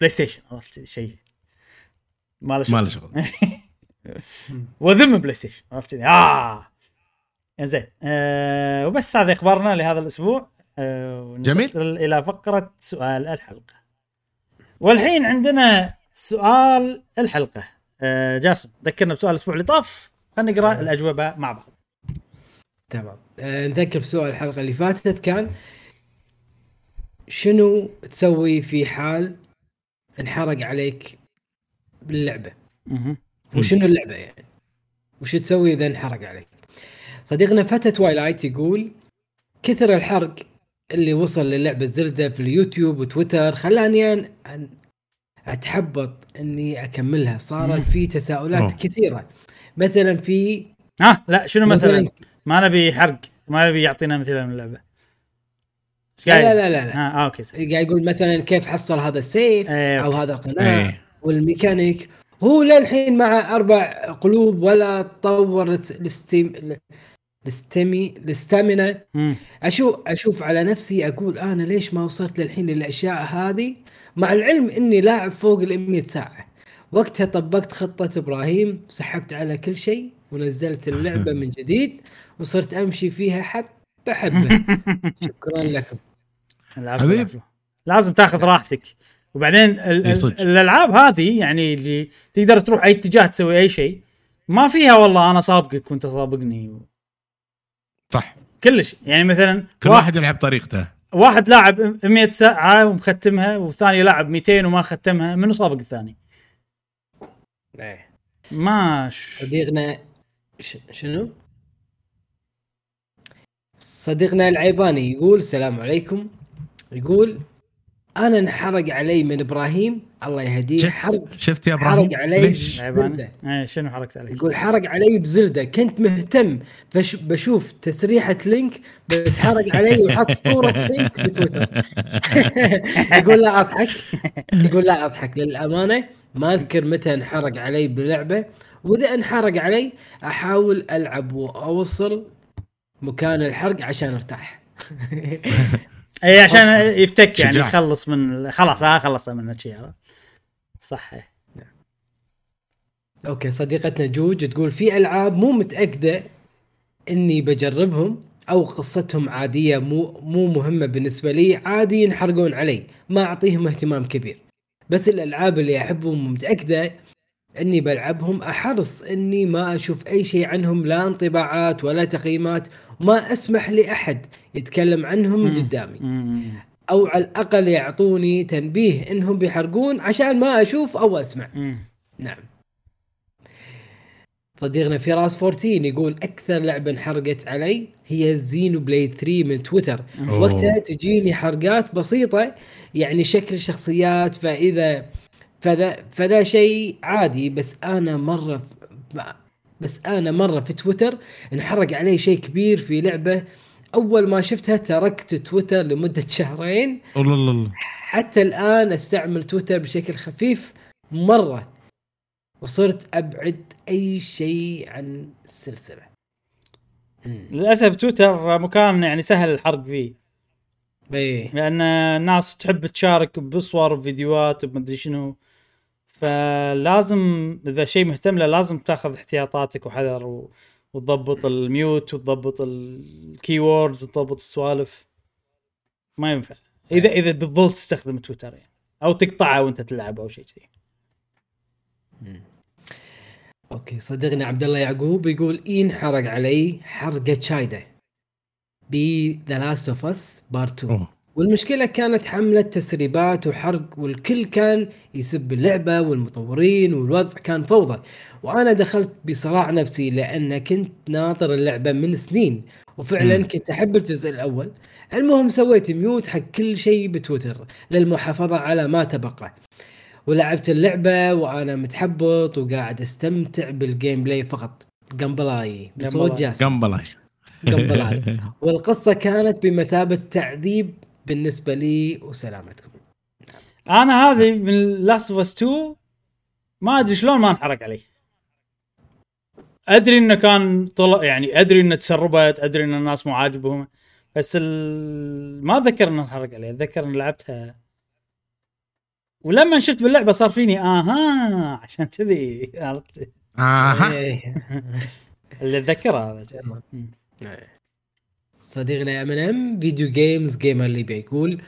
بلاي ستيشن عرفت؟ شيء. ما له ما له شغل. شغل وأذم بلاي ستيشن عرفت كذي آه. زين آه وبس هذه إخبارنا لهذا الأسبوع. آه وننتقل إلى فقرة سؤال الحلقة. والحين عندنا سؤال الحلقة. آه جاسم ذكرنا بسؤال الأسبوع اللي طاف خلينا نقرأ الأجوبة مع بعض. تمام. آه نذكر بسؤال الحلقة اللي فاتت كان شنو تسوي في حال انحرق عليك باللعبة. وشنو اللعبة يعني وش تسوي إذا انحرق عليك صديقنا فتى توايلايت يقول كثر الحرق اللي وصل للعبة زلدة في اليوتيوب وتويتر خلاني أن أتحبط إني أكملها صارت في تساؤلات أوه. كثيرة مثلا في ها لا شنو مثلا مثلا ما نبي حرق ما نبي يعطينا مثلا من اللعبة إيش لا قاعد لا لا لا, لا. آه أوكي. قاعد يقول مثلا كيف حصل هذا السيف إيه، أو. هذا القناع إيه. والميكانيك هو للحين مع أربع قلوب ولا تطور الس- الستيم الستيمي الستامينا. مم. أشوف أشوف على نفسي أقول أنا ليش ما وصلت للحين للاشياء هذه؟ مع العلم إني لاعب فوق ال 100 ساعه وقتها طبقت خطة إبراهيم سحبت على كل شيء ونزلت اللعبة من جديد وصرت أمشي فيها حبة حبة. شكرا لكم. حبيب. لازم تاخذ راحتك. وبعدين ال- ال-. الألعاب هذه يعني اللي تقدر تروح أي اتجاه تسوي أي شيء ما فيها والله أنا سابقك وأنت سابقني صح كلش يعني مثلا كل واحد يلعب طريقته واحد لاعب 100 ساعة ومختمها والثاني لاعب 200 وما ختمها منو سابق الثاني؟ ما ش... صديقنا ش- شنو؟ صديقنا العيباني يقول السلام عليكم يقول أنا انحرق علي من إبراهيم الله يهديه حرق شفت شفت يا إبراهيم؟ حرق علي ليش. إيه شنو حركت عليك؟ يقول حرق علي بزلدة. كنت مهتم فش بشوف تسريحة لينك بس حرق علي وحط صورة لينك بتويتر. يقول لا أضحك. يقول لا أضحك. للأمانة ما أذكر متى انحرق علي بلعبة. وإذا انحرق علي أحاول ألعب وأوصل مكان الحرق عشان أرتاح. اي عشان يفتك يعني شجاع. يخلص من خلاص ها خلص من الشيء هذا صح إيه. أوكي صديقتنا جوج تقول في ألعاب مو متأكدة إني بجربهم أو قصتهم عادية مو مو مهمة بالنسبة لي عادي ينحرقون علي ما أعطيهم اهتمام كبير بس الألعاب اللي أحبهم ومتاكده إني بلعبهم أحرص إني ما أشوف أي شيء عنهم لا انطباعات ولا تقييمات وما أسمح لأحد يتكلم عنهم. قدامي. أو على الأقل يعطوني تنبيه إنهم بيحرقون عشان ما أشوف أو أسمع مم. نعم صديقنا فراس 14 يقول أكثر لعبة انحرقت علي هي زينو بليد 3 من تويتر. وقتها تجيني حرقات بسيطة يعني شكل الشخصيات فإذا فذا فذا شيء عادي بس أنا مرة بس أنا مرة في تويتر انحرق علي شيء كبير في لعبة. أول ما شفتها تركت تويتر لمدة شهرين. الله الله الله حتى الآن أستعمل تويتر بشكل خفيف مرة وصرت أبعد أي شيء عن السلسلة. للأسف تويتر مكان يعني سهل الحرق فيه. إيه. لأن الناس تحب تشارك بصور وفيديوهات ومدري شنو. فلازم إذا شيء مهتم له لازم تاخذ احتياطاتك وحذر و... وتضبط ال mute وتضبط ال keywords وتضبط السوالف. ما ينفع. اذا إذا بتظل تستخدم تويتر يعني. أو تقطعه وأنت تلعب أو شيء كذي. okay صديقنا عبد الله يعقوب يقول إيه انحرق علي حرقة شديدة. ب The Last of Us Part 2 أوه. والمشكلة كانت حملة تسريبات وحرق والكل كان يسب اللعبة والمطورين والوضع كان فوضى. وأنا دخلت بصراع نفسي لأن كنت ناطر اللعبة من سنين وفعلا مم. كنت أحب الجزء الأول. المهم سويت mute حق كل شيء بتويتر للمحافظة على ما تبقى. ولعبت اللعبة وأنا متحبط وقاعد أستمتع بال gameplay فقط. gameplay بصوت. جاسم. gameplay والقصة كانت بمثابة تعذيب بالنسبة لي وسلامتكم. أنا هذه من Last of 2 ما أدري شلون ما انحرق علي. أدري إنه كان طلع يعني أدري إنه تسربت أدري إن الناس مو عاجبهم بس ال... ما أتذكر إنه انحرق علي. أتذكر ان لعبتها. ولما شفت باللعبة صار فيني آها عشان كذي. عرفت؟ آها. إيه. اللي أتذكره هذا. مم. صديقنا MM Video Games Gamer ليبيا يقول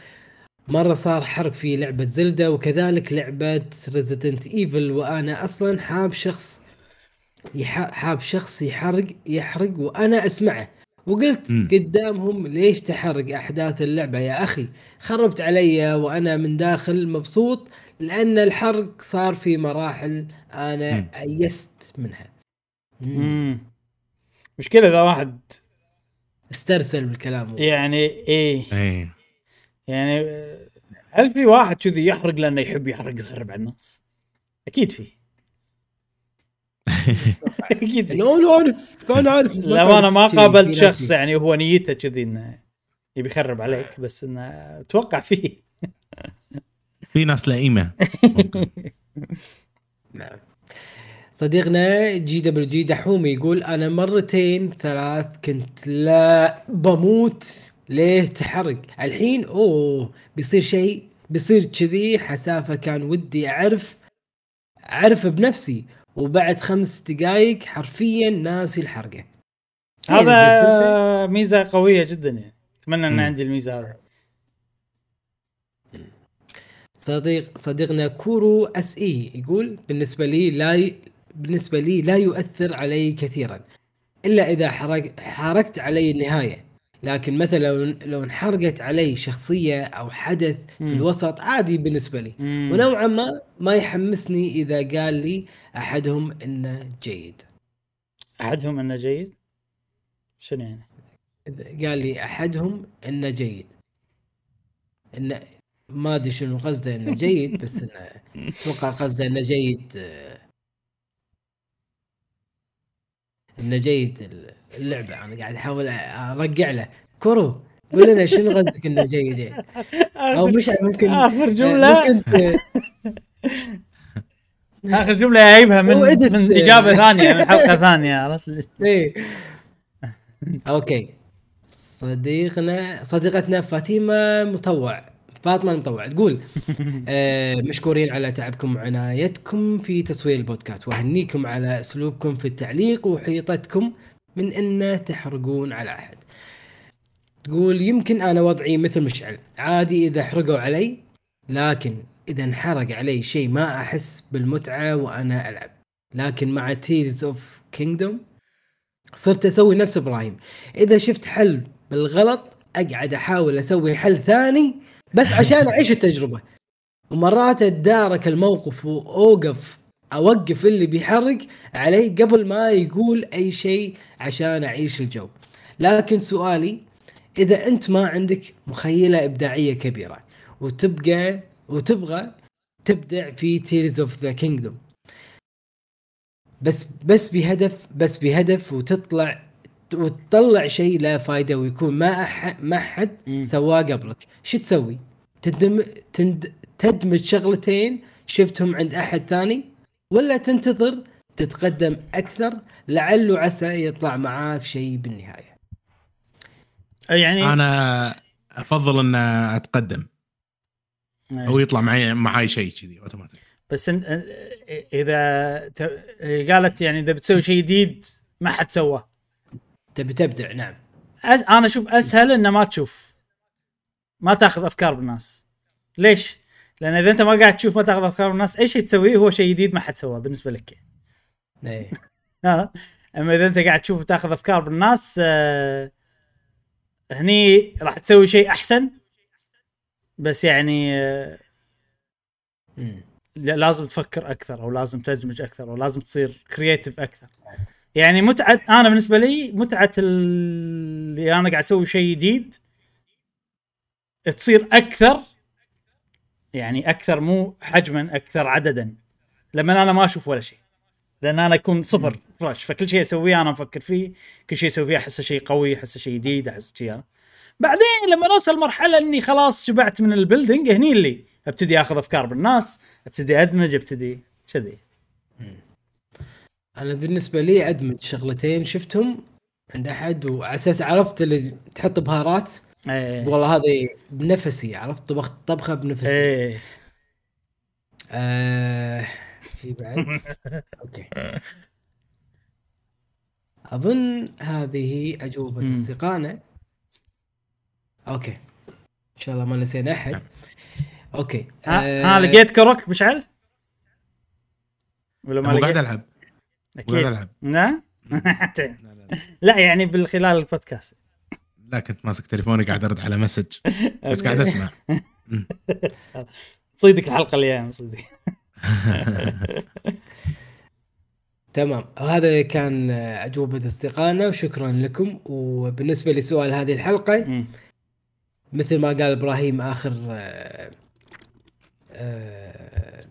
مرة صار حرق في لعبة Zelda وكذلك لعبة Resident Evil وأنا أصلا حاب شخص يح- حاب شخص يحرق يحرق وأنا أسمعه وقلت مم. قدامهم ليش تحرق أحداث اللعبة يا أخي خربت علي وأنا من داخل مبسوط لأن الحرق صار في مراحل أنا. أيست منها. مم. مشكلة إذا واحد استرسل بالكلام يعني إيه. إيه. يعني هل في واحد كذي يحرق لأنه يحب يحرق يخرب على الناس؟ أكيد في. أكيد أنا عارف أنا عارف لا أنا ما قابلت شخص يعني هو نيته كذي إنه يبي يخرب عليك بس إنه أتوقع فيه في ناس لئيمة. نعم. صديقنا GWG دحومي يقول أنا مرتين ثلاث كنت لا بموت. ليه تحرق؟ الحين أوه بيصير شيء بيصير كذي. حسافة كان ودي أعرف أعرف بنفسي. وبعد خمس دقائق حرفيا ناسي الحرقة. هذا ميزة قوية جدا يعني. أتمنى إن. عندي الميزة هذه صديق صديقنا كورو أس إي يقول بالنسبة لي لا ي... بالنسبة لي لا يؤثر علي كثيرا إلا إذا حرق... حركت علي النهاية لكن مثلا لو لو انحرقت علي شخصية أو حدث في مم. الوسط عادي بالنسبة لي مم. ونوعا ما ما يحمسني إذا قال لي أحدهم إنه جيد أحدهم إنه جيد شنو يعني؟ قال لي أحدهم إنه جيد إنه ما أدري شنو قصده إنه جيد بس إنه أتوقع قصده إنه جيد آه، انه جيد اللعبة أنا قاعد أحاول ارجع له. كورو قول لنا شنو قصدك إنه جيد أو اخر, مش ممكن آخر جملة. ممكن ت- آخر جملة جايبها من. من إجابة ثانية من حلقة ثانية عرفت؟ إيه okay. صديقنا صديقتنا فاطمه مطوع. فاطمة المطوع تقول آه مشكورين على تعبكم وعنايتكم في تصوير البودكاست. وأهنيكم على أسلوبكم في التعليق وحيطتكم من أن تحرقون على أحد. تقول يمكن أنا وضعي مثل مشعل. عادي إذا حرقوا علي لكن إذا انحرق علي شيء ما أحس بالمتعة وأنا ألعب. لكن مع Tears of Kingdom صرت أسوي نفس إبراهيم. إذا شفت حل بالغلط أقعد أحاول أسوي حل ثاني بس عشان أعيش التجربة. ومرات أتدارك الموقف وأوقف أوقف اللي بيحرق علي قبل ما يقول أي شيء عشان أعيش الجو. لكن سؤالي إذا أنت ما عندك مخيلة إبداعية كبيرة وتبقى وتبغى تبدع في Tears of the Kingdom بس بس بهدف بس بهدف وتطلع وتطلع شيء لا فايدة ويكون ما أح ما حد. سواه قبلك. شو تسوي؟ تدم تند تدمج شغلتين شفتهم عند أحد ثاني؟ ولا تنتظر تتقدم أكثر لعل وعسى يطلع معاك شيء بالنهاية؟ يعني أنا أفضل أن أتقدم. أو يطلع معي معاي شيء كذي اوتوماتيك بس انت إذا ت- قالت يعني إذا بتسوي شيء جديد ما حد سواه. تبي تبدع نعم. أس... أنا أشوف أسهل إنه ما تشوف. ما تأخذ أفكار بالناس. ليش؟ لأن إذا أنت ما قاعد تشوف ما تأخذ أفكار بالناس أي شيء تسويه هو شيء جديد ما حد سواه بالنسبة لك. إيه؟ أما إذا أنت قاعد تشوف وتأخذ أفكار بالناس آه هني راح تسوي شيء أحسن. بس يعني آه لازم تفكر أكثر أو لازم تدمج أكثر أو لازم تصير كرييتيف أكثر. يعني متعة أنا بالنسبة لي متعة اللي أنا قاعد أسوي شيء جديد تصير أكثر يعني أكثر مو حجما أكثر عددا لما أنا ما أشوف ولا شيء. لأن أنا أكون صفر فرش فكل شيء أسويه أنا أفكر فيه كل شيء أسويه احسه شيء قوي احسه شيء جديد أحس شيء أنا. بعدين لما نوصل مرحلة إني خلاص شبعت من البيلدينج هني اللي أبتدي أخذ أفكار بالناس أبتدي أدمج أبتدي كذي. أنا بالنسبة لي أدمج شغلتين شفتهم عند أحد وعلى أساس عرفت اللي تحط بهارات إيه. والله هذه بنفسي عرفت؟ طبخت طبخة بنفسي. إيه. آه في بعد. أوكي. أظن هذه أجوبة. اصدقائنا okay. إن شاء الله ما نسينا أحد. okay. ها, ها لقيت Korok مشعل؟ ولا ما مو قاعد لقيت؟ ألعب. أكيد. ألعب. نعم حتى لا يعني بالخلال البودكاست. لا كنت ماسك تليفوني قاعد أرد على message. بس قاعد أسمع. صيدك الحلقة اللي جاية صيدك تمام. وهذا كان أجوبة أصدقائنا وشكرا لكم. وبالنسبة لسؤال هذه الحلقة مم. مثل ما قال إبراهيم آخر آه، آه،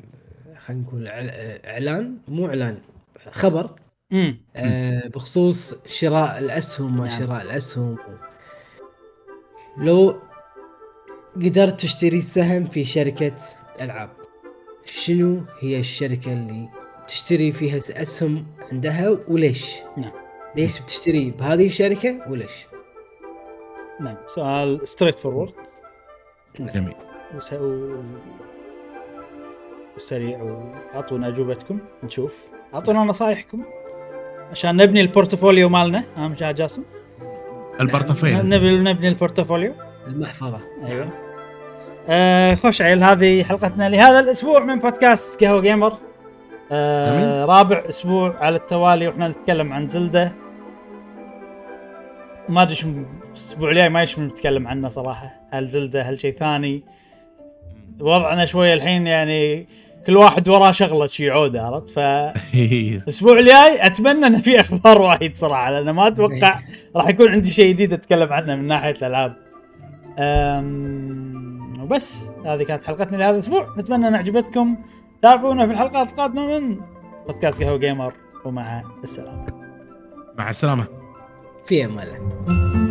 خلينا نقول إعل- إعلان مو إعلان. خبر مم. آه، بخصوص شراء الأسهم ما نعم. شراء الأسهم لو قدرت تشتري سهم في شركة ألعاب شنو هي الشركة اللي تشتري فيها أسهم عندها وليش؟ نعم. ليش بتشتري بهذه الشركة وليش؟ نعم سؤال straightforward جميل وس... و... وسريع واعطونا أجوبتكم نشوف أعطونا نصايحكم عشان نبني ال portfolio مالنا. اهم شيء يا جاسم؟ ال portfolio نبني نبني ال portfolio. المحفظة. أيوه. آه خوش عيل هذه حلقتنا لهذا الأسبوع من بودكاست قهوة وقيمر. آه. رابع أسبوع على التوالي وإحنا نتكلم عن زلدة. ما أدري شو الأسبوع الجاي ما ادري نتكلم عنه صراحة. هل زلدة هل شيء ثاني؟ وضعنا شوية الحين يعني كل واحد وراه شغلة شي عوده عرفت؟ فالاسبوع الجاي أتمنى ان في أخبار وايد صراحة لأن ما أتوقع راح يكون عندي شيء جديد أتكلم عنه من ناحية الألعاب. أم، وبس هذه كانت حلقتنا لهذا الأسبوع. نتمنى أن عجبتكم تابعونا في الحلقات القادمة من بودكاست قهوة جيمر ومع السلامة. مع السلامة. في أمان الله.